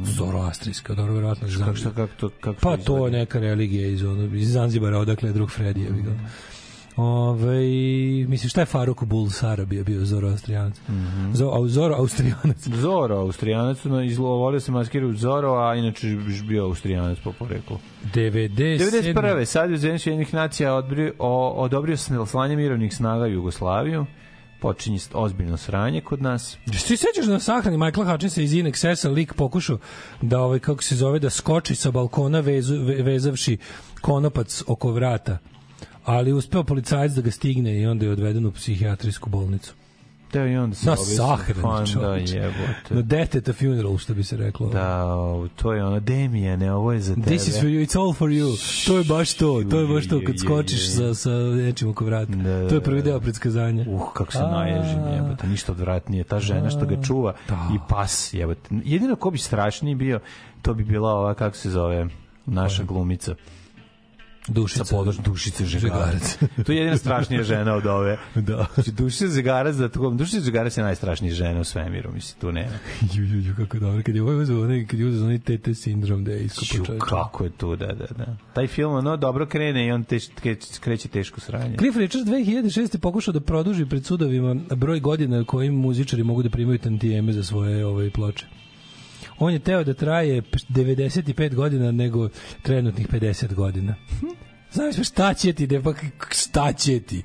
Zoroastrijska, dobro, verovatno. Kako, kako to, kako Pa to je neka religija iz, ono, iz Zanzibara, odakle je drug Freddy. Je Mhm. Mm. Ove, mislim, šta je Faruk Bulsara bio, bio Zoroastrijanac? Mm Mhm. -hmm. Zo, au, Zoro Austrijanac. [LAUGHS] Zoro, Austrijanac, no, izlo, volio se maskirati Zoro, a inače bio Austrijanac po poreklu. 97. 91. sad je Zemljiš jednih nacija odbrio, o, odobrio slanje mirovnih snaga Jugoslaviju. Počinje ozbiljno sranje kod nas. Jesi ti sećaš da na sahrani Michaela Hutchinsa iz In Excessa lik pokušao da ovaj kako se zove da skoči sa balkona vezu, ve, vezavši konopac oko vrata. Ali uspeo policajac da ga stigne i onda je odveden u psihijatrijsku bolnicu. Teo i onda se Na sahrani, Fan, Da, jebote. Na death at a funeral, što bi se reklo. Da, to je ono, Demijane, ovo je za tebe. This is for you, it's all for you. To je baš to, to je baš to kad skočiš sa, sa nečim oko vrata. Da, To je prvi deo predskazanja. Uh, kako se naježim, jebote, ništa odvratnije. Ta žena što ga čuva Da. i pas, jebote. Jedino ko bi strašniji bio, to bi bila ova, kako se zove, naša glumica. Dušica. Sa podlož, dušica Žegarac. To je jedina strašnija žena od ove. [LAUGHS] Da. Znači, Dušica Žegarac, da tako, Dušica Žegarac je najstrašnija žena u svemiru, mislim, tu nema. [LAUGHS] Ju, ju, ju, kako dobro. Kad je ovaj uzeo onaj, kad je uzeo onaj tete sindrom da je iskopao čovječa. kako je tu, da, da, da. Taj film, ono, dobro krene i on teš, kreće, kreće teško sranje. Cliff Richard 2006. pokušao da produži pred sudovima broj godina kojim muzičari mogu da primaju tantijeme za svoje ove ploče. On je teo da traje p- 95 godina nego trenutnih 50 godina. Znaš šta će ti, da pa šta će ti?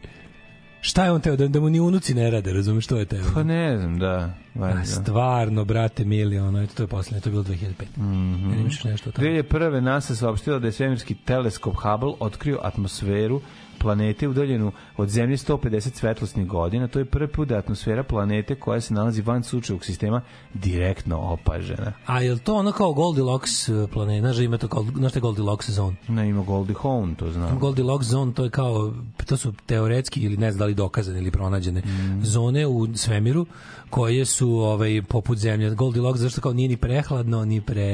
Šta je on teo, da, da mu ni unuci ne rade, razumeš što je teo? Pa ne znam, da. valjda. A, stvarno, brate, mili, ono, eto, to je poslednje, to je bilo 2005. Mm. -hmm. Imaš nešto o tome? 2001. NASA saopštila da je svemirski teleskop Hubble otkrio atmosferu planete udaljenu od Zemlje 150 svetlosnih godina. To je prvi put da atmosfera planete koja se nalazi van sunčevog sistema direktno opažena. A je to ono kao Goldilocks uh, planeta? Znaš da ima to kao, znaš je Goldilocks zone? Na ima Goldie Hawn, to znam. Goldilocks zone, to je kao, to su teoretski ili ne znam da li dokazane ili pronađene Mm. zone u svemiru koje su ovaj poput zemlje. Goldilocks zašto kao nije ni prehladno, ni pre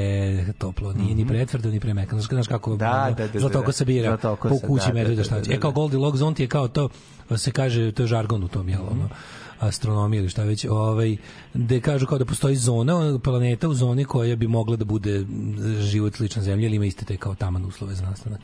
toplo, nije ni pretvrdo, ni premekano. Znaš, znaš kako Mhm. Da, da, da, da, zlatoko da. se bira po kući da, da, medveda da, šta da, će. da, E kao da. Goldilocks zone ti je kao to se kaže, to je žargon u tom, jel, Mhm. ono, astronomije ili šta već, ovaj, gde kažu kao da postoji zona, planeta u zoni koja bi mogla da bude život sličan zemlji, ili ima iste te kao taman uslove za nastanak.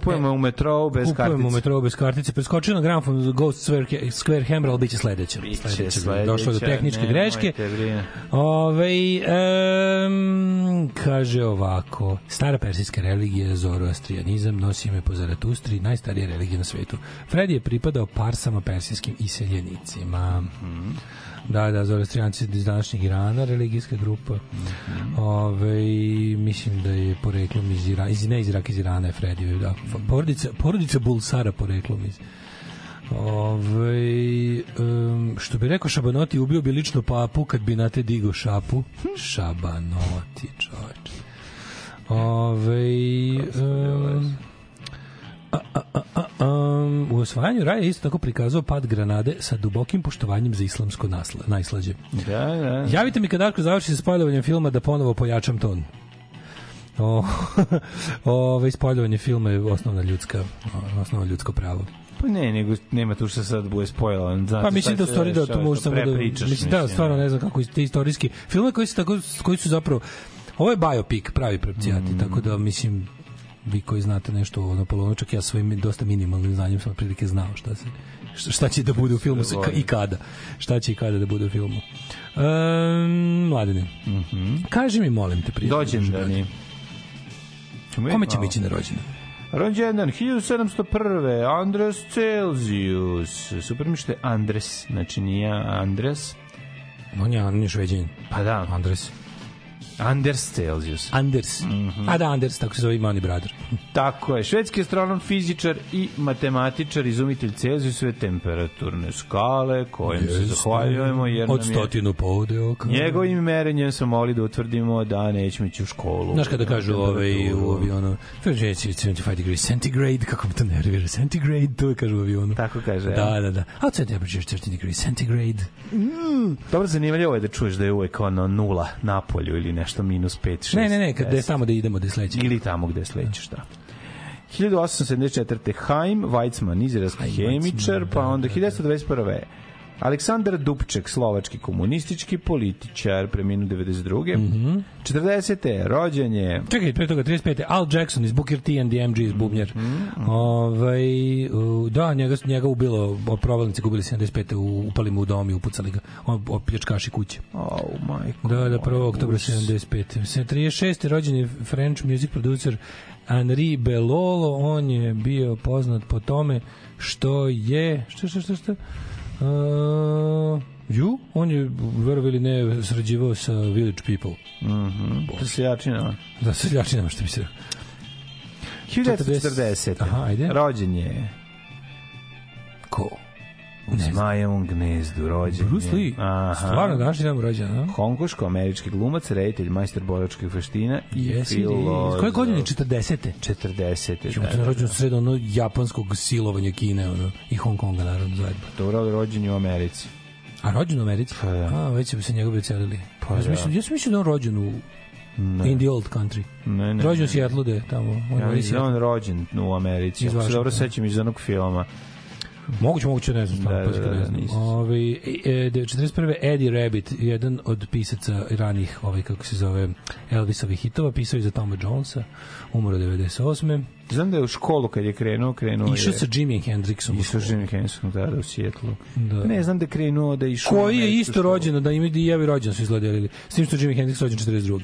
Kupujemo u metrou bez Kupujemo kartice. u metrou bez kartice. Preskočio na gramfon Ghost Square, Square Hammer, ali biće sledeća. Biće Sledeća. sledeća, Došlo do tehničke nemojte greške. Ove, um, kaže ovako, stara persijska religija, zoroastrijanizam, nosi ime po Zaratustri, najstarija religija na svetu. Fred je pripadao parsama persijskim iseljenicima. Da, da, zoroastrijanci iz današnjeg Irana, religijska grupa. Ove, mislim da je poreklom iz Irana, iz, ne iz Iraka, iz Irana je Fred. Da. Porodica, porodica Bulsara poreklom iz Ove, um, što bi rekao Šabanoti, ubio bi lično papu kad bi na te digo šapu. Šabanoti, čoveč. Ove, um, um, u osvajanju raja isto tako prikazao pad Granade sa dubokim poštovanjem za islamsko nasla, najslađe. Da, da. Javite mi kad Darko završi sa spoilovanjem filma da ponovo pojačam ton. O, [LAUGHS] ove, spoilovanje filma je osnovna ljudska, osnovno ljudsko pravo. Pa ne, nego nema tu što sad bude spojilo. Pa mislim da u stvari da to može samo da mislim da stvarno ne znam kako te istorijski filmovi koji su tako koji su zapravo ovo je biopic pravi pravcijati Mm. tako da mislim vi koji znate nešto o Napoleonu, čak ja svojim dosta minimalnim znanjem sam otprilike znao šta se šta- će da bude u filmu i kada. Šta će i kada da bude u filmu. Um, mladine. Kaži mi, molim te, prijatelju. Dođem da ni. Kome će biti na rođendan? Rođendan 1701. Andres Celsius. Super mi što je Andres, znači nije Andres. On je, on je šveđanin. Pa da, Andres. Anders Celsius. Anders. Mhm. A da, Anders, tako se zove Mani Brother. [LAUGHS] Tako je, švedski astronom, fizičar i matematičar, izumitelj Celzijusove temperaturne skale, kojem se zahvaljujemo, jer Od nam je stotinu povode oka. njegovim merenjem smo mogli da utvrdimo da nećemo ići u školu. Znaš kada kažu ovaj, u avionu, Fahrenheit 75 degrees centigrade, kako me to nervira, centigrade, to je kažu u avionu. Tako kaže, Da, da, da. Outside temperature 30 degrees centigrade. Dobro zanimljivo je da čuješ da je uvek ono nula na polju ili nešto minus 5, 6. Ne, ne, ne, kad je tamo da idemo, da je sledeće. Ili tamo gde sledećeš, da. 1874. Haim Weizmann, izraelski hemičar, pa onda 1921. Aleksandar Dubček, slovački komunistički političar, preminu 92. Mm -hmm. 40. rođen je Čekaj, pre toga 35. Al Jackson iz Booker T and the MG's bubnjar. Mhm, Ovaj u, da, njega njega ubilo od provalnice gubili 75. u upali mu u dom i upucali ga. On opljačkaši kuće. Oh, majko. Da, da, 1. moja, oktobra užas. 75. Se 36. rođen je French music producer Henri Belolo, on je bio poznat po tome što je što što što što Uh, ju, on je, verovo ili ne, srađivao sa Village People. Mhm. To se jačina. Da, sa seljačinama, što bi se... 1940. Aha, ajde. Rođen je Ko? U Zmajevom gnezdu rođen je. Bruce Lee. Aha. Stvarno, današnji dan rođen, a? Hongkoško-američki glumac, reditelj, majstor borilačkih veština i Jesi, filozof. koje godine? 40. 40. Čemo se rođen u sredo ono japanskog silovanja Kine ono, i Hong Konga naravno zajedno. Dobro, rođen je u Americi. A rođen u Americi? Pa da. A, već bi se njegove ocelili. Pa ja sam da. mislio, ja sam mislio da je on rođen u Ne. in the old country. Ne, ne. Rođen u. Seattleu da je tamo. On Ja ja, da je on rođen u Americi. Ako se dobro sećam iz onog filma. Moguće, moguće, ne znam, Da, stvarno, da, pa da, ne znam. nisam. Ovaj, e, e, 41. Eddie Rabbit, jedan od pisaca ranih, ovaj, kako se zove, Elvisovih hitova, pisao je za Toma Jonesa, umro 98. Znam da je u školu kad je krenuo, krenuo Išao je... sa Jimi Hendrixom. Išao školu. Jimi Henson tada u Sijetlu. Da. Ne znam da je krenuo da je išao... Koji je isto školu. rođen, da ima i Jevi rođen su izgledali. S tim što Jimi Hendrix rođen 42.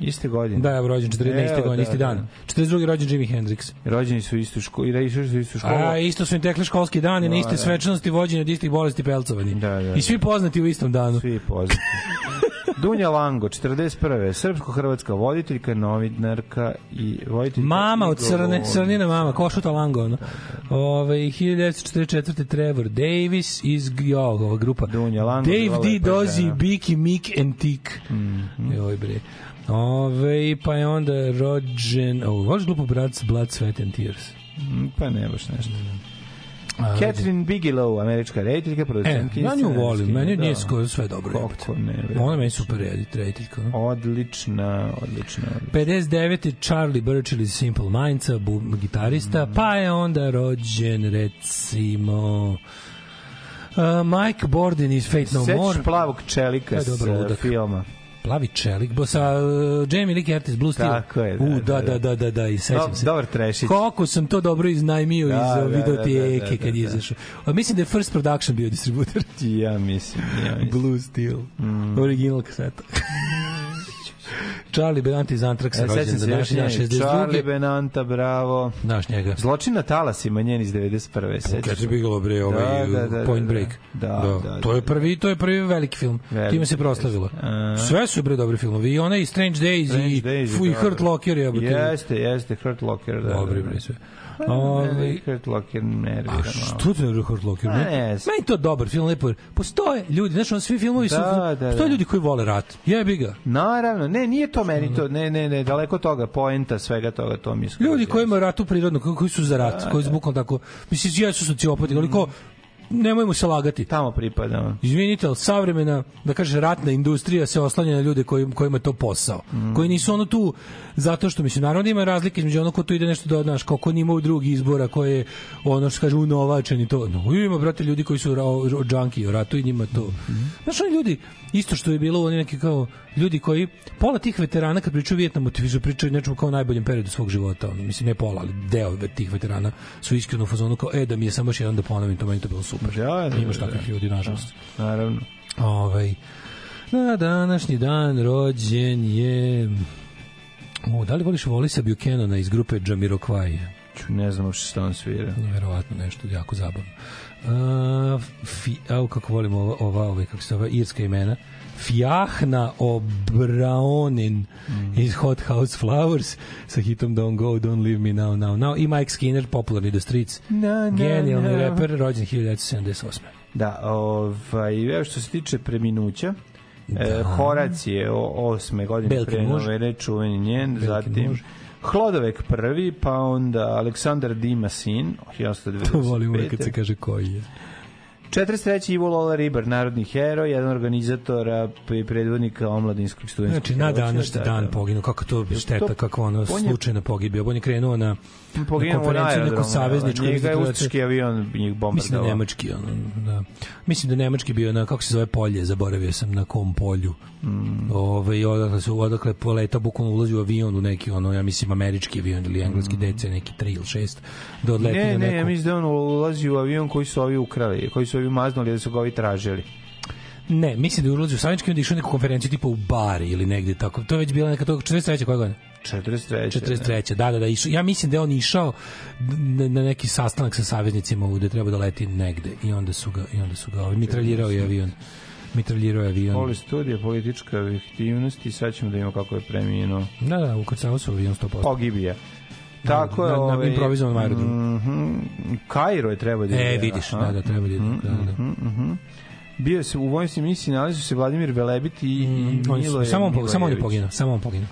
Iste godine. Da, je rođen 14. Evo, godine, da, isti da. dan. 42. rođen Jimi Hendrix. Rođeni su u istu školu. I da išao su u istu školu. A, isto su im tekli školski dani, na Da, iste da. svečanosti vođenja od istih bolesti pelcovani. Da, da, I svi poznati u istom danu. Svi poznati. [LAUGHS] Dunja Lango, 41. Srpsko-hrvatska voditeljka, novinarka i voditeljka. Mama od crne, crnina mama, košuta lango, ono. Ove, 1944. Trevor Davis iz, jo, ova grupa. Dunja Lango, Dave D. Dozi. Biki, Mik and Tik. Mm. -hmm. Joj bre. Ove, pa je onda rođen, o, voliš glupo brat Blood, Sweat and Tears? Mm, Pa ne baš nešto. A, Catherine Bigelow, američka rediteljka, E, producentkinja. ja nju volim, meni je da. nije skoro sve dobro. Kako ne. Ona meni super redit, rediteljka. Odlična, odlična. odlična. 59. Charlie Burchill iz Simple Mindsa, bu, gitarista, pa je onda rođen, recimo, uh, Mike Borden iz Fate No Sećaš More. plavog čelika je s ludak. filma? Plavi čelik, bo sa uh, Jamie Lee Curtis, Blue Steel. Tako je, da, U, da, da, da, da, da, da, i sećam se. dobar trešić. Kako sam to dobro iznajmio Da, iz da, uh, da, videoteke da, da, da, kad je da. izašao. A Mislim da je First Production bio distributer. Ja mislim, ja mislim. Blue Steel. Original kaseta. [LAUGHS] Charlie Benanti iz Antraxa, E, rođen sećam za naši dan njega. Charlie 62. Benanta, bravo. Znaš njega. Zločin na talasima njen iz 91. sećaš Catch se? Bigelow bre, ovaj Da, da, da, Point da, Break. da. Da, da, to je da. prvi, to je prvi veliki film. Veliki, Time se proslavilo. Sve su bre dobri filmovi. I onaj Strange Days Strange i Days je i. Hurt Locker je. Jeste, jeste, Hurt Locker, da. Dobri da, bre da. sve. Pa, mene Hurt Locker nervira A što te ne Hurt Locker? Ma, Ne? Meni to dobar film, lepo. je. Postoje ljudi, znaš, on svi filmovi su... Da, da, postoje da. ljudi koji vole rat. Jebi ga. Naravno, ne, nije to meni to, ne, ne, ne, daleko toga, poenta svega toga, to mi Ljudi koji imaju ratu prirodno, koji- su za rat, koji su bukvalno tako... Mislim, jesu sociopati, ali ko... Nemojmo se lagati. Tamo pripada. Izvinite, ali savremena, da kaže, ratna industrija se oslanja na ljude koji, kojima je to posao. Koji nisu ono tu, zato što, mislim, naravno da ima razlike između ono ko tu ide nešto da odnaš, kao ko nima u drugi izbora, koje je ono što kaže unovačen i to. No, ima, brate, ljudi koji su ra- o džanki o ratu i njima to. Znaš, oni ljudi, isto što je bilo, oni neki kao ljudi koji, pola tih veterana kad pričaju o Vijetnamu, ti više pričaju o nečemu kao najboljem periodu svog života. Ono, mislim, ne pola, ali deo tih veterana su iskreno u fazonu kao, e, da mi je samo još jedan da ponovim, to meni to bilo super. Da, da, Imaš da, takvih da. ljudi, nažalost. Naravno. Ovaj, na današnji dan rođen je... O, da li voliš Volisa Buchanana iz grupe Jamiroquai? Ne znam uopšte šta on svira. Verovatno nešto jako zabavno. Uh, fi, au, kako volim ova, ova, ova, kako se ova irska imena. Fjahna Obraonin Mm. iz Hot House Flowers sa hitom Don't Go, Don't Leave Me Now, Now, Now i Mike Skinner, popularni do Streets. Na, na, Genijalni na. reper, rođen 1978. Da, ovaj, evo što se tiče preminuća, e, Horacije o, osme godine Veliki pre muž. nove čuveni njen, Veliki zatim muž. Hlodovek prvi, pa onda Aleksandar Dima sin, 1995. To volim uvek kad se kaže koji je. 43. Ivo Lola Ribar, narodni heroj, jedan organizatora i predvodnika omladinskog studentskog Znači, na današnji da, dan da. poginuo, kako to šteta, kako ono slučajna pogibija. On je krenuo na Poginuo na aerodromu, savezničko. Njega je ustaški avion njih Mislim da bombardovao. nemački, ono, da. Mislim da nemački bio na, kako se zove polje, zaboravio sam na kom polju. Mm. Ove, i odakle, su, odakle poleta, bukvalno ulazi u avion u neki, ono, ja mislim, američki avion ili engleski DC, neki 3 ili 6, da odleti Ne, na ne, ja mislim da on ulazi u avion koji su ovi ukrali, koji su ovi maznuli da su ga ovi tražili. Ne, mislim da je ulazi u saveznički onda je išao neku konferenciju tipa u bari ili negde tako. To je već bila neka to 43. koja godina? 43. 43. Da, da, da, išao. Ja mislim da je on išao na, na neki sastanak sa saveznicima gde treba da leti negde i onda su ga i onda su ga ovaj, mitraljirao je avion. Mitraljirao je avion. Poli studija politička aktivnosti, sad ćemo da imamo kako je preminuo. Da, da, ukrcao su avion 100%. Pogibija. Tako je. na, na ovaj, improvizovanom aerodromu. Mhm. Kairo je treba da E, ide, vidiš, aha. da, da, treba da ide. Da, da. Bio se u vojnoj misiji nalazi se Vladimir Velebit i, i Mm, su- Miloje samo on, samo on je poginuo, samo on poginuo.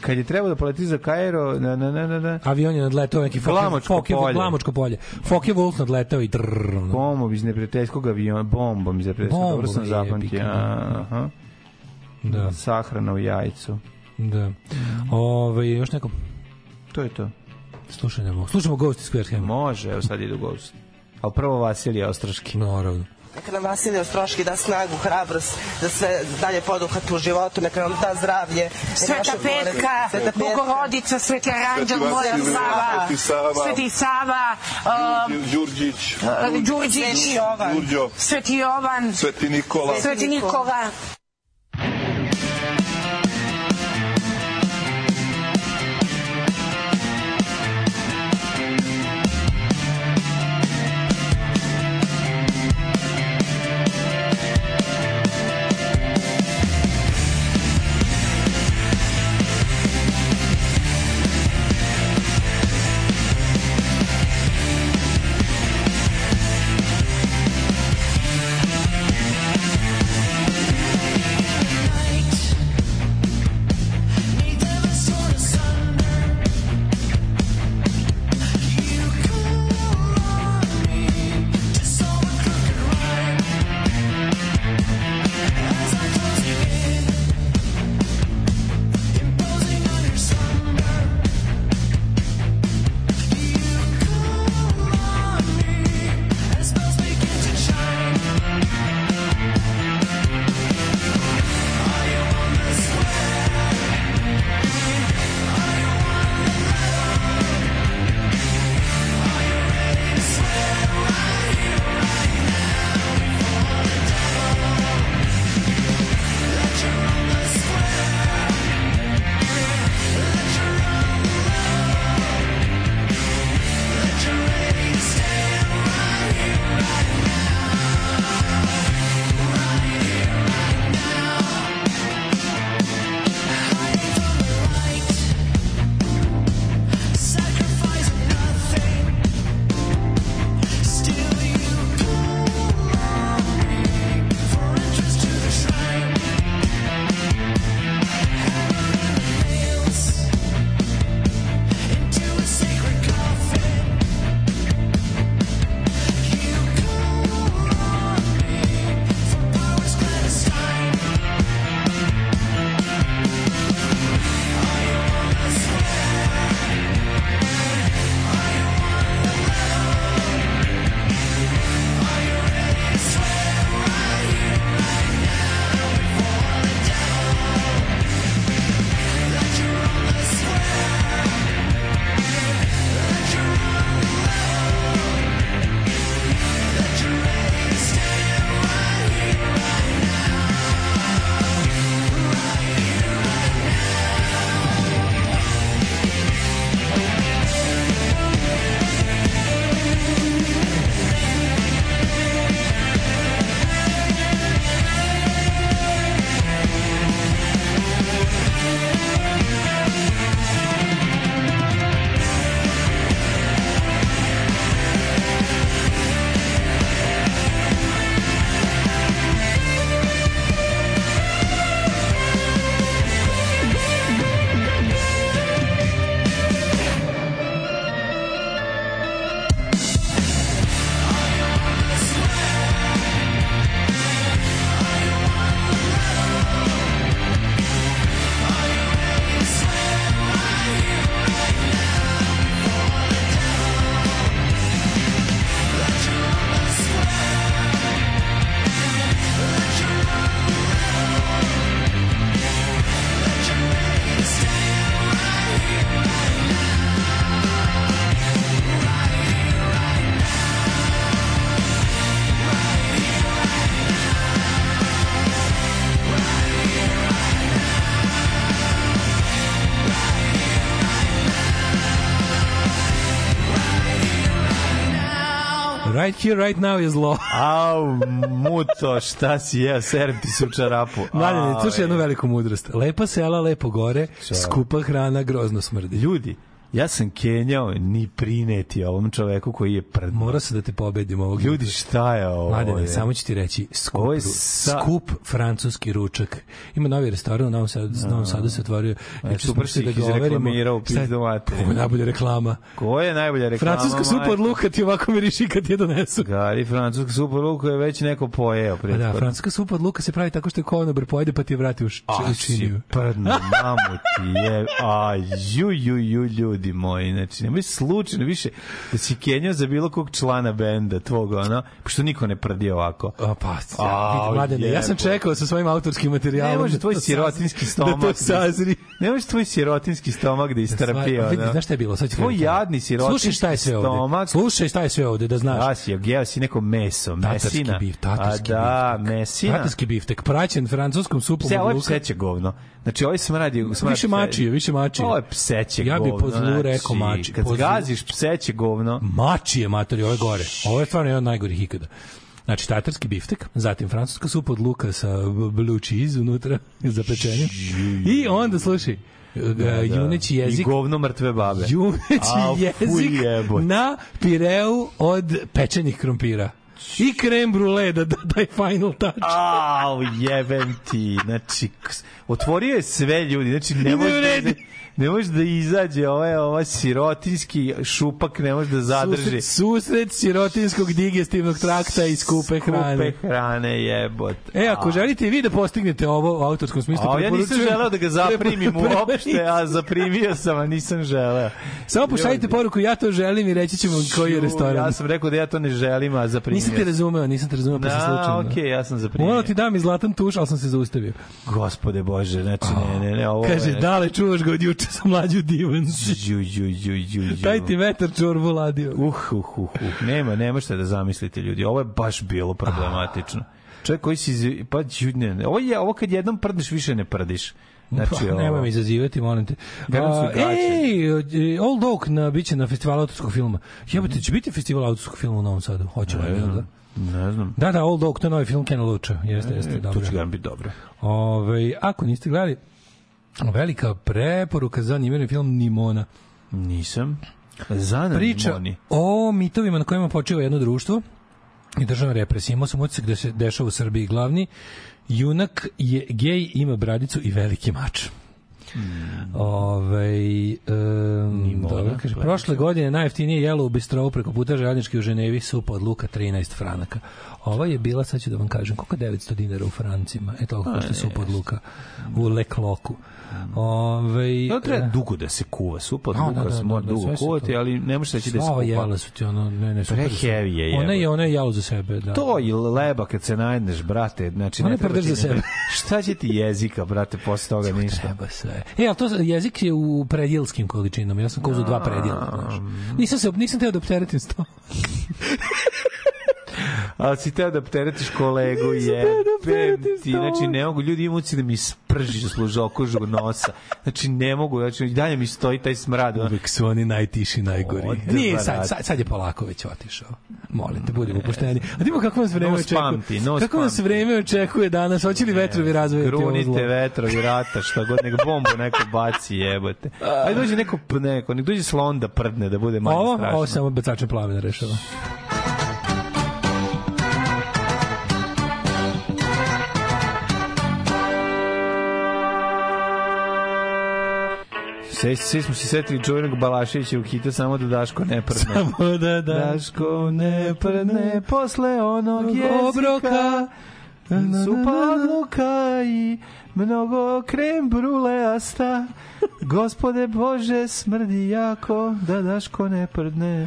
Kad je trebao da poleti za Kairo, na, na, na, na, na, Avion je nadletao neki Glamočko Fokke, polje. Glamočko polje. Fokke Wolf nadletao i drrrr. bombom iz neprijateljskog aviona, bombom iz neprijateljskog, dobro sam zapamtio. jebik, da. Aha. Da, Sahrana u jajcu. da. Ove, još neko To je to. slušajmo. Slušamo Ghost iz Square Hammer. Može, evo sad idu Ghost. Ali prvo Vasilije Ostroški. Naravno. Neka nam Vasilij Ostroški da snagu, hrabrost, da sve dalje poduhvati u životu, neka nam da zdravlje. Sveta Petka, Sveta Petka. Bogorodica, Sveti Aranđel, Sveti Moja Vasilije, Sava, Sveti Sava, um, Đurđić, Đurđić, Sveti Jovan, Sveti Nikola, Sveti Nikola. Right here, right now je zlo. [LAUGHS] Au, muto, šta si jeo, serem ti se u čarapu. Mladene, Au, slušaj jednu veliku mudrost. Lepa sela, lepo gore, skupa hrana, grozno smrdi. Ljudi, ja sam kenjao ni prineti ovom čoveku koji je pred... Mora se da te pobedim ovog Ljudi, šta je ovo? Mladene, samo ću ti reći, skup, Ovo je sa- skup francuski ručak. Ima novi restoran u Novom Sadu, Novom Sadu se otvorio. E, super si ih ga overimo. izreklamirao u pizdu materinu. Ovo je najbolja reklama. Ko je najbolja reklama? Francuska majko? luka ti ovako miriši kad je donesu. Gari, francuska supa od luka je već neko pojeo. Pa da, francuska supa od luka se pravi tako što je konobar pojede pa ti je vrati u, š, A u si činiju. prdno, mamu ti je, a ju, ju, ju, ljudi moji, znači, nemoj slučajno više da si kenjao za bilo kog člana benda tvog, ono, pošto niko ne prdi ovako. A, pa, A, ja, vidi, mladene, ja sam čekao sa svojim autorskim materijalom. Ne može da tvoj to sirotinski sazri- stomak. Da to sazri. Ne može tvoj sirotinski stomak da istrpi, Sva- vidi, ono. znaš šta je bilo? Sad Tvoj jadni sirotinski Slušaj šta je sve ovde. Slušaj šta je sve ovde, da znaš. Da si, jeo si neko meso, Tatarski mesina. bif, tatarski A da, mesina. Tatarski biftek, praćen francuskom supom Pse, ovo je pseće govno. Znači, smrad je... Smrad Više mačije, više mačije. Ovo je pseće Ja govno. po zlu znači, rekao mači- Kad zgaziš pseće govno, Mačije, matori, ovo je gore. Ovo je stvarno jedan od najgorih ikada. Znači, tatarski biftek, zatim francuska supa od luka sa blue cheese unutra [LAUGHS] za pečenje. I onda, slušaj, da, juneći jezik, I govno mrtve babe. juneći fuj, jezik na pireu od pečenih krompira. I krem brule da da daj final touch. Au, jebem ti. Znači, otvorio je sve ljudi. Znači, ne može ne može da izađe ovaj, ovaj sirotinski šupak, ne može da zadrži. Susret, susret sirotinskog digestivnog trakta i skupe hrane. Skupe hrane, jebote. E, ako želite i vi da postignete ovo u autorskom smislu, A ja nisam želeo da ga zaprimim uopšte, a zaprimio sam, a nisam želeo. Samo pošaljite poruku, ja to želim i reći ćemo koji je restoran. Ja sam rekao da ja to ne želim, a zaprimio Nisam te razumeo, nisam te razumeo, pa Da, slučajno. okej, ja sam zaprimio. Morao ti dam i zlatan tuš, ali sam se zaustavio. Gospode Bože, znači ne, ne, ne, ovo Kaže, je... dale, čuvaš ga od juče [LAUGHS] sa mlađu divan. Ju, ju, ju, ju, ju. Taj ti vetar čorbu ladio. Uh, uh, uh, uh. Nema, nema šta da zamislite ljudi. Ovo je baš bilo problematično. Čovjek koji si, pa ne, ne. Ovo je, ovo kad jednom prdneš, više ne prdiš. Znači, pa, nemoj me izazivati, molim te. A, ej, e, Old Oak na, biće na festivalu autorskog filma. Jebote, će biti festival autorskog filma u Novom Sadu? Hoće, Ne da? Ne znam. Da, da, Old Oak, to je novi film Kena Luča. Jeste, jeste, E, dobro. To će biti dobro. Ove, ako niste gledali, velika preporuka za animirani film Nimona. Nisam. Zana Priča Nimoni. o mitovima na kojima počiva jedno društvo i državna represija. Imao sam utisak da se dešava u Srbiji glavni. Junak je gej, ima bradicu i veliki mač. Ove, um, dobro, kaže, prošle godine najjeftinije jelo u Bistrovu preko puta željeznički u Ženevi supa od luka 13 franaka. Ova je bila, sad ću da vam kažem, koliko je 900 dinara u francima? E toliko košta supa od luka u Lekloku. Ove, To treba dugo da se kuva. Supa od A, luka da, da, se mora da, da, dugo se kuvati, ali ne može reći da ova skupa. jela su ti ono, ne, ne, super su. Pre-heavy je Ona je, ona je jelo za sebe, da. To i leba kad se najedneš, brate, znači Ona ne treba ti za sebe. [LAUGHS] Šta će ti jezika, brate, posle toga ništa? Treba sve. E, ali to jezik je u predjelskim količinama. Ja sam kouzao dva predjela, znaš. Nisam se nisam teo da opteretim sto. [LAUGHS] Ali si teo da opteretiš kolegu, da opteretim ti, znači ne mogu, ljudi imaju da mi sprži služao kožu nosa. Znači ne mogu, znači i dalje mi stoji taj smrad. Uvijek su oni najtiši, najgori. Odvrat. Nije, sad, sad, sad je polako već otišao. Molim te, budimo pošteni. A ti kako nas vreme No očekuje? spamti, no kako spamti. vreme očekuje danas? Hoće li vetrovi razvojati ovo zlo? Grunite vetrovi rata, šta god, nek bombu neko baci, jebote. Ajde dođe neko, neko, nek dođe slon da prdne, da bude manje Ovo, strašno. ovo samo bacačem plamena rešava. Sve, sve smo se setili čuvenog Balaševića u hitu samo da Daško ne prdne. Samo da, da. Daško ne prdne posle onog jezika. Obroka. Supa od luka i mnogo krem bruleasta. Gospode Bože, smrdi jako da Daško ne prdne. E,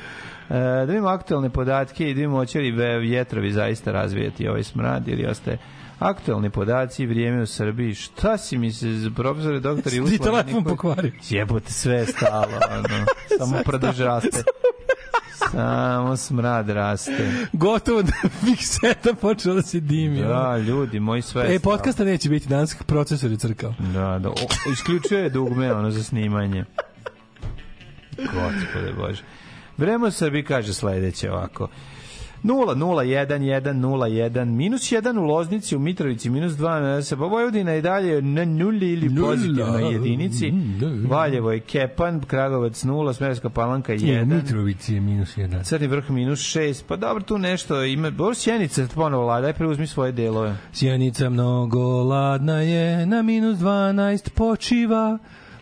da vidimo aktualne podatke i da vidimo hoće li vjetrovi zaista razvijeti ovaj smrad ili ostaje aktualni podaci, vrijeme u Srbiji. Šta si mi se, profesore, doktori, Ti telefon pokvario. Jebote, sve je stalo, ono. [LAUGHS] Samo prdež raste. Samo smrad raste. Gotovo da [LAUGHS] bih seta počela da se dimi. Da, ljudi, moj sve E, podcasta neće biti danas, procesor je crkao. Da, da. O, isključuje dugme, ono, za snimanje. Gospode Bože. Vreme u Srbiji kaže sledeće ovako. 0, 0, 1, 1, 0, 1, minus 1 u Loznici, u Mitrovici, minus 2 na se, pa Vojvodina je dalje na nuli ili Nula. pozitivnoj jedinici. Valjevo je Kepan, Kragovac 0, Smerska palanka I 1. Mitrovici je minus jedan. Crni vrh minus 6, pa dobro tu nešto ima, dobro Sjenica ponovo vlada, aj preuzmi svoje delove. Sjenica mnogo ladna je, na minus 12 počiva,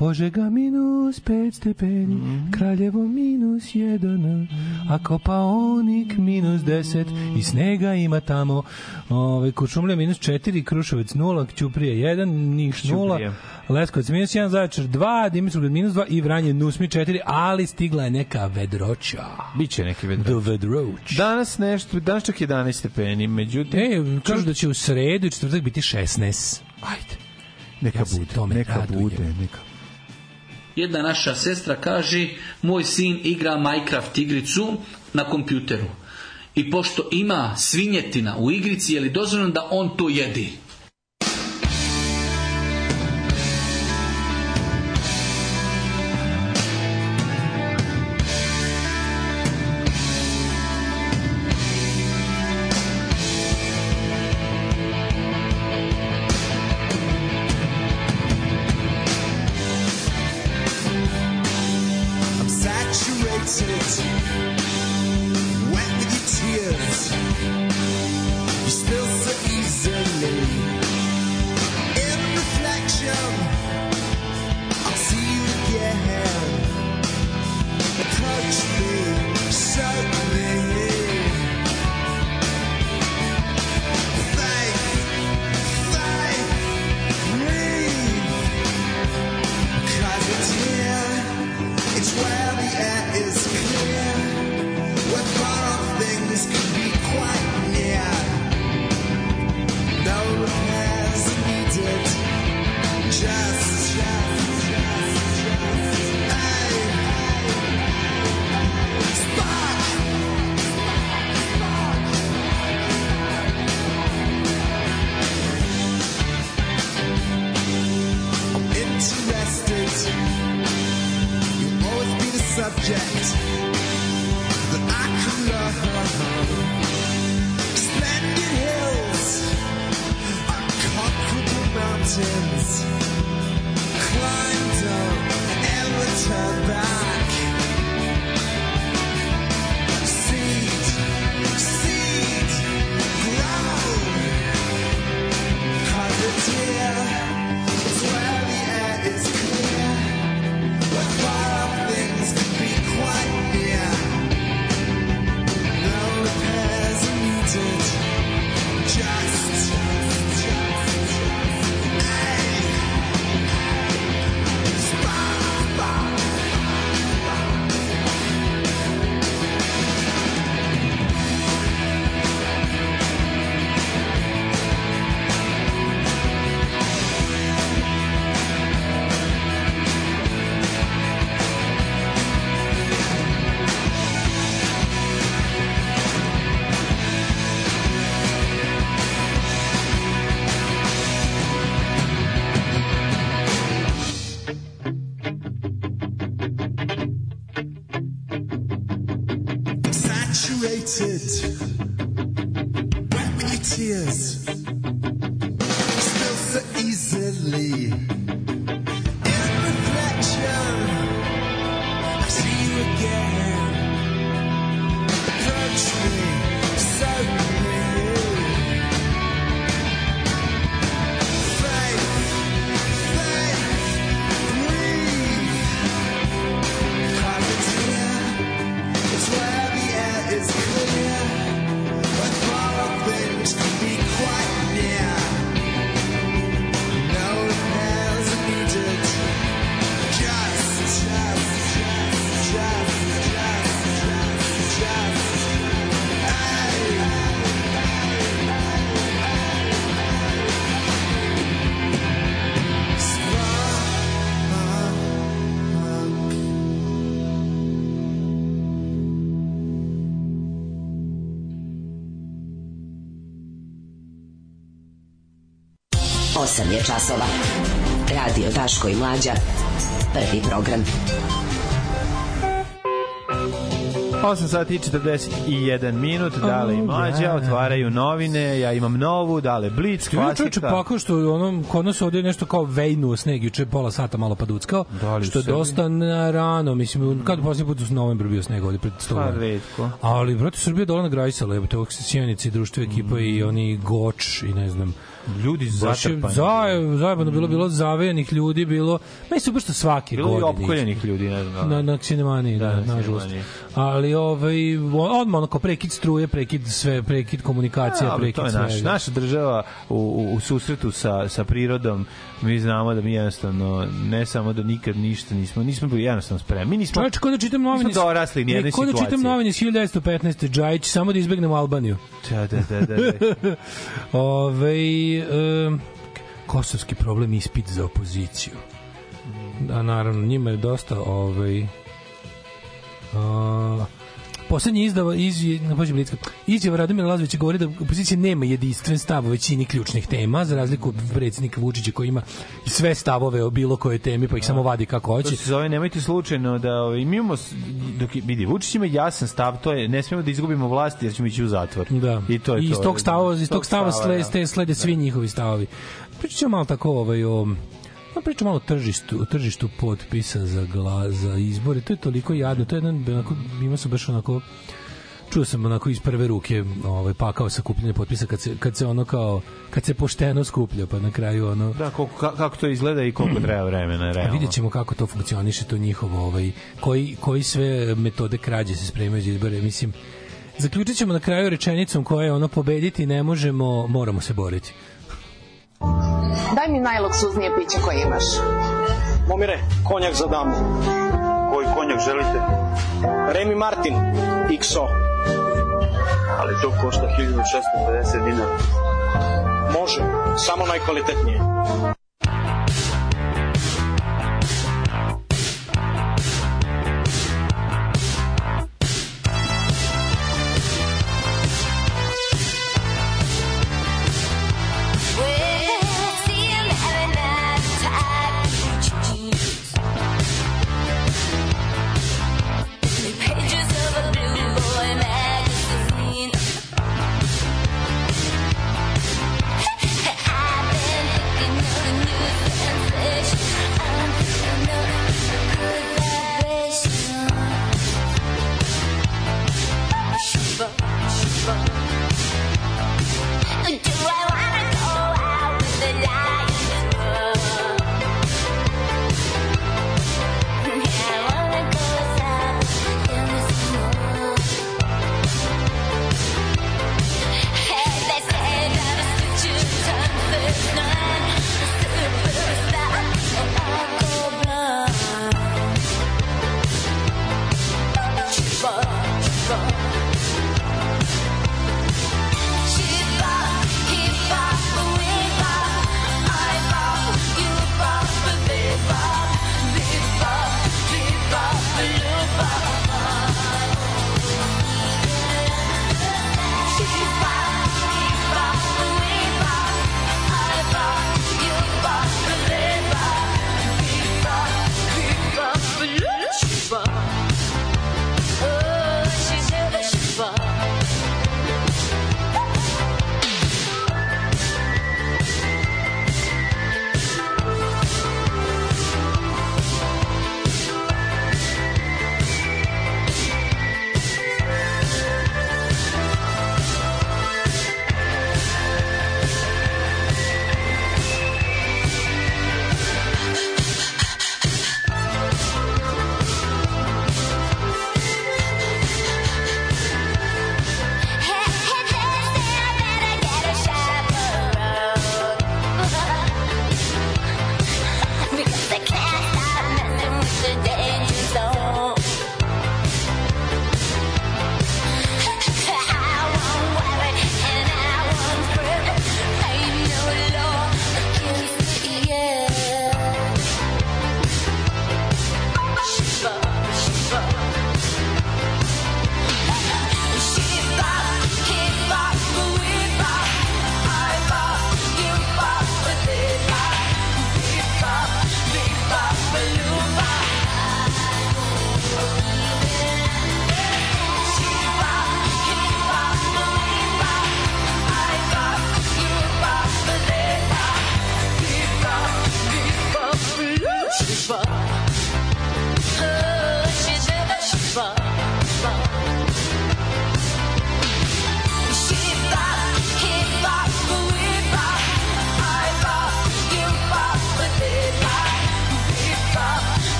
Požega minus 5 stepeni, Kraljevo minus 1, a Kopaonik minus 10 i snega ima tamo. Ove, Kuršumlja minus 4, Kruševac 0, Ćuprije 1, Niš 0, Ćuprija. Leskovac minus 1, Zaječar 2, Dimitrovgrad minus 2 i Vranje Nusmi 4, ali stigla je neka vedroća. Biće neki vedro. The vedroć. Danas nešto, danas čak 11 stepeni, međutim... E, kažu da će u sredu i četvrtak biti 16. Ajde. Neka Ja bude, neka radujem. bude, neka Jedna naša sestra kaže, moj sin igra Minecraft igricu na kompjuteru. I pošto ima svinjetina u igrici, je li dozvoljeno da on to jedi? Daško i Mlađa. Prvi program. 8 sati i 41 minut, dale i mlađa, otvaraju novine, ja imam novu, dale Blitz, čoveče klasika. pakao što ono, kod nas ovde je nešto kao vejnu sneg, juče pola sata malo paduckao, Da što je dosta na rano, mislim, kad poslednji put u novembru bio sneg ovde pred 100 Pa, redko. Ali, brate, Srbija je dola nagrajsala, evo te ovog sjenici, i društvo ekipa i oni goč i ne znam. Ljudi zatrpani. zaje- zajebano bilo, bilo zavejanih ljudi, bilo, meni su baš što svake Bilo i godine. opkoljenih ljudi, ne znam. Na, na Ksinemaniji, da, na da nažalost. Ali ovaj, odmah onako prekid struje, prekid sve, prekid komunikacija, prekid svega. naš, naša država u, u, u susretu sa, sa prirodom mi znamo da mi jednostavno ne samo da nikad ništa nismo nismo bili jednostavno spremni mi nismo Čovječe, kod da čitam novine... nismo dorasli ni jednoj Kod da čitam novine iz 1915. Džajić, samo da izbegnemo Albaniju. da da da da, da. [LAUGHS] Ove, e, kosovski problem ispit za opoziciju. Da, naravno, njima je dosta ovaj, a, Poslednji izdava iz na pođe Blitzka. Izjava Radomira Lazovića govori da opozicija nema jedinstven stav u većini ključnih tema, za razliku od predsjednika Vučića koji ima sve stavove o bilo kojoj temi, pa ih samo vadi kako To hoće. se zove, nemojte slučajno da ovaj, mi imamo, dok vidi, Vučić ima jasan stav, to je, ne smemo da izgubimo vlast jer ćemo ići u zatvor. Da. I to je I to. iz tog stava, iz tog stava slede, da. slede svi njihovi stavovi. Pričat ćemo malo tako ovaj, o No, pričam malo o tržištu, o tržištu potpisa za, gla, za izbore. To je toliko jadno. To je jedan, onako, ima su baš onako čuo sam onako iz prve ruke ovaj pakao sakupljanje potpisa kad se kad se ono kao kad se pošteno skuplja pa na kraju ono Da, koliko, ka- kako to izgleda i koliko treba vremena, A realno. vidjet ćemo kako to funkcioniše, to njihovo, ovaj, koji, koji sve metode krađe se spremaju za izbore. Mislim, zaključit ćemo na kraju rečenicom koja je ono pobediti ne možemo, moramo se boriti. Daj mi najluksuznije piće koje imaš. Momire, konjak za damu. Koji konjak želite? Remy Martin, XO. Ali to košta 1650 dinara. Može, samo najkvalitetnije.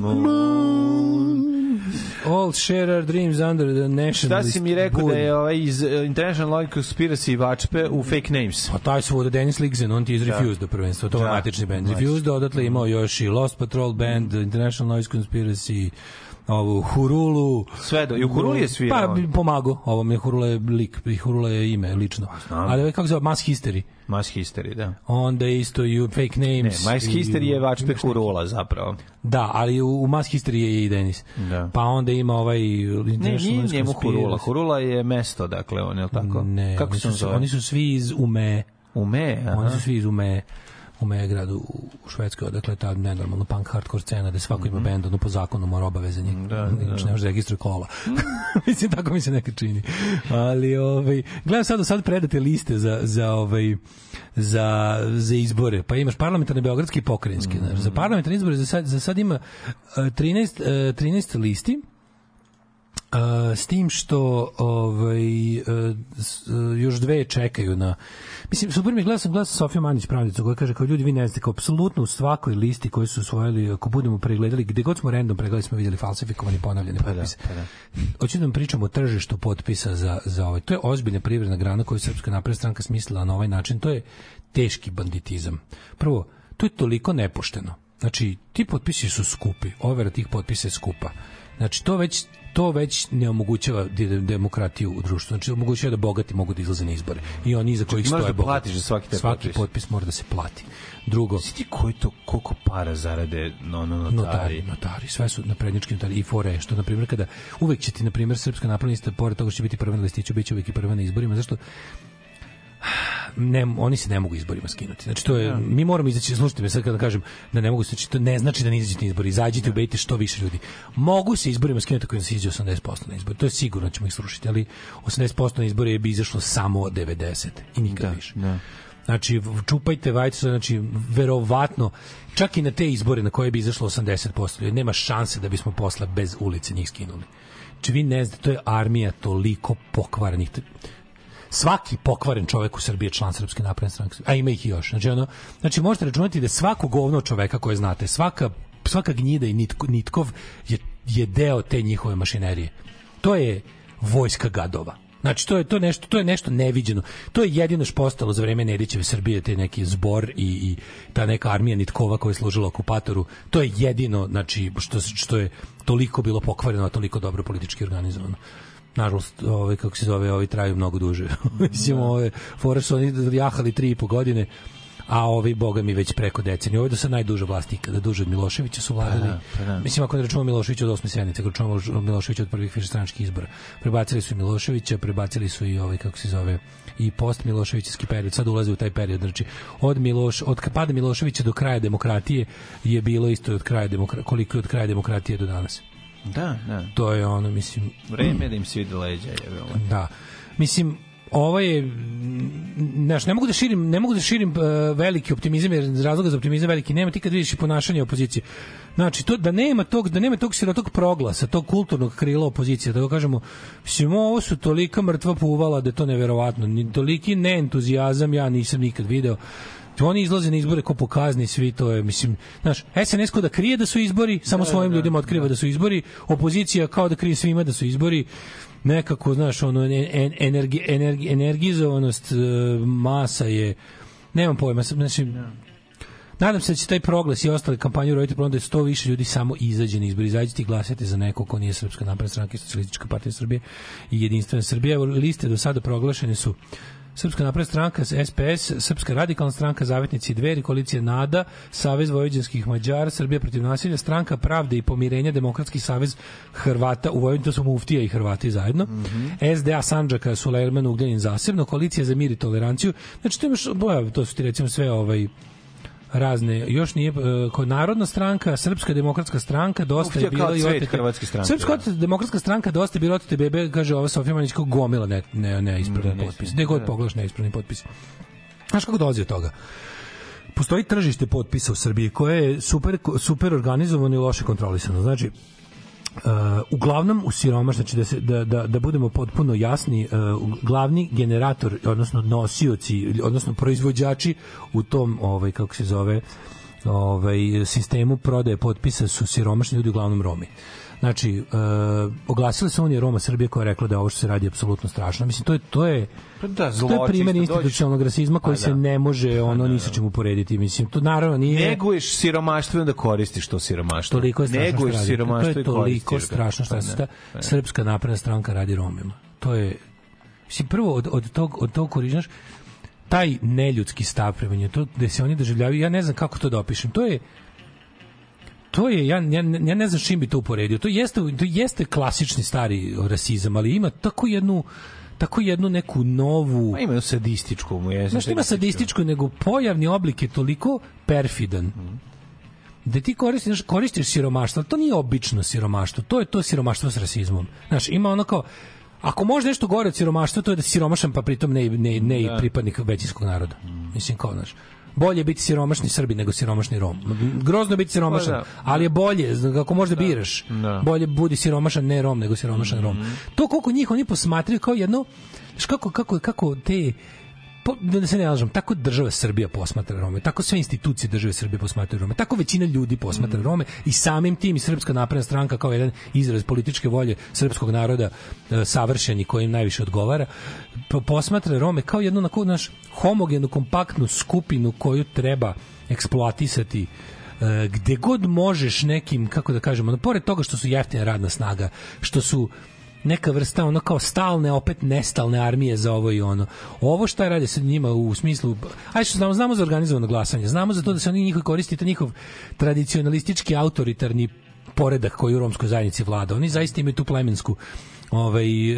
moon. All share our dreams under the national Šta si mi rekao da je ovaj iz eh, International Law Conspiracy vačpe u fake names? A taj su od Dennis Ligzen, on ti iz da. Refused do prvenstva, to je da. matični band. Refused, odatle imao još i Lost Patrol band, mhm. International Noise Conspiracy, ovu Hurulu. Sve do, i u Huruli je svirao. Pa pomago, ovo mi je Hurula je lik, Hurula je ime lično. Znam. Ali ovaj, kako se zove, Mass History. Mass History, da. Onda isto i Fake Names. Ne, Mass History i, je vačpe Hurula zapravo. Da, ali u, u Mass History je i Denis. Da. Pa onda ima ovaj... Ne, nije njemu Hurula. Hurula je mesto, dakle, on je tako? Ne, kako oni, su, oni su svi iz Ume. Ume, aha. Oni su svi iz Ume u Megradu u Švedskoj, odakle ta nenormalna punk hardcore scena da svako ima bend, ono po zakonu mora obavezan je. Mhm. Da, da, Inače da. ne može da registruje kola. [LAUGHS] Mislim, tako mi se nekad čini. Ali, ovaj, gledam sad, sad predate liste za, za, ovaj, za, za izbore. Pa imaš parlamentarne beogradske i pokrajinske. znaš. Za parlamentarne izbore za sad, za sad ima eh, 13, eh, 13 listi. Uh, s tim što ovaj, uh, s- uh, još dve čekaju na mislim super mi je, gledao sam gledao sam Sofiju Manić pravnicu koja kaže kao ljudi vi ne znate kao apsolutno u svakoj listi koju su usvojili ako budemo pregledali gde god smo random pregledali smo vidjeli falsifikovani ponavljane potpise pa da. hoću da vam pričam o tržištu potpisa za, za ovaj. To je ozbiljna privredna grana koju Srpska napredna stranka smislila na ovaj način. To je teški banditizam. Prvo, to je toliko nepošteno. Znači, ti potpisi su skupi. Overa tih potpisa je skupa. Znači, to već to već ne omogućava de- demokratiju u društvu. Znači, omogućava da bogati mogu da izlaze na izbore. I oni iza kojih moraš stoje da bogati. platiš za svaki taj Svaki potpis. potpis mora da se plati. Drugo, Svi ti koji to, koliko para zarade no, no, notari? notari, notari, sve su naprednjački notari i fore, što na primjer kada uvek će ti na primjer srpska napredna lista pored toga što će biti prva na listiću, biće uvek i prva na izborima, zašto ne, oni se ne mogu izborima skinuti. Znači to je mi moramo izaći, slušajte me sad kada kažem da ne mogu se, znači to ne znači da ne izađete na izbori, izađite, ubedite što više ljudi. Mogu se izborima skinuti ako se izađe 80% na izbori. To je sigurno da ćemo ih srušiti, ali 80% na izbori bi izašlo samo 90 i nikad više. Da. Znači, čupajte vajce, znači, verovatno, čak i na te izbore na koje bi izašlo 80%, ljudi, nema šanse da bismo posle bez ulice njih skinuli. Znači, vi ne znate, to je armija toliko pokvarenih. Svaki pokvaren čovek u Srbiji je član Srpske napredne stranke, a ima ih i još. Znači, ono, znači možete računati da svako govno čoveka koje znate, svaka, svaka gnjida i nitko, nitkov je, je deo te njihove mašinerije. To je vojska gadova. Znači to je to nešto to je nešto neviđeno. To je jedino što postalo za vreme Nedićeve Srbije te neki zbor i, i ta neka armija nitkova koja je služila okupatoru. To je jedino znači što što je toliko bilo pokvareno, a toliko dobro politički organizovano. Nažalost, ovaj kako se zove, ovi traju mnogo duže. [LAUGHS] Mislim, ove fore su oni jahali tri i po godine, a ovi boga mi već preko decenije. Ovo je do sad najduža vlast ikada, duže od Miloševića su vladali. Pa da, pa da. Mislim, ako ne računamo Miloševića od osme sednice, ako računamo Miloševića od prvih višestranačkih izbora. Prebacili su i Miloševića, prebacili su i ovaj, kako se zove, i post Miloševićski period. Sad ulaze u taj period. Znači, od, Miloš, od pada Miloševića do kraja demokratije je bilo isto od kraja demokratije, koliko je od kraja demokratije do danas. Da, da. To je ono, mislim... Vreme je da im se vidi leđa. Je, Da. Mislim, ovo je znaš, ne mogu da širim ne mogu da širim uh, veliki optimizam jer razloga za optimizam veliki nema ti kad vidiš i ponašanje opozicije znači to da nema tog da nema tog sirotog proglasa tog kulturnog krila opozicije da ga kažemo mislim ovo su tolika mrtva puvala da je to neverovatno ni toliki neentuzijazam ja nisam nikad video oni izlaze na izbore ko pokazni svi to je mislim znaš SNS ko da krije da su izbori samo svojim ljudima otkriva da. su izbori opozicija kao da krije svima da su izbori nekako, znaš, ono, en- en- energi, energi, energizovanost e, masa je, nemam pojma, znači, nadam se da će taj proglas i ostale kampanje uroditi problem da je sto više ljudi samo izađe na izbor, izađite i glasajte za neko ko nije Srpska napredna stranka i Socijalistička partija Srbije i Jedinstvena Srbija. Liste do sada proglašene su Srpska napredna stranka, SPS, Srpska radikalna stranka, Zavetnici Dveri, koalicija NADA, Savez vojvođanskih Mađara, Srbija protiv nasilja, stranka Pravde i pomirenja, Demokratski savez Hrvata, u Vojvodini to su Muftija i Hrvati zajedno, SDA Sandžaka, Sulejman Ugljanin zasebno, koalicija za mir i toleranciju, znači to imaš, boja, to su ti recimo sve ovaj, razne, još nije, e, kod Narodna stranka, Srpska demokratska stranka, dosta je bilo i otete. hrvatske stranke, Srpska da. demokratska stranka dosta je bilo otete bebe, kaže ova Sofija Manić gomila ne, ne, ne ispravni Da, ne potpis. ispravni, Gde god da. pogledaš neispravni potpis. Znaš kako dolazi od toga? Postoji tržište potpisa u Srbiji koje je super, super organizovano i loše kontrolisano. Znači, Uh, uglavnom u siromaš, znači da, se, da, da, da budemo potpuno jasni, uh, glavni generator, odnosno nosioci, odnosno proizvođači u tom, ovaj, kako se zove, ovaj, sistemu prodaje potpisa su siromašni ljudi, uglavnom Romi. Znači, uh, oglasila se Unija Roma Srbije koja je rekla da ovo što se radi apsolutno strašno. Mislim, to je, to je, Pa da, to je primjer zločista, institucionalnog rasizma koji Pa se da. ne može ono ni sa čim uporediti. Mislim, to naravno nije... Neguješ siromaštvo i onda koristiš to siromaštvo. Toliko je strašno Neguješ što radi. siromaštvo To je toliko strašno što Pa se da, ta pa da. srpska napredna stranka radi Romima. To je mislim prvo od od tog od tog korižnaš taj neljudski stav prema njima, to da se oni doživljavaju, ja ne znam kako to da opišem. To je to je ja, ja, ja ne znam čim bi to uporedio. To jeste to jeste klasični stari rasizam, ali ima tako jednu tako jednu neku novu Ma ima sadističku mu je. Znaš, nema sadističko, nego pojavni oblik je toliko perfidan da ti koristiš, koristiš siromaštvo, to nije obično siromaštvo, to je to siromaštvo s rasizmom. Znaš, ima ono kao, ako može nešto gore od siromaštva, to je da si siromašan, pa pritom ne, ne, ne i Da. pripadnik većinskog naroda. Mislim, kao, znaš, bolje je biti siromašni Srbi nego siromašni Rom. Grozno biti siromašan, Pa da. ali je bolje, zna- ako možda biraš, Da. bolje budi siromašan ne Rom nego siromašan Rom. To koliko njih oni posmatraju kao jedno, kako, kako, kako te po, da se ne lažem, tako država Srbija posmatra Rome, tako sve institucije države Srbije posmatraju Rome, tako većina ljudi posmatra Rome i samim tim i Srpska napredna stranka kao jedan izraz političke volje srpskog naroda e, savršeni koji im najviše odgovara, po- posmatra Rome kao jednu onako, naš homogenu, kompaktnu skupinu koju treba eksploatisati e, gde god možeš nekim, kako da kažemo, ono, pored toga što su jeftina radna snaga, što su neka vrsta ono kao stalne opet nestalne armije za ovo i ono. Ovo šta rade sa njima u smislu aj što znamo znamo za organizovano glasanje, znamo za to da se oni njihovi koristite njihov tradicionalistički autoritarni poredak koji u romskoj zajednici vlada. Oni zaista imaju tu plemensku ovaj e,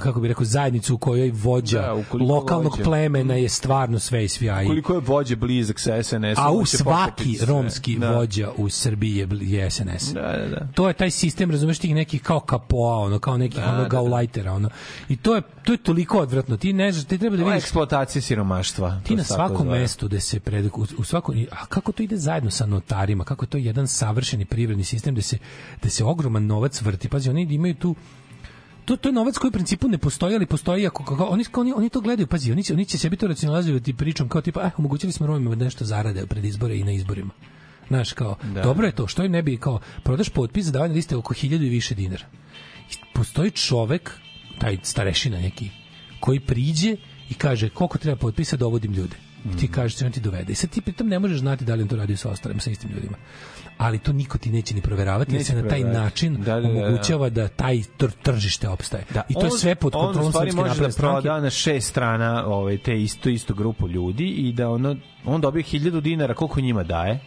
kako bi rekao zajednicu u kojoj vođa Da, lokalnog vođa- plemena je stvarno sve i svija i Koliko je vođe blizak sa SNS? a u svaki romski Da. vođa u Srbiji je, je SNS. Da, da, da. To je taj sistem, razumeš, tih nekih kao kapoa, ono, kao nekih Da, ono da, da. gaulajtera, ono. I to je, to je toliko odvratno. Ti ne znaš, ti treba da vidiš eksploatacija siromaštva. ti na svakom mestu da se pred u, u svakom a kako to ide zajedno sa notarima kako je to jedan savršeni privredni sistem da se da se ogroman novac vrti pazi oni imaju tu to, to je novac koji u principu ne postoji, ali postoji ako, kako, oni, oni, oni to gledaju, pazi, oni će, oni će sebi to racionalizovati pričom kao tipa, eh, omogućili smo Romima da nešto zarade pred izbore i na izborima. Znaš, kao, Da. dobro je to, što im ne bi, kao, prodaš potpis za davanje liste oko hiljadu i više dinara. I postoji čovek, taj starešina neki, koji priđe i kaže koliko treba potpisa da dovodim ljude. I ti kažeš on ti dovede. I sad ti pritom ne možeš znati da li on to radi sa ostalim, sa istim ljudima. Ali to niko ti neće ni proveravati, jer Neće se na taj način Da, da, da, da. omogućava da taj tr- tržište opstaje. I to je on- sve pod on u kontrolom stvari Srpske može da napredne stranke. proda na šest strana ovaj, te isto, istu grupu ljudi i da ono, on dobije hiljadu dinara, koliko njima daje?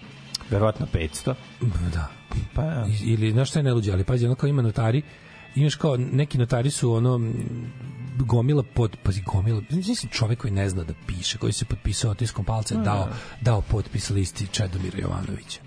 Verovatno 500. Da. Pa, ja. Ili znaš šta je neluđe, ali pazi, ono kao ima notari, imaš kao, neki notari su ono, gomila pod, pazi, gomila, mislim čovek koji ne zna da piše, koji se potpisao otiskom palca, dao, dao potpis listi Čedomira Jovanovića.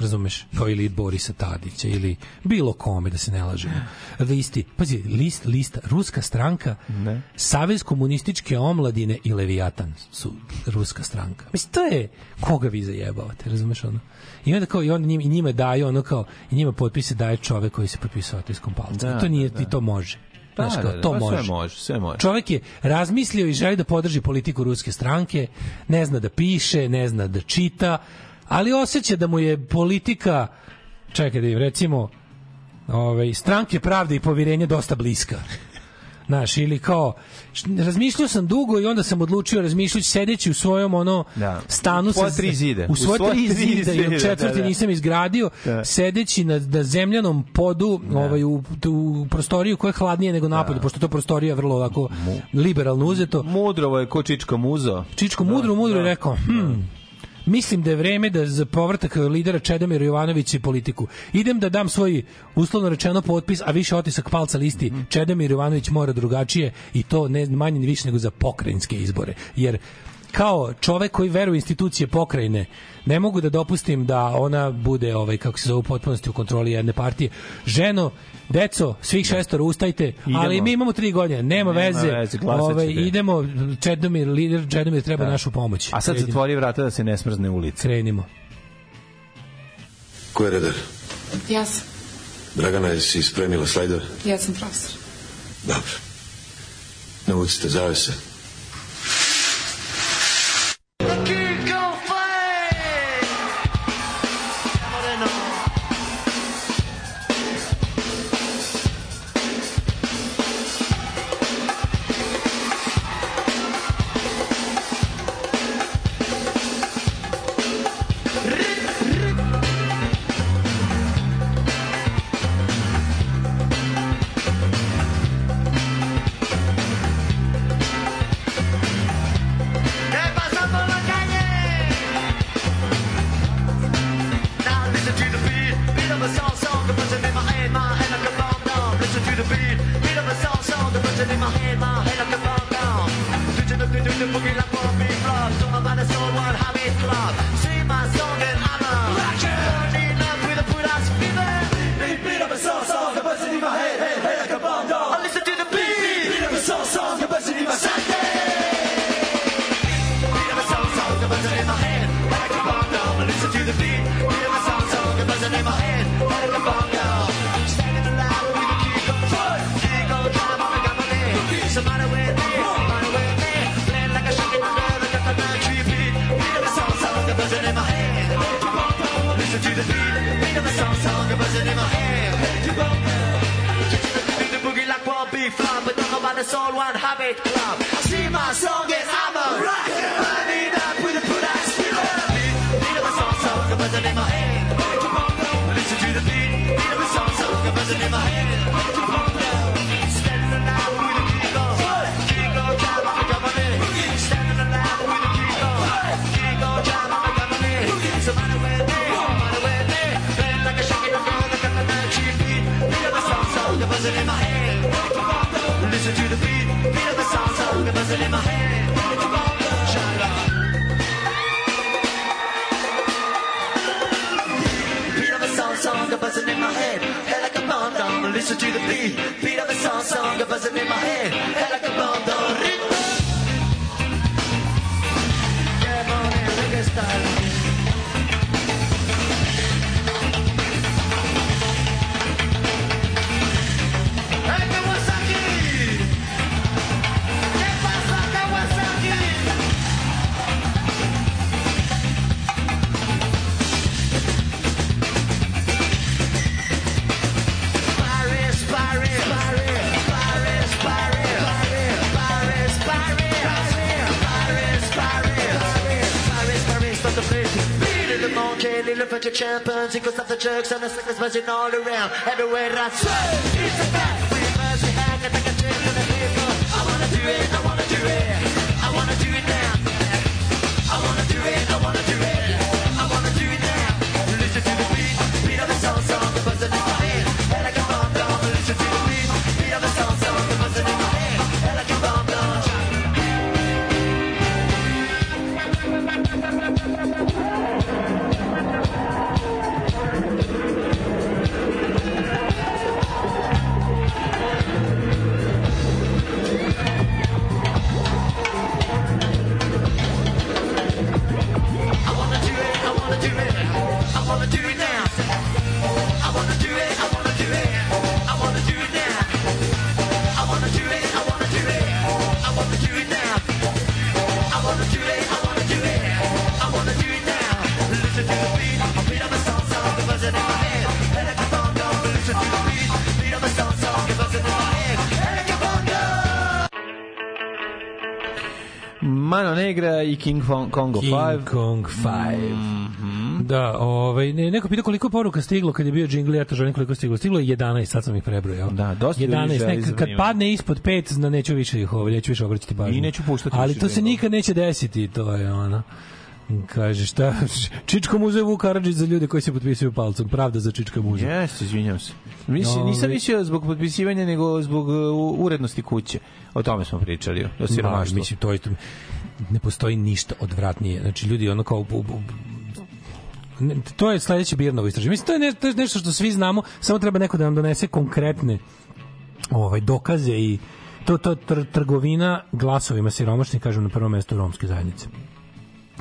Razumeš? Kao ili Borisa Tadića ili bilo kome da se ne lažemo. Listi, pazi, list, lista, ruska stranka, Ne. Savez komunističke omladine i Leviatan su ruska stranka. Mislim, to je koga vi zajebavate, razumeš ono? I onda kao, i onda njima, i njima daju ono kao, i njima potpise daje čovek koji se potpisao otiskom palca. Da, I to nije, da, da. i to može. Da, Znaš, kao, da, da, to pa može. Sve može, sve može. Čovek je razmislio i želi da podrži politiku ruske stranke, ne zna da piše, ne zna da čita, ali osjeća da mu je politika, čekaj da im recimo, ovaj, stranke pravde i povirenja dosta bliska. Znaš, ili kao, razmišljao sam dugo i onda sam odlučio razmišljajući sedeći u svojom ono Da. stanu U sa- tri zida. u U svoje svoje tri i zida, u četvrti da, da. nisam izgradio Da. sedeći na, na zemljanom podu ovaj, u, u prostoriju koja je hladnije nego napolju, pošto to prostorija vrlo ovako liberalno uzeto. Mudrovo je ko Čičko muzo. Čičko mudro, mudro je rekao, hm, mislim da je vreme da za povratak lidera Čedomira Jovanovića i politiku. Idem da dam svoj uslovno rečeno potpis, a više otisak palca listi. Čedomir Jovanović mora drugačije i to ne manje ni više nego za pokrajinske izbore. Jer kao čovek koji veruje institucije pokrajine, ne mogu da dopustim da ona bude ovaj kako se zove u potpunosti u kontroli jedne partije. Ženo, deco, svih šestoro ustajte, ali Idemo. mi imamo tri godine, nema, Nema veze. veze, ovaj, idemo, Čedomir, lider Čedomir treba našu pomoć. A sad Krenimo. zatvori vrata da se ne smrzne ulica. Krenimo. Ko je redar? Ja sam, Dragana, jesi spremila slajdove? ja sam profesor. Dobro. Navucite zavese. Champions, equals of the jerks and the suckers buzzing all around. Everywhere I say, it's a fact. King Fon- Kongo 5. King Kong 5. Da, ovaj, ne, neko pita koliko poruka stiglo kad je bio džingli, eto želim koliko stiglo. Stiglo je 11, sad sam ih prebrojao. Da, dosta ljudi 11, želi nek, kad padne ispod 5, zna, neću više ih ovaj, neću više obraćati pažnju. I neću puštati Ali to se nikad neće desiti, to je ono. Kaže šta, Čičko muze Vuk za ljude koji se potpisuju palcom, pravda za Čička muze. Jeste, izvinjam se. Mislim, Ovaj- nisam mislio zbog potpisivanja, nego zbog uh, urednosti kuće. O tome smo pričali, o Ma, siromaštvu. mislim, to je isto, ne postoji ništa odvratnije. Znači, ljudi ono kao... bu- bu- ne, to je sledeće Birnovo istraživanje. Mislim, to je, ne, to je nešto što svi znamo, samo treba neko da nam donese konkretne ovaj dokaze i to to tr, trgovina glasovima siromašnih kažem na prvom mestu romske zajednice.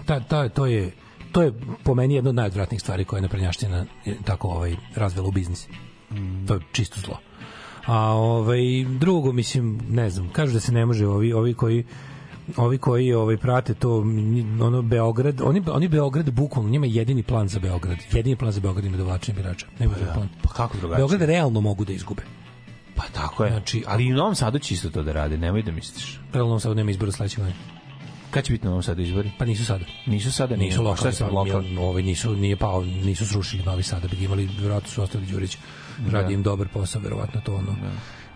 Ta, ta, to je to je po meni jedna od najodvratnijih stvari koje je naprednjaština tako ovaj razvela u biznis. To je čisto zlo. A ovaj drugo mislim, ne znam, kažu da se ne može ovi ovi koji ovi koji ovaj prate to ono Beograd, oni oni Beograd bukvalno njima je jedini plan za Beograd. Jedini plan za Beograd ima dovlačenje birača. Nema drugog plana. Pa kako drugačije? Beograd realno mogu da izgube. Pa tako je. Znači, ali i u Novom Sadu će isto to da rade, nemoj da misliš. Realno sad nema izbora sledeće godine. Kad će biti u Novom Sadu izbori? Pa nisu sada. Nisu sada, Nisu nije. lokalni, Šta je sa pa, lokalnim? Ovaj nisu nije pao, nisu srušili Novi Sad, da bi imali, verovatno su ostavili Đurić. Radi Da. im dobar posao, verovatno to ono.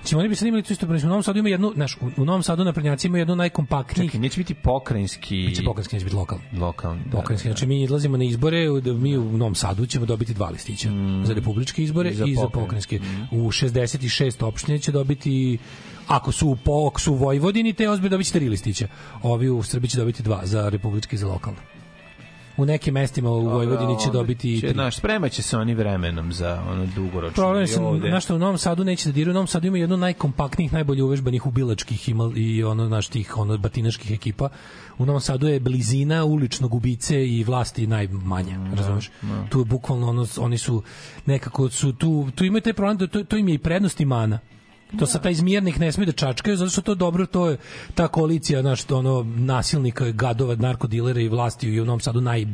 Znači, oni bi sad imali tu isto, u Novom Sadu ima jednu, znaš, u, u Novom Sadu naprednjaci imaju jednu od najkompaktnijih. Čekaj, neće biti pokrajinski... Biće pokrajinski, neće biti lokalni. Lokalni, da, Pokrajinski, da, da. znači mi izlazimo na izbore, da mi u Novom Sadu ćemo dobiti dva listića. Za republičke izbore I za i za pokrajinske. pokrajinske. U 66 opštine će dobiti ako su u po, ako su u Vojvodini, te ozbiljno dobiti tri listića. Ovi u Srbiji će dobiti dva, za republički i za lokalne. U nekim mestima u Vojvodini će dobiti će, tri. Znaš, spremat će se oni vremenom za ono dugoročno. Problem je I znaš što u Novom Sadu neće da diraju, u Novom Sadu ima jednu najkompaktnijih, najbolje uvežbanih ubilačkih ima i ono naš tih ono batinaških ekipa. U Novom Sadu je blizina uličnog ubice i vlasti najmanja, razumeš? Tu je bukvalno ono, oni su nekako su tu tu imaju taj problem da to, to im je i prednost i mana. To sa taj izmjernik ne smije da čačkaju, zato što to dobro, to je ta koalicija, znaš, ono, nasilnika, gadova, narkodilera i vlasti u Novom Sadu naj,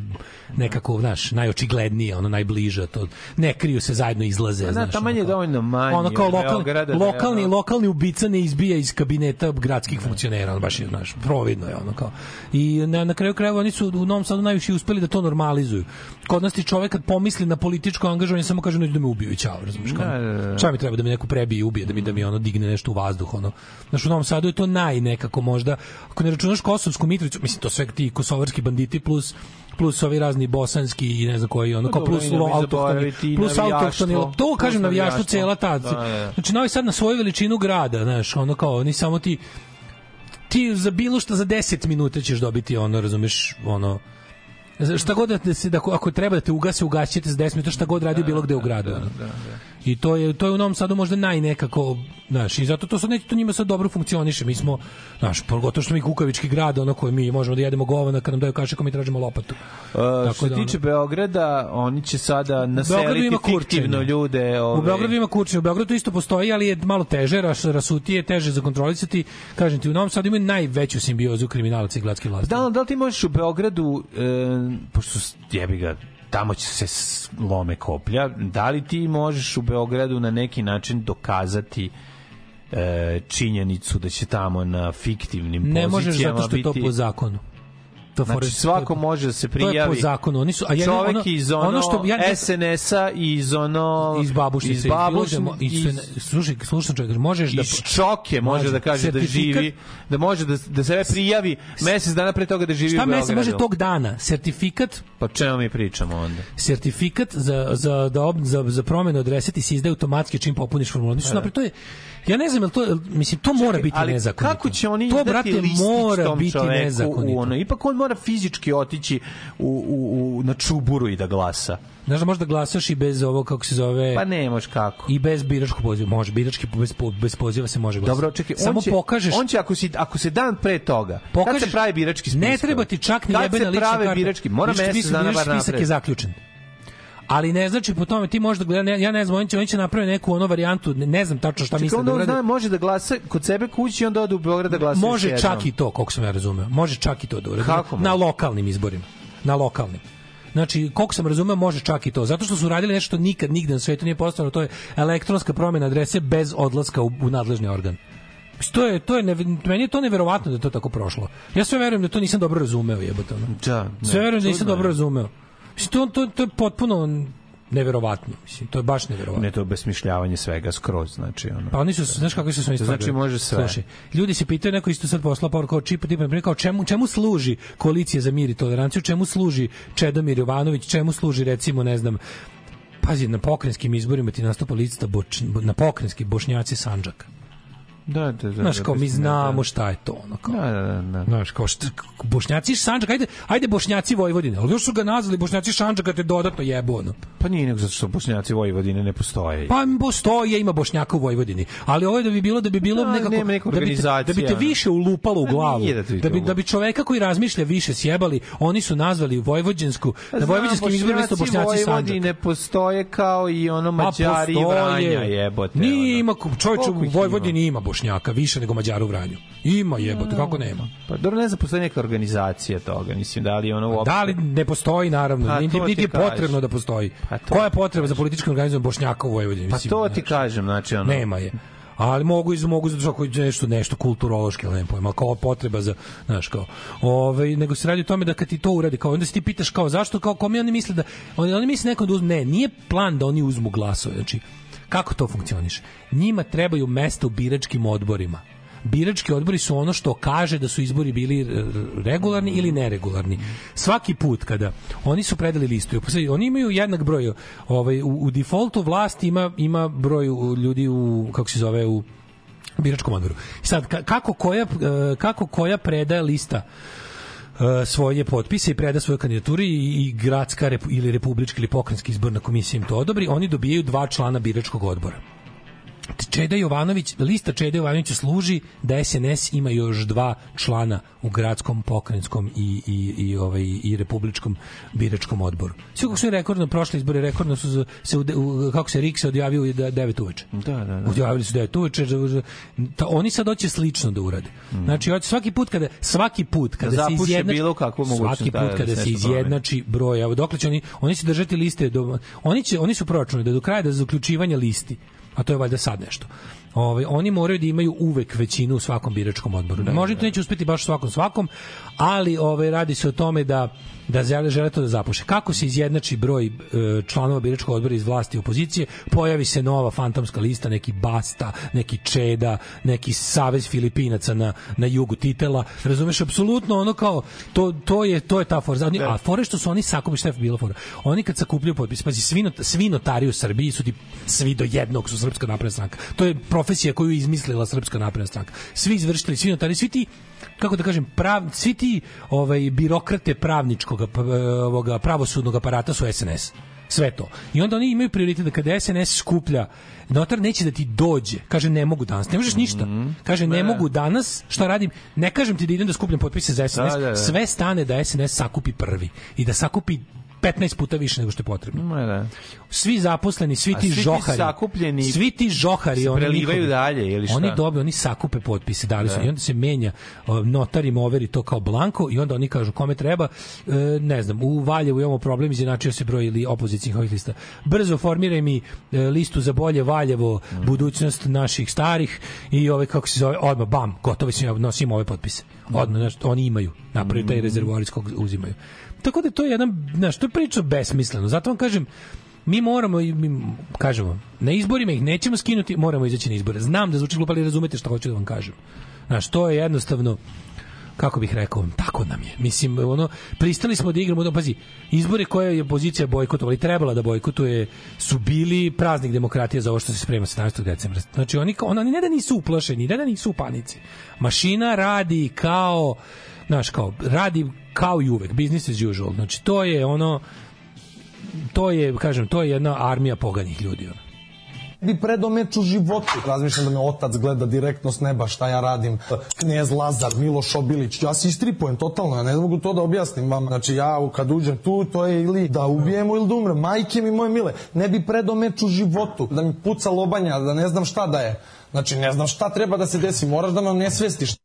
nekako, znaš, najočiglednije, ono, najbliža, to, ne kriju se zajedno izlaze, Da, znaš. tamo ono je kao- dovoljno manje. ono kao lokal, Beograda da lokalni, ono- lokalni ubica ne izbija iz kabineta gradskih funkcionera, ono baš je, znaš, providno je ono kao. I na, na kraju krajeva oni su u Novom Sadu najviše uspeli da to normalizuju. Kod nas ti čovek kad pomisli na političko angažovanje samo kaže neću da me ubiju i ćao, razumiješ kao. Da, da, da. Šta mi treba da me neko prebije i ubije, da mi da mi ono digne nešto u vazduh, ono. Znaš, u Novom Sadu je to naj nekako možda, ako ne računaš Kosovsku Mitrovicu, mislim to sve ti kosovarski banditi plus plus ovi razni bosanski i ne znam koji ono Pa kao plus lo, autohtoni i plus autohtoni to kažem navijaštvo cela ta Da, da. znači Novi Sad na svoju veličinu grada znaš ono kao oni samo ti ti za bilo šta za 10 minuta ćeš dobiti ono razumeš ono šta god da se da ako treba da te ugase ugasite za 10 minuta šta god radi bilo gde u gradu ono. I to je to je u Novom Sadu možda naj nekako, znaš, i zato to sad neće to njima sad dobro funkcioniše. Mi smo, znaš, pogotovo što mi kukavički grad, ono koji mi možemo da jedemo govana kad nam daju kašiku mi tražimo lopatu. Uh, što se da, ono- tiče Beograda, oni će sada naseliti fiktivno ljude. U Ove, Beogradu ima kurčenje, u Beogradu to isto postoji, ali je malo teže, ras, rasutije, teže za kontrolisati. Kažem ti, u Novom Sadu imaju najveću simbiozu kriminalaca i gradskih vlasti. Da, da li ti možeš u Beogradu, e, pošto jebi ga, tamo će se lome koplja, da li ti možeš u Beogradu na neki način dokazati e, činjenicu da će tamo na fiktivnim ne pozicijama možeš zato što je to biti- po zakonu. To Znači, svako to može da se To je po prijavi. zakonu. Oni su, a ja, Čovek ono, iz ono, ono što ja, ja, SNS-a iz ono iz babušnice iz babušnice iz, iz, slušaj slušaj čovjek možeš da iz čoke može da kaže da živi da može da da sebe prijavi mesec dana pre toga da živi šta u mesec Beogradu. može tog dana sertifikat Pa čemu mi pričamo onda? sertifikat za, za, da ob, za, za promenu adrese ti se izdaje automatski čim popuniš formular. Mislim, Pa da. napred, to je, ja ne znam, jel to, mislim, to mora biti ali nezakonito. kako će oni to, brate, listić mora tom biti nezakonito. U ono, ipak on mora fizički otići u, u, u, na čuburu i da glasa. Znaš da možda glasaš i bez ovo, kako se zove... Pa ne, može kako. I bez biračkog poziva. Može, birački bez, bez poziva se može glasati. Dobro, čekaj, Samo on će, pokažeš... on će ako, si, ako se dan pre toga, kad pokažeš, se pravi birački spisak? Ne treba ti čak ni Kad jebena se lična prave karta. birački, mora Birački mesec spisak- dana birački bar spisak napred. je zaključen. Ali ne znači po tome ti možeš da gleda, ne, ja ne znam, oni će, oni će napraviti neku ono varijantu, ne, ne znam tačno šta Čekaj, misle da on urade. zna, može da glasa kod sebe kući i onda ode u Beograd da glasa Može čak i to, koliko sam ja razumeo. Može čak i to da uradi. Kako može? Na lokalnim izborima. Na lokalnim. Znači, koliko sam razumeo, može čak i to. Zato što su radili nešto što nikad nigde na svetu nije postalo, to je elektronska promjena adrese bez odlaska u, u nadležni organ. To je, to je, neve- meni je to neverovatno da je to tako prošlo. Ja sve verujem da to nisam dobro razumeo, jebote. Da, ne, Sve verujem da nisam dobro razumeo. Mislim, to, to, to je potpuno neverovatno. Mislim, to je baš neverovatno. Ne, to je besmišljavanje svega skroz, znači ono. Pa oni su, znaš kako su sve To znači može sve. Slušaj, ljudi se pitaju, neko isto sad poslao poruku kao čip, tipa, primjer, kao čemu, čemu služi koalicija za mir i toleranciju, čemu služi Čedomir Jovanović, čemu služi, recimo, ne znam, pazi, na pokrajinskim izborima ti nastupa lista boč, na pokrajinski bošnjaci Sandžaka. Da, da, da. Znaš, da, kao mi da, znamo da. šta je to, ono, kao. Da, da, da, da. Znaš, kao šta, bošnjaci iz Sandžaka, ajde, ajde bošnjaci Vojvodine, ali još su ga nazvali bošnjaci Sandžaka, te dodatno jebu, ono. Pa nije nego zato što bošnjaci Vojvodine ne postoje. Pa postoje, ima Bošnjaka u Vojvodini. Ali ovo je da bi bilo da bi bilo Da, nekako neke da bi te, da bi te više ulupalo u glavu. da Da bi da bi čoveka koji razmišlja više sjebali, oni su nazvali vojvođansku Pa na znam, vojvođanskim izborima isto Bošnjaci Sandžak. Vojvodine postoje kao i ono Pa Mađari i. Vranja jebote. Nije ono. ima čovječe u Vojvodini ima Bošnjaka više nego Mađara u Vranju. Ima jebote, kako nema. Pa dobro, ne znam, postoji neka organizacija toga, mislim, da li ono uopšte... Da li ne postoji naravno, Pa niti, niti je potrebno da postoji. Pa Koja je potreba za političkim organizmom Bošnjaka u Vojvodini? Pa to ti znaš. kažem, znači ono... Nema je. Ali mogu iz mogu zato što nešto nešto kulturološki, ne pojma, kao potreba za, znaš, kao. Ovaj nego se radi o tome da kad ti to uradi, kao onda se ti pitaš kao zašto kao kome oni misle da oni oni misle nekom da uzmu, ne, nije plan da oni uzmu glasove, znači kako to funkcioniše? Njima trebaju mesta u biračkim odborima. Birački odbori su ono što kaže da su izbori bili r- regularni ili neregularni. Svaki put kada oni su predali listu, i oni imaju jednak broj, ovaj u, u defaultu vlast ima ima broj ljudi u kako se zove u biračkom odboru. Sad ka- kako koja e, kako koja predaje lista e, svoje potpise i preda svoju kandidaturu i, i gradska repu, ili republička ili pokrajinska izborna komisija im to odobri, oni dobijaju dva člana biračkog odbora. Čeda Jovanović, lista Čeda Jovanovića služi da SNS ima još dva člana u gradskom, pokrajinskom i, i, i, ovaj, i republičkom biračkom odboru. Sve kako su rekordno, prošle izbore rekordno su se, u, u, kako se Rik se odjavio u 9 uveče. Da, da, da. Odjavili su 9 uveče. Ta, oni sad hoće slično da urade. Znači, hoće svaki put kada, svaki put kada Mm. Da se izjednači, bilo mogućnost, svaki da, put da, kada da se izjednači broj, evo dokle će oni, oni će držati liste, do, oni, će, oni su proračunali da do kraja da za zaključivanja listi, a to je valjda sad nešto. Ove, oni moraju da imaju uvek većinu u svakom biračkom odboru. Ne, Možda to neće uspeti baš svakom svakom, ali ove, radi se o tome da da žele, žele to da zapuše. Kako se izjednači broj e, članova biračkog odbora iz vlasti i opozicije, pojavi se nova fantomska lista, neki Basta, neki Čeda, neki Savez Filipinaca na, na jugu titela. Razumeš, apsolutno ono kao, to, to, je, to je ta fora. Oni, a fore što su oni sakupili, šta je bila fora? Oni kad sakupljaju potpis, pazi, svi, not, svi notari u Srbiji su ti, svi do jednog su Srpska napredna stranka. To je profesija koju je izmislila Srpska napredna stranka. Svi izvršitelji, svi notari, svi ti kako da kažem, prav, svi ti ovaj, birokrate pravničkog ovoga, pravosudnog aparata su SNS. Sve to. I onda oni imaju prioritet da kada SNS skuplja, notar neće da ti dođe. Kaže, ne mogu danas. Ne možeš ništa. Kaže, ne Da. mogu danas. Šta radim? Ne kažem ti da idem da skupljam potpise za SNS. Da, da, da. Sve stane da SNS sakupi prvi. I da sakupi 15 puta više nego što je potrebno. Ma da. Svi zaposleni, svi ti svi ti sakupljeni svi ti žohari, se oni prelivaju dalje ili šta? Oni dobe, oni sakupe potpise, dali su Da. i onda se menja notar im overi to kao blanko i onda oni kažu kome treba, e, ne znam, u Valjevu imamo problem, izjednačio se broj ili opozicijnih ovih lista. Brzo formiraj mi e, listu za bolje Valjevo, Mm. budućnost naših starih i ove kako se zove, odmah bam, gotovo sam ja nosim ove potpise. Odmah, znaš, oni imaju, napravi Mm. taj rezervoar iz kog uzimaju. Tako da to je jedan, znaš, to je priča besmisleno. Zato vam kažem, mi moramo mi kažemo, na izborima ih nećemo skinuti, moramo izaći na izbore. Znam da zvuči glupo, ali razumete šta hoću da vam kažem. Znaš, to je jednostavno kako bih rekao, tako nam je. Mislim, ono, pristali smo da igramo, da, pazi, izbore koje je opozicija bojkotovala i trebala da bojkotuje su bili praznik demokratije za ovo što se sprema 17. decembra. Znači, oni, oni ne da nisu uplašeni, ne da nisu u panici. Mašina radi kao, znaš, kao, radi kao i uvek, business as usual. Znači, to je ono, to je, kažem, to je jedna armija poganih ljudi. Ono. bi predao meč u životu. Razmišljam da me otac gleda direktno s neba šta ja radim. Knjez Lazar, Miloš Obilić. Ja se istripujem totalno, ja ne mogu to da objasnim vam. Znači ja kad uđem tu, to je ili da ubijemo ili da umrem. Majke mi moje mile, ne bi predao meč u životu. Da mi puca lobanja, da ne znam šta da je. Znači ne znam šta treba da se desi, moraš da me ne svestiš.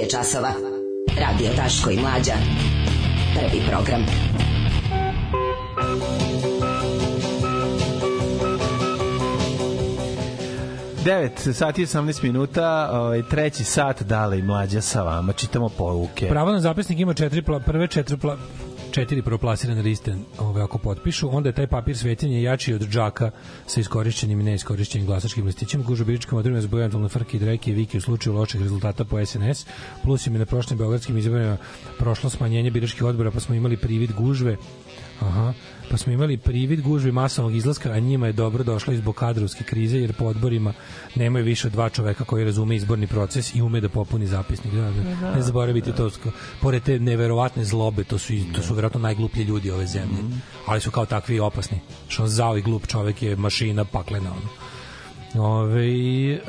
Je časova. Radio Daško i Mlađa. Prvi program. Devet sati i 18 minuta, ovaj, treći sat dale i mlađa sa vama, čitamo poruke. Pravo na zapisnik ima četiri pla, prve četiri pla, četiri proplasirane liste ove ako potpišu, onda je taj papir svetljenja jači od džaka sa iskorišćenim i neiskorišćenim glasačkim listićima. Gužu biričkim odrima zbog eventualne frke i dreke i viki u slučaju loših rezultata po SNS, plus im je na prošlim beogradskim izborima prošlo smanjenje biračkih odbora, pa smo imali privid gužve Aha. Pa smo imali privid gužvi masovnog izlaska, a njima je dobro došlo iz kadrovske krize, jer po odborima nemaju više od dva čoveka koji razume izborni proces i ume da popuni zapisnik. Da, da. Da, Ne zaboravite to. sk- Pored te neverovatne zlobe, to su, to su verovatno najgluplji ljudi ove zemlje. Ali su kao takvi opasni. Što zao i glup čovek je mašina paklena. Ono. Ove, e,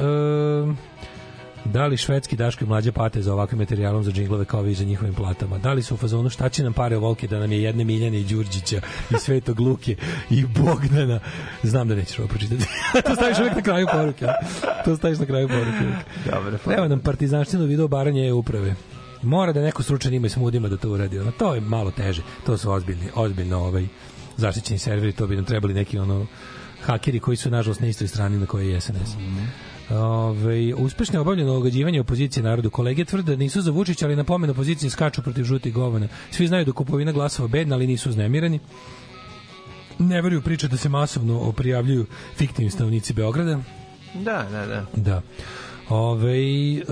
da li švedski Daško i mlađe pate za ovakvim materijalom za džinglove kao vi za njihovim platama? Da li su u fazonu šta će nam pare volke da nam je jedne Miljane i Đurđića i Svetog Luke i Bogdana? Znam da nećeš ovo pročitati. [LAUGHS] to staviš uvek na kraju poruke. To staviš na kraju poruke. Dobre, Evo nam partizanštinu video baranje je uprave. Mora da neko stručan ima i smudima da to uradi. Ono, to je malo teže. To su ozbiljni, ozbiljno ovaj, zaštićeni serveri, to bi nam trebali neki ono hakeri koji su nažalost na istoj strani na kojoj je SNS. Ove, uspešno je obavljeno ogađivanje opozicije narodu. Kolege tvrde da nisu za Vučića, ali na pomen opozicije skaču protiv žutih govana. Svi znaju da kupovina glasova bedna, ali nisu uznemirani. Ne veruju priče da se masovno prijavljuju fiktivni stanovnici Beograda. Da, da, da. Da. Ove, e,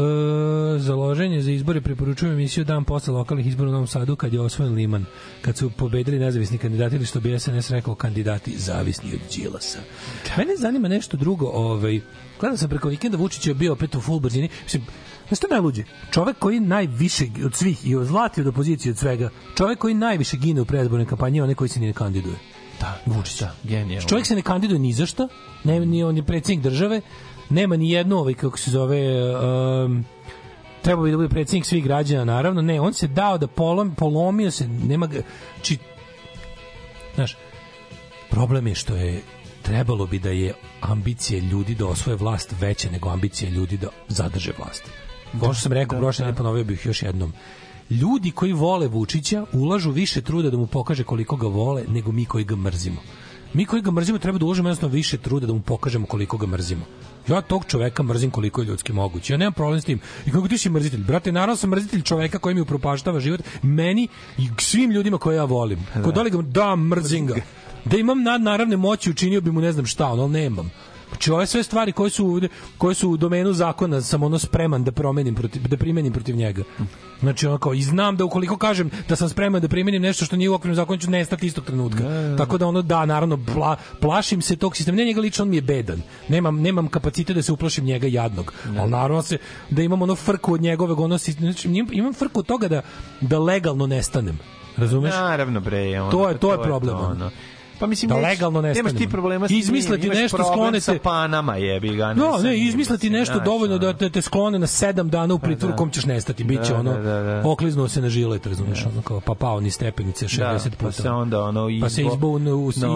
za loženje za izbore preporučujem emisiju dan posle lokalnih izbora u Novom Sadu kad je osvojen Liman, kad su pobedili nezavisni kandidati ili što bi SNS rekao kandidati zavisni od Đilasa. Mene zanima nešto drugo. Ovaj, gledam sam preko vikenda Vučić je bio opet u full brzini. Mislim, Znaš što je najluđe? Čovek koji najviše od svih i od zlati od opozicije od svega, čovek koji najviše gine u predizbornoj kampanji je onaj koji se ni ne kandiduje. Da, Vučić, da, genijalno. Čovjek se ne kandiduje ni za šta, ne, ni on je predsjednik države, nema ni jedno ovaj, kako se zove, um, trebao bi da bude predsjednik svih građana, naravno, ne, on se dao da polom, polomio se, nema ga, či, znaš, problem je što je trebalo bi da je ambicije ljudi da osvoje vlast veće nego ambicije ljudi da zadrže vlast. Kao što sam rekao, prošle nedelje ponovio bih još jednom. Ljudi koji vole Vučića ulažu više truda da mu pokaže koliko ga vole nego mi koji ga mrzimo. Mi koji ga mrzimo treba da uložimo jednostavno više truda da mu pokažemo koliko ga mrzimo. Ja tog čoveka mrzim koliko je ljudski moguće. Ja nemam problem s tim. I kako ti si mrzitelj? Brate, naravno sam mrzitelj čoveka koji mi upropaštava život. Meni i svim ljudima koje ja volim. Kod da. ga, da, mrzim ga. Da imam nad naravne moći, učinio bi mu ne znam šta, ono, nemam. Znači ove sve stvari koje su koje su u domenu zakona sam ono spreman da promenim protiv da primenim protiv njega. Znači ono kao i znam da ukoliko kažem da sam spreman da primenim nešto što nije u okviru zakona ću nestati istog trenutka. Tako da ono da naravno pla, plašim se tog sistema. Ne njega lično on mi je bedan. Nemam nemam kapacitet da se uplašim njega jadnog. Ali naravno se da imam ono frku od njegovog ono znači imam, frku od toga da da legalno nestanem. Razumeš? Naravno bre, ono, to je to je to problem. to, ono. Pa mislim da legalno ne Nemaš ti problema s izmisliti nešto sklonete sa panama, jebi ga. No, sa ne, izmisliti nešto dovoljno da te, te sklone na sedam dana u pritvoru da. kom ćeš nestati. Biće Da, ono, da, da, da. okliznuo se na žilet, razumeš, ono kao, pa pao ni stepenice 60 Da, puta. pa se onda ono izbo, pa se izbo u,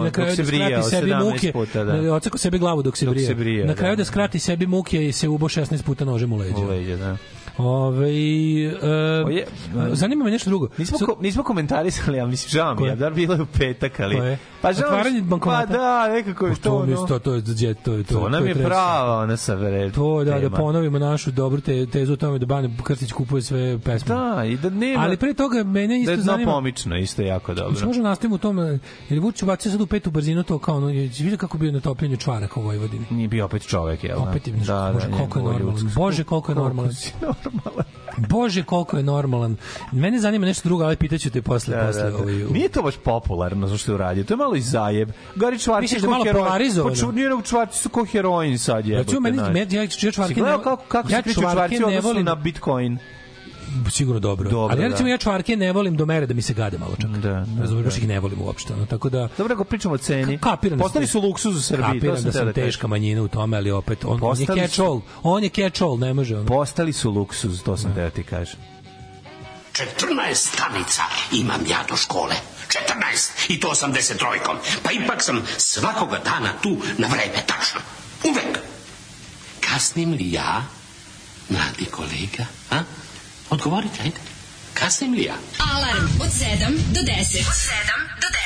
na kraju se da skrati sebi 17 muke, da. da. oceko sebi glavu dok se brije. na kraju da. da, skrati sebi muke i se ubo 16 puta nožem u leđa. u leđe, da. Ove, e, Oje, zanima me nešto drugo. Nismo, ko, nismo komentarisali, ali mislim, žao mi je, da bilo je u petak, ali... Pa žao Otvaranje mi- bankomata? Pa da, nekako je Pa to, to, je ono, to, to, je, to, je- to, je- to, to nam je tres. prava, ona sa vere. To da, da tema. ponovimo našu dobru te, tezu o tome da Bane Krstić kupuje sve pesme. Da, i da nema... Ali pre toga mene da isto je zanima... pomično, isto jako dobro. Mislim, možda nastavimo u tome, jer Vučić bacio sad u petu brzinu to kao ono, je- vidio kako bio na topljenju čvaraka u Vojvodini. Nije bio opet čovek, jel? da? Opet je, da, Bože, da, koliko je normalan. ljudsko- Bože, koliko je normalan. normalan. [LAUGHS] Bože, koliko je normalan. Mene zanima nešto drugo, ali pitaću te posle. Da, posle da, da. ovaj, Nije to baš popularno zašto je uradio. To je malo zajeb. Gari čvarci Misliš da malo polarizovano? Pa nije nego čvarci su ko heroin sad je. Recimo, meni, meni, ja, ja gledao ne, kako, kako ja se čvarke ne volim, na Bitcoin? sigurno dobro. Dobro, ali ja recimo da. ja čvarke ne volim do mere da mi se gade malo čak. Da, da, Razumeš, baš da. ih ne volim uopšte. No, tako da Dobro, ako pričamo o ceni. Ka- kapiram da Postali su luksuz u Srbiji. to Kapiram sam da sam teška manjina u tome, ali opet on, on je catch su- all. On je catch all, ne može on. Postali su luksuz, to sam teo ti kažem. 14 stanica imam ja do škole. 14 i to 83-kom. Pa ipak sam svakoga dana tu na vreme, tačno. Uvek. Kasnim li ja, mladi kolega, a? Odgovorite, ajde. Kasnim li ja? Alarm od 7 do 10. Od 7 do 10.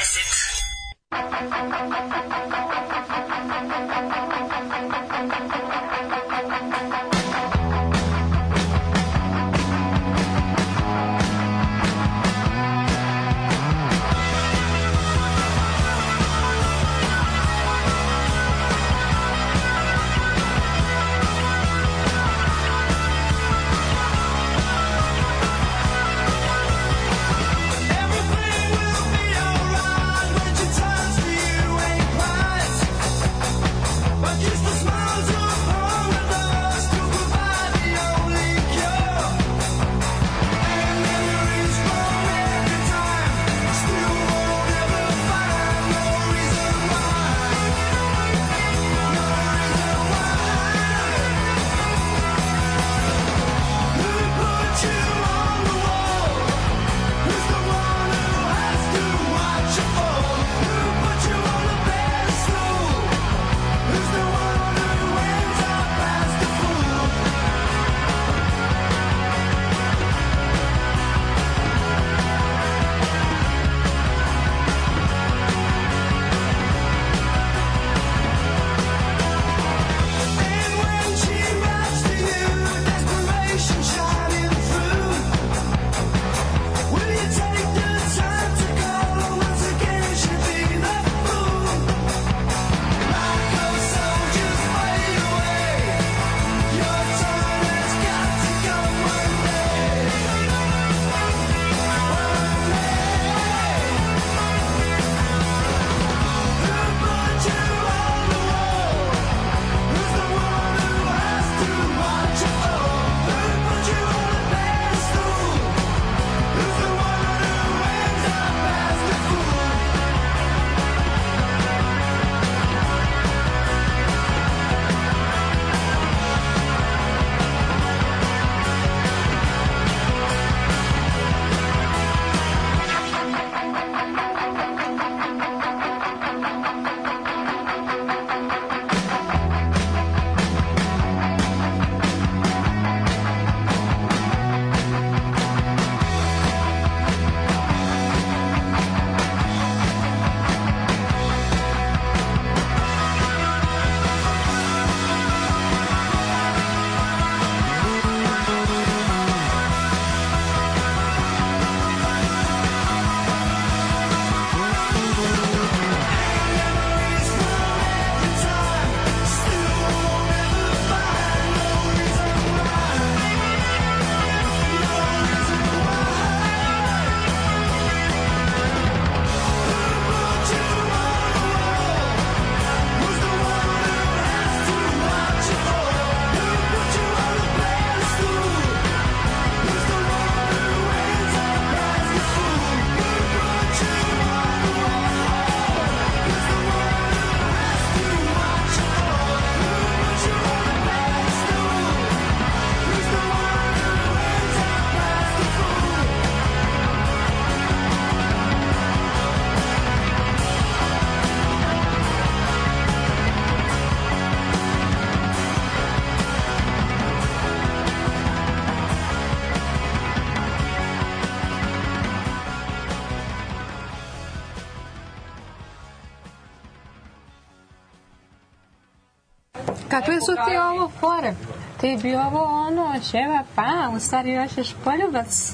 Kakve su ti ovo fore? Ti bi ovo ono, ćeva pa, u stvari hoćeš poljubac.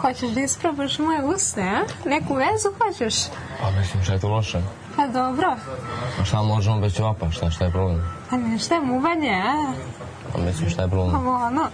Hoćeš da isprobaš moje uste, a? Neku vezu hoćeš? Pa mislim, šta je to loše? Pa dobro. Pa šta možemo bez ćevapa, šta, šta je problem? Pa nešto je muvanje, a? Pa mislim, šta je problem? Ovo ono.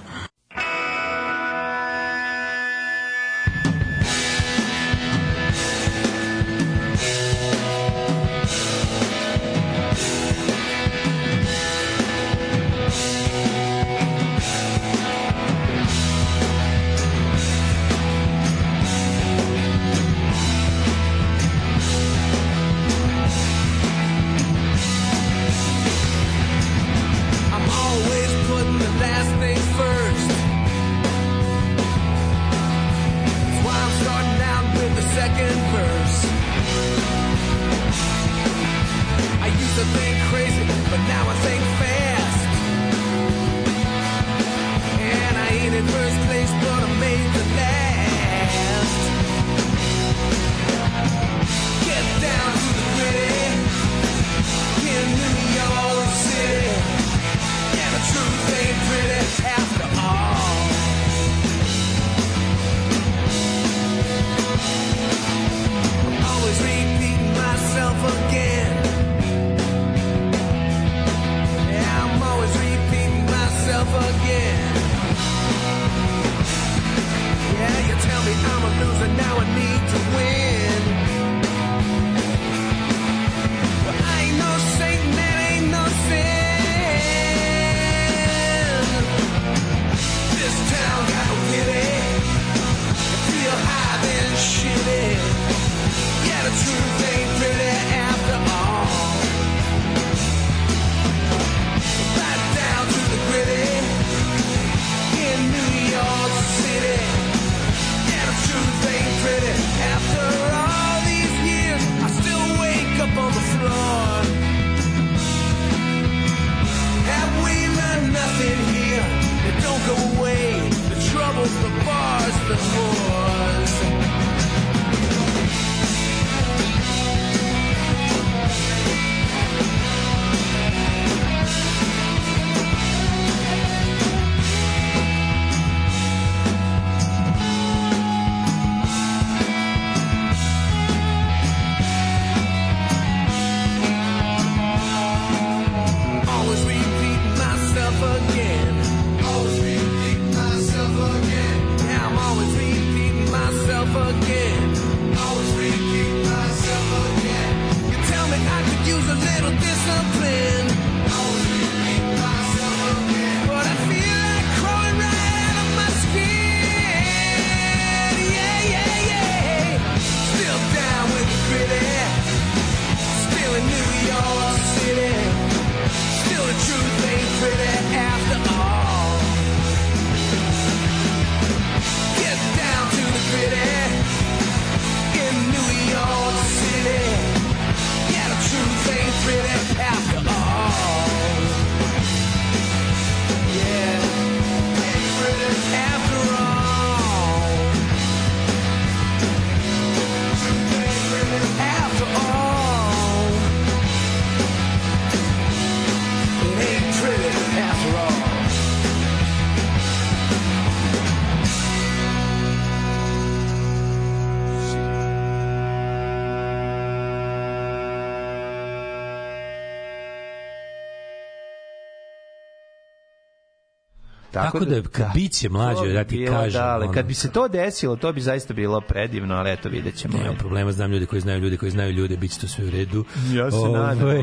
Tako da, kad biće mlađe, da ti kažem, Da, ali ono- kad bi se to desilo, to bi zaista bilo predivno, ali eto, vidjet ćemo. Nema problema, znam ljude koji znaju ljude koji znaju ljude, bit će to sve u redu. Ja se Ovaj, nadam. ono. e,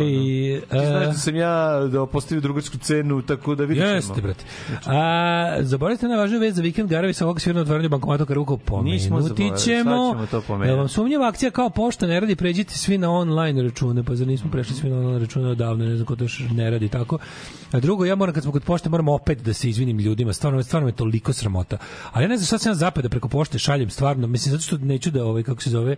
Ti znaš da sam ja da postavio drugarsku cenu, tako da vidjet ćemo. Jeste, brate. A, zaboravite na važnu vez za vikend Garovi sa ovog svirno otvaranje bankomata Karuko Nismo pomenuti ćemo. to pomenuti. Vam sumnjiva akcija kao pošta ne radi, pređite svi na online račune, pa zar nismo prešli svi na online račune odavno, ne znam ko to još ne radi tako. A drugo, ja moram kad smo kod pošte, moram opet da se izvinim ljudima, stvarno, stvarno me toliko sramota. Ali ja ne znam šta se ja zapada preko pošte šaljem, stvarno, mislim, zato što neću da, ovaj, kako se zove,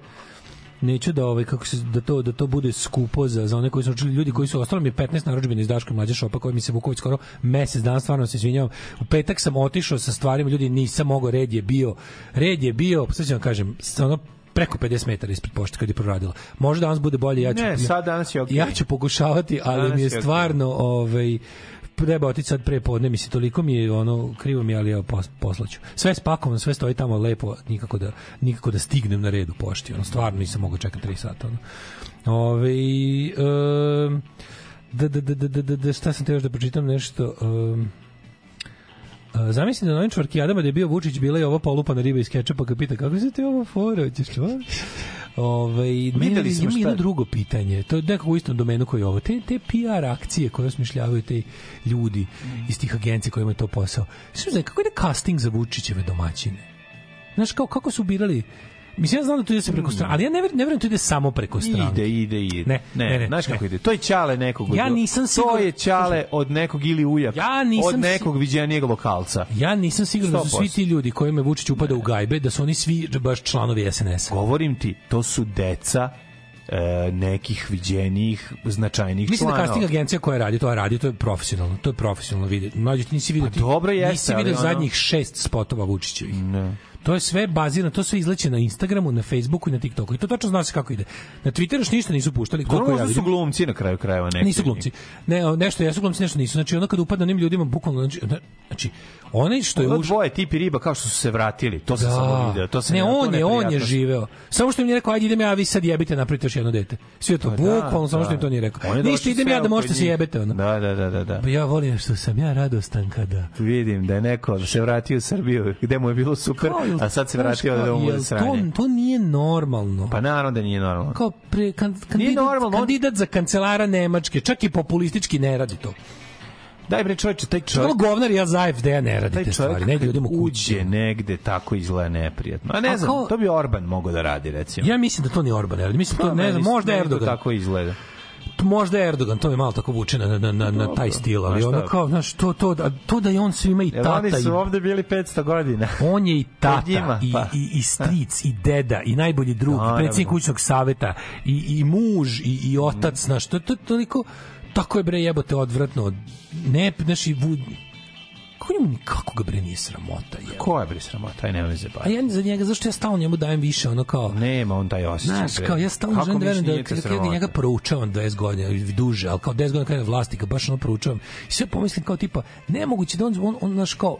neću da ovaj kako se da to da to bude skupo za za one koji su učili ljudi koji su ostalo mi je 15 narudžbina iz Daške mlađe šopa koji mi se vuković skoro mesec dana stvarno se izvinjavam u petak sam otišao sa stvarima ljudi nisam mogao red je bio red je bio sad ću vam kažem ono preko 50 metara ispred pošte kad je proradila. Možda danas bude bolje, ja ću Ne, sad danas je okej. Ja ću pokušavati, ali Danas mi je stvarno ovaj treba otići sad pre podne, mislim, toliko mi je ono, krivo mi je, ali pos, poslaću. Sve je spakovano, sve stoji tamo lepo, nikako da, nikako da stignem na redu pošti, ono, stvarno nisam mogao čekati 3 sata, ono. Ove, um, da, da, da, da, da, da, šta sam te još da pročitam nešto, um, Uh, zamisli da na ovim čvarkijadama da je bio Vučić bila je ova polupana riba iz kečapa kad pita kako se ti ovo fora, hoćeš to? Ovaj meni Videli smo ima šta- jedno drugo pitanje. To je nekako u istom domenu koji je ovo. Te, te PR akcije koje osmišljavaju te ljudi iz tih agencija koji imaju to posao. Sve znači, kako ide casting za Vučićeve domaćine? Znaš, kao, kako su birali Mislim, ja znam da to ide se preko strane, ali ja ne verujem, ne verujem da to ide samo preko strane. Ide, ide, ide. Ne, ne, ne, Znaš ne. kako ide? To je ćale nekog. Ja nisam To siguran- je ćale od nekog ili ujak. Ja nisam Od nekog viđenijeg lokalca. Ja nisam siguran da su svi 100%. ti ljudi kojima je Vučić upada u gajbe, da su oni svi baš članovi SNS. Govorim ti, to su deca e, nekih viđenijih, značajnijih Mislim da članova. casting agencija koja radi to, a radi to je profesionalno, to je profesionalno vidjeti. Mlađi ti nisi vidio ti. Pa dobro jeste, Nisi ali vidio ono- zadnjih šest spotova Vučićevih. Ne. To je sve bazirano, to sve izleće na Instagramu, na Facebooku i na TikToku. I to tačno zna se kako ide. Na Twitteru još ništa nisu puštali, Dobro, koliko ja su vidim. glumci na kraju krajeva neki. Nisu glumci. Ne, nešto jesu glumci, nešto nisu. Znači ono kad upadne onim ljudima bukvalno znači, znači onaj što je Ono dvoje tipi riba kao što su se vratili. To sam samo video. To sam ne, on je, on je živeo. Samo što im je rekao, ajde idem ja, vi sad jebite, napravite još jedno dete. Sve to, Pa da, bukvalno, samo što da. im to nije rekao. Je Ništa, idem ja da možete se jebete. Ono. Da, da, da, da. da. Pa ja volim što sam ja radostan kada... Vidim da je neko se vratio u Srbiju gde mu je bilo super, Kao, a sad se vratio da mu bude sranje. To, to nije normalno. Pa naravno da nije normalno. kao pre, kan, kandidat, normalno, on- kandidat za kancelara Nemačke, čak i populistički ne radi to. Daj bre čoveče, taj čovjek... govnar ja za AFD-a ne radi te stvari. Ne ljudima kući. uđe negde tako izgleda neprijatno. A ne A znam, kao- to bi Orban mogao da radi, recimo. Ja mislim da to ni Orban radi. Mislim Pa, to ne znam, možda to Erdogan. tako izgleda. Možda je Erdogan, to mi malo tako vuče na, na, na, na taj stil, ali ono kao, znaš, to, to, da, to da je on svima i tata oni i su ovde bili 500 godina. [LAUGHS] on je i tata njima, i, pa. i, i stric i deda i najbolji drug i Naravno. predsjednik kućnog saveta i, i muž i, i otac znaš to, to toliko tako je bre jebote odvratno ne znaš i vu, kako njemu nikako ga bre nije sramota je Ko je bre sramota? Aj nema me zebati. a ja za njega zašto ja stalno njemu dajem više ono kao Nema on taj osjećaj. Znaš, kao ja stalno želim da verujem da kad, sramota? njega proučavam 20 godina duže, ali kao 10 godina kada je vlasti, kad baš ono proučavam, i sve pomislim kao tipa, nemoguće da on, on, on naš kao,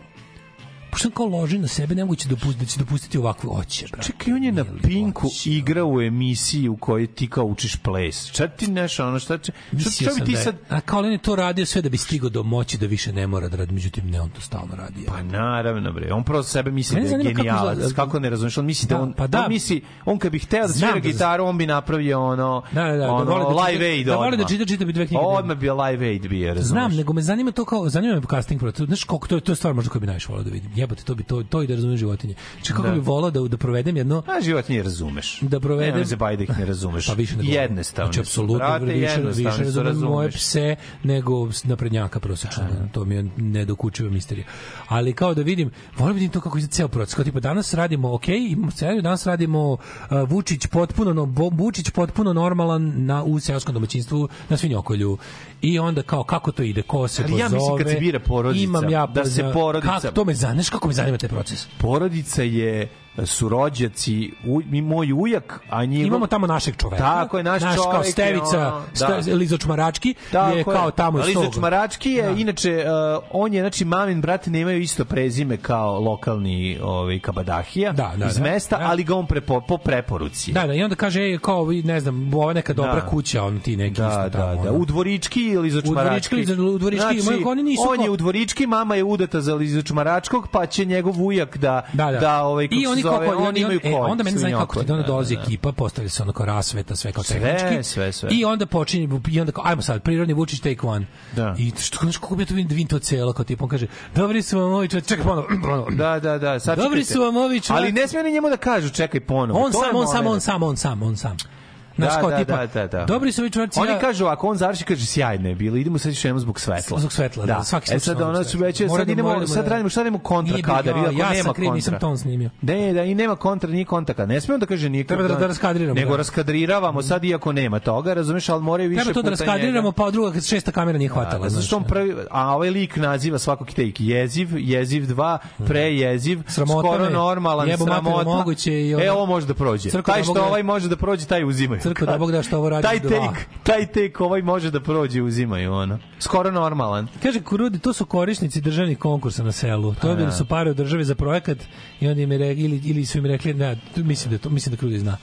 pošto kao loži na sebe, nemoguće da, pusti, da će dopustiti ovakve oće. brate. Čekaj, on je na Pinku igrao u emisiji u kojoj ti kao učiš ples. Šta ti nešto, ono, šta, će, šta, šta bi ti da je, sad... a kao on je to radio sve da bi stigao do moći da više ne mora da radi, međutim ne, on to stalno radi. Pa naravno bre, on prosto sebe misli da je kako genijalac. izgleda- Kako, ne razumiješ? On misli da, Da, on, pa da. on misli, on kad bi hteo da svira da- gitaru, on bi napravio ono, Da, da, da, ono da voli da čita- live aid da da odmah. čita, čita bi dve knjige Odmah bi live aid bio, razumiješ? Znam, nego me zanima to kao zanima me casting. Znaš koliko to to je stvar možda koju bi najviše voleo da vidim. Jebote, to bi to to i da razumem životinje. Znači kako Da. bi voleo da da provedem jedno A životinje razumeš. da provedem Nema se baj da ih ne razumeš. Pa više nego Jednostavno. Znači apsolutno više više su, razumem moje razumeš. pse nego naprednjaka prosečno. To mi je nedokučiva misterija. Ali kao da vidim, volim da vidim to kako izgleda ceo proces. Kao tipa danas radimo, ok, imamo scenariju, danas radimo uh, Vučić potpuno no, Vučić potpuno normalan na u seoskom domaćinstvu na svinjokolju. I onda kao kako to ide, ko se Ali pozove. ja mislim kad se bira porodica, imam ja da se porodica- Kako, to me znaš kako me zanima taj proces. Porodica je su rođaci, u, moj ujak, a njegov... Imamo tamo našeg čoveka. Tako je, naš kao čovek je Stevica, ono, da. Lizo Čmarački je kao tamo iz za Čmarački je, inače, uh, on je, znači, mamin brate nemaju isto prezime kao lokalni ovaj, kabadahija Da, da, iz da. mesta, Da. ali ga on prepo, po preporuci. Da, da, i onda kaže, ej, kao, vi, ne znam, ova neka dobra Da. kuća, on ti neki Da, isto da, tamo. da. ono. U Dvorički ili za Čmarački? Dvorički, u Dvorički, znači, imaju- oni nisu on kao- je u Dvorički, mama je udata za Lizu Čmaračkog, pa će njegov ujak da, Da, da. da ovaj, I oni zove, kako oni imaju e, konj, onda mene zanima kako ti onda dolazi da, da. ekipa, postavlja se ono kao rasveta, sve kao Sve, tehnički. sve, sve. I onda počinje i onda kao ajmo sad prirodni Vučić take one. Da. I što znaš kako bi ja to vidim da vidim to celo kao tipa on kaže dobri su vam ovi čovječi, čekaj ponovo. Da, da, da. Sad Dobri su vam ovi čovječi. Ali ne smije ni njemu da kažu čekaj ponovo. On sam, on sam, on sam, on sam, on sam. Znaš, Da, kao da, tipa, da, da, da. dobri su ovi čovječi, Oni ja- kažu, ako on završi, kaže sjajno je bilo, idemo sad jednom zbog svetla. Zbog svetla, da, svaki E sad ona su već, sad da- idemo, moramo sad da- radimo, šta radimo kontra kadar, ja- iako ja nema kriv, nisam kontra. ton snimio. Ne, da i nema kontra, nije kontra. Ne smijemo da kaže nije Treba da- da raskadriramo, Nego da. raskadriravamo sad iako nema toga, razumeš, ali moraju više Treba to da raskadriramo, pa druga kad šesta kamera nije hvatala. Da, znaš. zašto on prvi, a ovaj lik naziva svakog take jeziv, jeziv 2, prejeziv, Sramota skoro normalan, ono- E, ovo može da prođe. Taj da što da- ovaj može da prođe, taj uzimaju. Crkva da Bog da što ovo radi taj dva. take, taj take ovaj može da prođe, uzimaju ono. Skoro normalan. Kaže Kurudi, to su korisnici državnih konkursa na selu. Pa Dobili da. su pare od države za projekat i onda im je rekli, ili, ili su im rekli, ne, mislim da to, mislim da Krudi zna.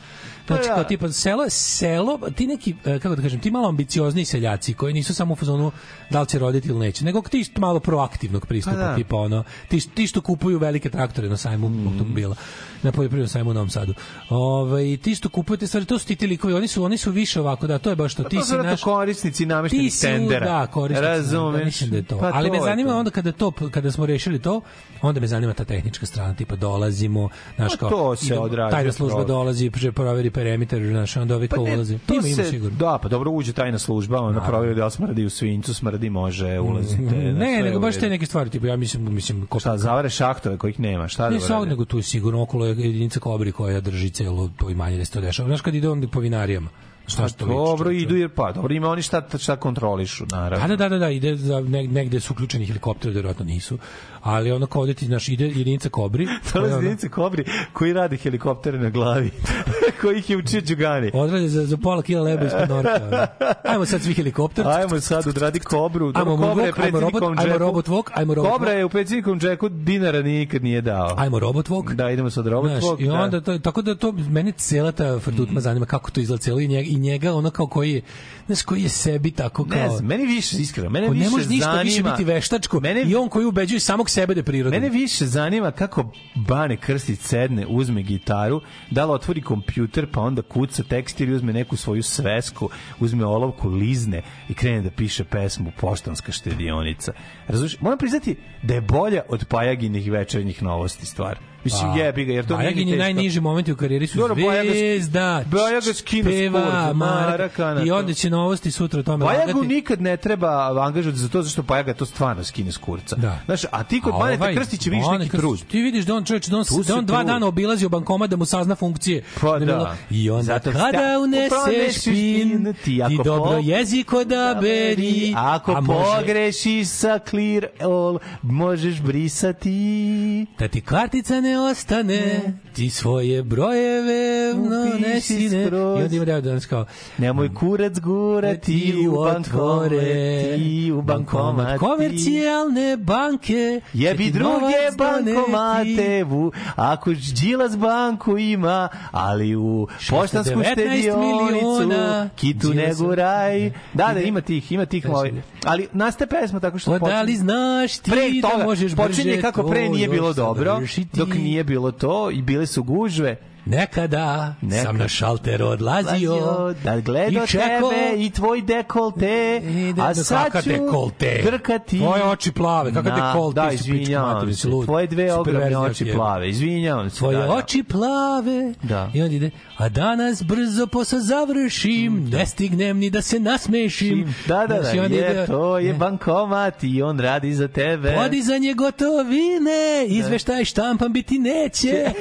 Znači, Pa da. kao tipa, selo selo, ti neki, e, kako da kažem, ti malo ambiciozni seljaci koji nisu samo u fazonu da li će roditi ili neće, nego ti što malo proaktivnog pristupa, Pa da. tipa ono, ti, ti što kupuju velike traktore na sajmu Mhm. automobila, na poljoprivrednom sajmu u Novom Sadu. Ove, ti što kupuju te stvari, to su ti ti likovi, oni su, oni su više ovako, da, to je baš to. Pa Ti to si naš, korisnici ti nameštenih u- tendera. Da, korisnici. Razumeš? Da, mislim da je to. Pa Ali me to je zanima to. onda kada to kada smo rešili to, onda me zanima ta tehnička strana, tipa dolazimo, znaš Pa kao to se idemo- Tajna služba dolazi, proveri perimetar, znaš, onda ovi kao ne, ulazi. to Ima, ima se- sigurno. Da, pa dobro uđe tajna služba, ona da li smrdi u svincu, smrdi može, ulazite. da, sve Ne, je nego baš te neke stvari, tipa ja mislim, mislim ko Šta, zavare šahtove kojih nema, šta da Ne sad, nego tu je sigurno okolo je jedinica kobri koja drži celo to imanje da se to dešava. Znaš kad ide on po vinarijama, šta Pa što dobro, idu jer pa, dobro, ima oni šta, šta kontrolišu, naravno. Da, da, da, da, da, ide za neg- negde su uključeni helikopteri, verovatno nisu. Ali ono kao ti, znaš, ide jedinica Kobri. [LAUGHS] To je jedinice kobri koji rade helikoptere na glavi, [LAUGHS] koji ih je učio Đugani. Odrade za, za pola kila leba ispod norka. Ajmo sad svi helikopter. Ajmo sad odradi kobru. Ajmo Kobra je robot, predsjednikom ajmo robot walk, ajmo robot Kobra je u predsjednikom džeku dinara nikad nije dao. Ajmo robot walk. Da, idemo sad robot Znaš, walk. I onda da. to, tako da to mene cela ta frdutma zanima kako to izgleda celo i njega, i njega ono kao koji je znaš koji je sebi tako kao Ne znam, meni više, iskreno, mene više ne može ništa zanima... više biti veštačko Mene- i on koji ubeđuje samog sebe da je prirodan. Mene više zanima kako Bane Krstić sedne, uzme gitaru, da li otvori kompjuter kompjuter, pa onda kuca tekst ili uzme neku svoju svesku, uzme olovku, lizne i krene da piše pesmu Poštanska štedionica. Razumiješ? Moram priznati da je bolja od Pajaginih večernjih novosti stvar. Mislim, Pa, jebi ga, jer to nije teško. najniži momenti u karijeri su Dobro, Bajaga zvezda, Bajaga skine peva, Maraka, Marakana, i onda će novosti sutra o tome Pajagu lagati. nikad ne treba angažovati za to zašto Pajaga to stvarno skine s kurca. Da. Znaš, a ti kod Baneta ovaj, Krstića vidiš neki Krstić, trud. Ti vidiš da on čovječ, da on, da on dva trud. dana obilazio bankomat da mu sazna funkcije. Pa je da. bilo- I onda Zato kada uneseš pin, ti ti, dobro jezik odaberi, Ako pogrešiš sa clear all, možeš brisati. da ti kartica ne ostane, ti svoje brojeve no, ne. skroz. I onda ima danas kao, Nemoj kurac gurati u bankore, ti u bankomati. Komercijalne banke Jebi ti druge bankomate, vu, ako Đilas banku ima, ali u poštansku 19 štedionicu, kitu ne guraj. Da, da, ima tih, ima tih mi. Ali nastaje pesma tako što Pa da počinje- li znaš ti pre da toga, možeš počinje kako pre nije bilo dobro, dok nije bilo to i bile su gužve. Nekada Nekad. sam na šalter odlazio Lazio, da gledao čekao- tebe i tvoj dekolte, I da- a da sad ću dekolte? drkati. Tvoje oči plave, kakav Na- dekolte, Da, izvinjavam se. Tvoje dve ogromne oči plave, izvinjavam se. Tvoje da, da. oči plave Da. I onda ide A danas brzo posao završim Ne stignem ni da se nasmešim Da, da, da, i onda je, ide- to je bankomat i on radi za tebe. Podizanje gotovine, izveštaj štampan biti neće. [LAUGHS]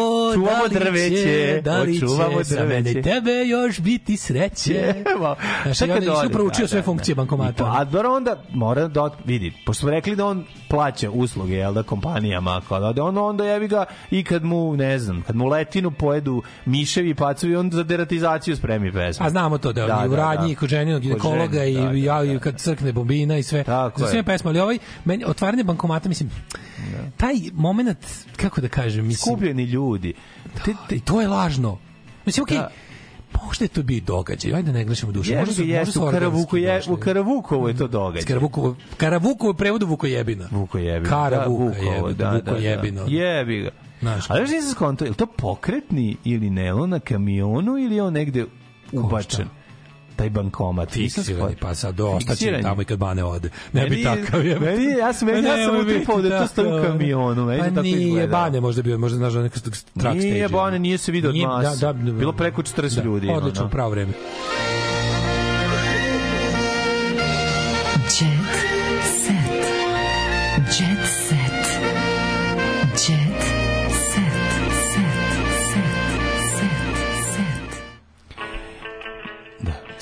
O, da drveće, će, da li očuvamo će drveće. i tebe još biti sreće. Znaš, i ode, proučio da, sve da, funkcije da. bankomata. I A dobro onda mora da vidi, pošto smo rekli da on plaća usluge, jel da, kompanijama, kao da on onda jebi ga i kad mu, ne znam, kad mu letinu pojedu miševi i pacovi, on za deratizaciju spremi pesmu. A znamo to da, Da, da u da, radnji da. kod ženinog ginekologa žene, i da, da, ja da. i kad crkne bombina i sve. Tako za je. sve pesme, ali ovaj meni otvaranje bankomata mislim taj momenat kako da kažem, mislim Skupljeni ljudi. Te, te, to je lažno. Mislim okej, Da. možda je to bio događaj, ajde da ne grešimo dušu. Možda su, možda su u Karavuku je, u Karavukovu je to događaj. Karavukovo, Karavukovo u prevodu Vukojebina. Vukojebina. Karavuka da, Vukovo, jebina, da, da, Vukojebina. Da. Jebi ga. Znaš, Ali još nisam skonto, je li to pokretni ili ne, je li on na kamionu ili je on negde ubačen? Taj bankomat. Fiksirani, pa sad ostaće Fiksirani. tamo i kad bane ode. Ne bi Meni je- takav je. meni ja sam- meni- ja sam utripao da to stoji u kamionu, meni Pa tako nije bane možda bio, možda znaš da neka track stage. Nije Bane, nije se vidio od nas. Da, da, Bilo preko 40 da, ljudi. Odlično, ono. pravo vreme.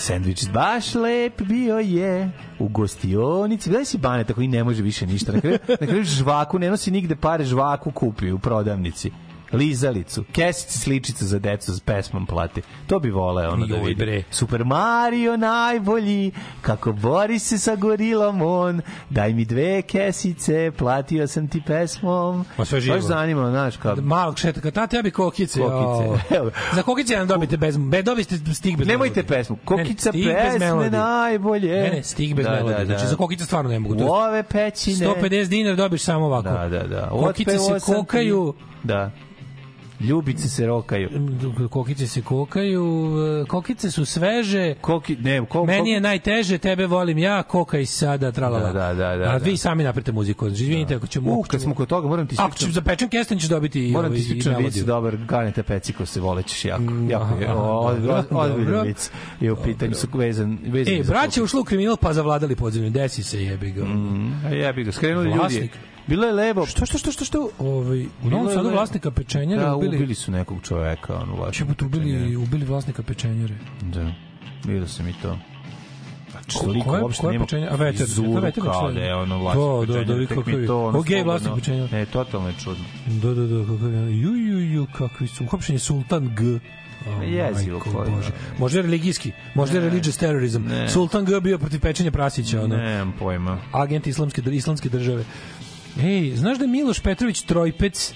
Sandvič baš lep bio je u gostionici. Gledaj si Bane tako i ne može više ništa. Na kraju, na kraju žvaku, ne nosi nigde pare, žvaku kupi u prodavnici. Lizalicu, kesice sličice za decu s pesmom plati. To bi voleo ono da vidi. bre. Super Mario najbolji, kako bori se sa gorilom on, daj mi dve kesice, platio sam ti pesmom. Pa sve živo. Baš zanimalo, znaš, kao... Malog šetaka, tate, ja bi kokice. Kokice. o. Za kokice nam dobite bez, bez dobite stig bez Nemojte melodije. pesmu. Ne, Kokica bez pesme melodije. najbolje. Ne, ne, stig bez Da, melodije. da, da. Znači, za kokice stvarno ne mogu. U ove pećine. 150 dinara dobiš samo ovako. Da, da, da. Kokice se sam ti- kokaju. Da. Ljubice se rokaju. Kokice se kokaju, e, kokice su sveže. Koki, ne, ko, Meni je najteže, tebe volim ja, koka i sada, tralala. Da, da, da, da, A da. vi sami napravite muziku. Znači, izvinite ako ćemo... U, ako kad smo kod toga, moram ti Ako ispričam. ću za pečen kesten ćeš dobiti i, Moram ovaj, ti i ispričam vic melodiju. dobar, ganete peciko se volećeš jako. jako je, aha, o, dobro, od- ozbiljan dobro. vic. I u pitanju su vezan, vezan E, za braća ušla u kriminal pa zavladali podzemlje. Desi se jebi ga. Mm, jebi ga, skrenuli ljudi. Vlasnik. Bilo je levo. Što, što, što, što, što? Ovaj, u Novom Sadu vlasnika pečenjere Da, ubili. ubili su nekog čoveka. Ono, vlasnika Čemu ubili, ubili vlasnika pečenjere. Da, vidio sam i to. Znači, Ko- toliko koje- uopšte koje nema pečenje? A veter, frizuru to veter kao da je ono vlasnik Da, da, da, tek kako mi je. to ono O, gej slobodno- vlasnik pečenjera. Ne, totalno je čudno. Da, da, da, kako je. Ju, ju, ju, kakvi su. Uhapšen je Sultan G. O, Jezivo majko koji, Bože. da. Možda je religijski, možda je religious terrorism. Ne. Sultan G bio protiv pečenja prasića, ono. Nemam pojma. Agent islamske, islamske države. Ej, znaš da je Miloš Petrović Trojpec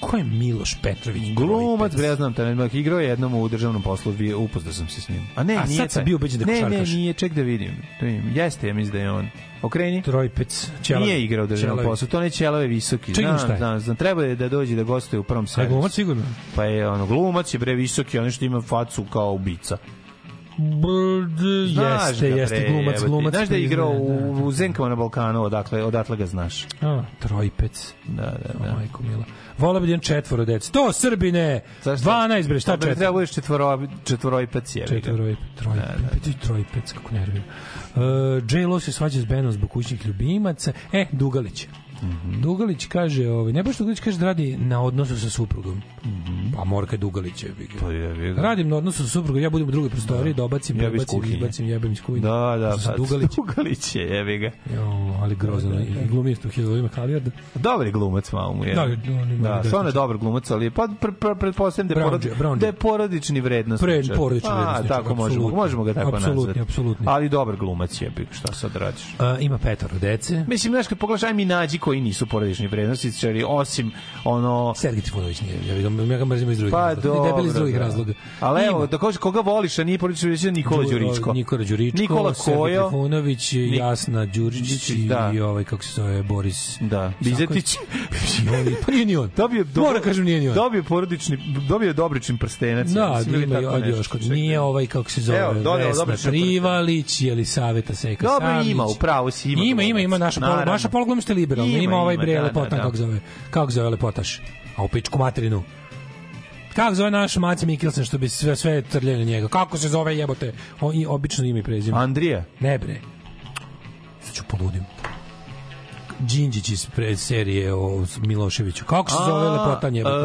Ko je Miloš Petrović? Glumac, bre, ja znam, taj nemak igrao je jednom u državnom poslu, upoznao sam se s njim. A ne, A nije sad sam bio ubeđen da je Ne, ne, košarkaš. nije, ček da vidim. Da vidim. Jeste, ja mislim da je on. Okreni. Trojpec. Ćelavi. Nije igrao u državnom poslu, to ne Ćelave visoki. Čekaj, Znam, šta je? znam, znam, treba je da dođe da gostuje u prvom A je servisu. glumac sigurno? Pa je ono, glumac je bre visoki, on što ima facu kao ubica. Brd, Znaš jeste, ga, jeste, glumac, glumac. Znaš da je igrao u, u Zenkama na Balkanu, odakle, odatle ga znaš. A, trojpec. Da, da, da. Majko mila. Vola bi da imam četvoro dece. To Srbine! 12 bre, šta Pa četvoro? Treba budeš četvoro, četvorojpac je. Četvoroj, trojpec, da, trojpec, kako nervira. Uh, J-Lo se svađa s Benom zbog kućnih ljubimaca. E, Dugalić. Mhm. Dugalić kaže, ovaj, ne baš Dugalić kaže da radi na odnosu sa suprugom. Pa mora kad Dugalić je. Pa je, je, Radim na odnosu sa suprugom, ja budem u drugoj prostoriji, da obacim, Jebi iz prebacim, izbacim, jebem iz kuhinje. Da, da, pa, Dugalić. Dugalić je, jebi ga. Jo, ali grozno. I glumi isto Hidrovima Kalijarda. Dobar je glumac, malo mu je. Da, da, desničar. stvarno je dobar glumac, ali pa pr, pr, pretpostavljam da je, porod, da je porodični vrednost. Pred- porodični A, vrednosničar, tako možemo, apsolutno. možemo ga tako nazvati. apsolutni. Ali dobar glumac je, šta sad radiš? Ima petoro dece. Mislim, znaš, kad pogledaš, aj mi nađi koji nisu porodični vrednosničari, osim ono... Sergej Trifunović nije, ja ga, ja ga mrzim iz drugih Pa razloga. dobro, Debel iz drugih da. razloga. Ali evo, da kažeš koga voliš, a nije porodični vrednosničar, Nikola Đu- Đuričko. Nikola Đuričko, Nikola Kojo. Trifunović, Nik- Jasna Đuričić i, Da. i ovaj, kako se zove, Boris... Da, Bizetić. Pa nije ni on. Dobio, do, Moram kažem, nije ni on. Dobio porodični, dobio dobrični prstenac. ja Da, ili ima i još kod nije ovaj kako se zove Evo, dodao Vesna Privalić ili Saveta Seka Dobro, ima, upravo si, ima Ima, ima, ima naša pol, naša polglumista liberalna, ima, Ima, ovaj bre da, lepotan da, da. kako zove. Kako zove lepotaš? A u pičku materinu. Kako zove naš Maci Mikkelsen što bi sve sve trljali na njega? Kako se zove jebote? O, i obično ime i prezime. Andrija. Ne bre. Sad ću poludim. Đinđić iz pre serije o Miloševiću. Kako se zove lepotan jebote?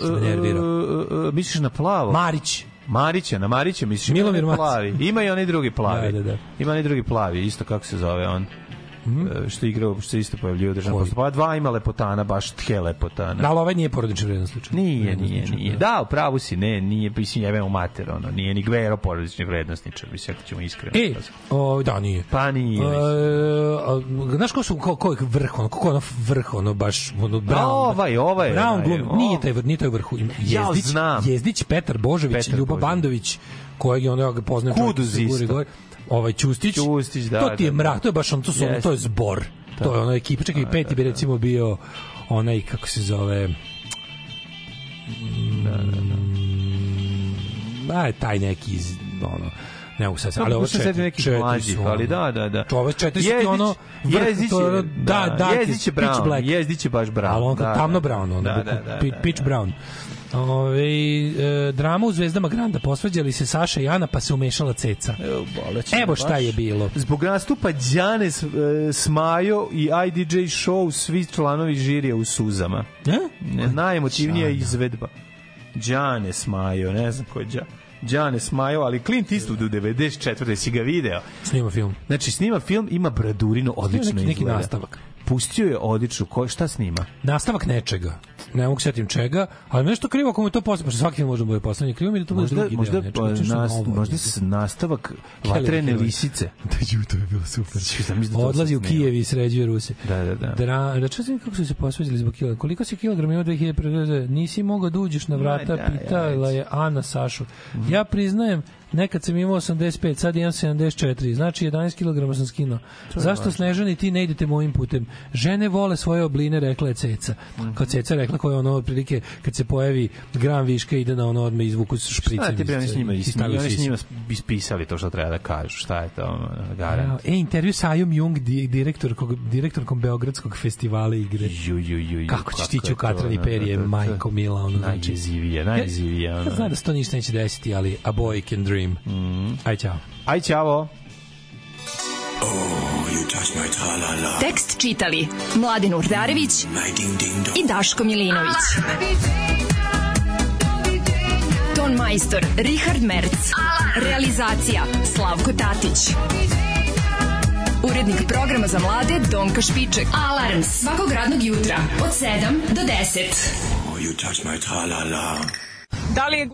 Što me nervira. e, Misliš na plavo? Marić. Marića, na Marića misliš? Milomir plavi. Ima i onaj drugi plavi. Da, da, da. Ima onaj drugi plavi, isto kako se zove on. E, što igra, što isto pojavljuje u državnom postupku. Pa dva ima lepotana, baš tke lepotana. Da, ali ovaj nije porodični vredan slučaj. Nije, nije, nije. Da, u pravu si, ne, nije, mislim, jebemo mater, ono, nije ni Gvero porodični vrednostničar, mislim, ako ćemo iskreno. E, o, da, nije. Pa nije. E, a, znaš ko su, ko, ko je vrh, ono, ko je ono vrh, ono, baš, ono, Brown. ovaj, ovaj je Brown glumi, ovo. nije taj, vrh, nije taj vrhu. Ima Ja Jezdić, znam. Jezdić, Petar Božović, Petar Ljuba Božović. Bandović, kojeg je ono, ja ga poznajem. Kuduz čovjek sa Gure isto. Ovaj Ćustić, Ćustić, da, to ti je da, mrak, da. to je baš on, to, su, Jeste. to je zbor. To je ono ekipa, čekaj, peti bi recimo bio onaj, kako se zove, mm, a, taj neki iz, ono, ne mogu sad, ali ovo četiri, nekih četiri mlađih, su, ali da, da, da. To ove četiri su ti ono, vrh, Jezdić to ono, da, da, Jezdić je pitch brown. Jezdić je baš brown. Ali on da, tamno da, brown, ono, da, da, da, da, pi- da, pitch da. Ove, e, drama u Zvezdama Granda, posvađali se Saša i Ana, pa se umešala ceca. Evo, Evo šta baš. je bilo. Zbog nastupa Đane S- e, Smajo i IDJ Show svi članovi žirija u suzama. E? Ne, najemotivnija Đana? izvedba. Đane Smajo, ne znam ko je Đa. Đane Smajo, ali Clint Eastwood u 94. si ga video. Snima film. Znači, snima film, ima bradurinu, odlično neki- neki izgleda. nastavak. Pustio je odlično, ko, šta snima? Nastavak nečega. Ne mogu setim čega, ali nešto krivo ako mu je to posle, pošto svaki film može da bude poslednji krivo mi da to bude Možda, drugi možda, deo. nečega, pa, nas, novo, možda s- nastavak vatrene lisice. [LAUGHS] Da, ju, to je bilo super. Da, da Odlazi sam u. Kijev i sređuje Ruse. Da, da, da. Dra, da čujem kako su se posvađali zbog kila. Koliko si kilograma imao 2001. Nisi mogao da uđeš na vrata, Ma da, pitala je Ana Sašu. Ja priznajem, nekad sam imao 85, sad imam 74, znači 11 kg sam skinuo. Zašto važno. Snežani ti ne idete mojim putem? Žene vole svoje obline, rekla je Ceca. Mhm. Kad Ceca rekla koja je ono otprilike kad se pojavi gram viška ide na ono odmah izvuku s špricem. Šta ti bre, oni s njima, oni s njima ispisali to što treba da kažu, šta je to, garant. E, intervju sa Ajom Jung, di- direktorkog, direktorkom Beogradskog festivala igre. Ju, ju, ju, ju, Kako će je stići u to, katrani da, perije, da, da, da. majko mila, ono znači. Najjezivije, najjezivije. Ja, ja znam da se to ništa neće desiti, ali a boy can dream. Mhm. Aj, čao. Aj, ćavo. Tekst čitali Mladin Urdarević i Daško Milinović. Ton majstor Richard Merc. Realizacija Slavko Tatić. Urednik programa za mlade Donka Špiček. Alarms svakog radnog jutra od 7 do 10. You touch my tra-la-la. Da li je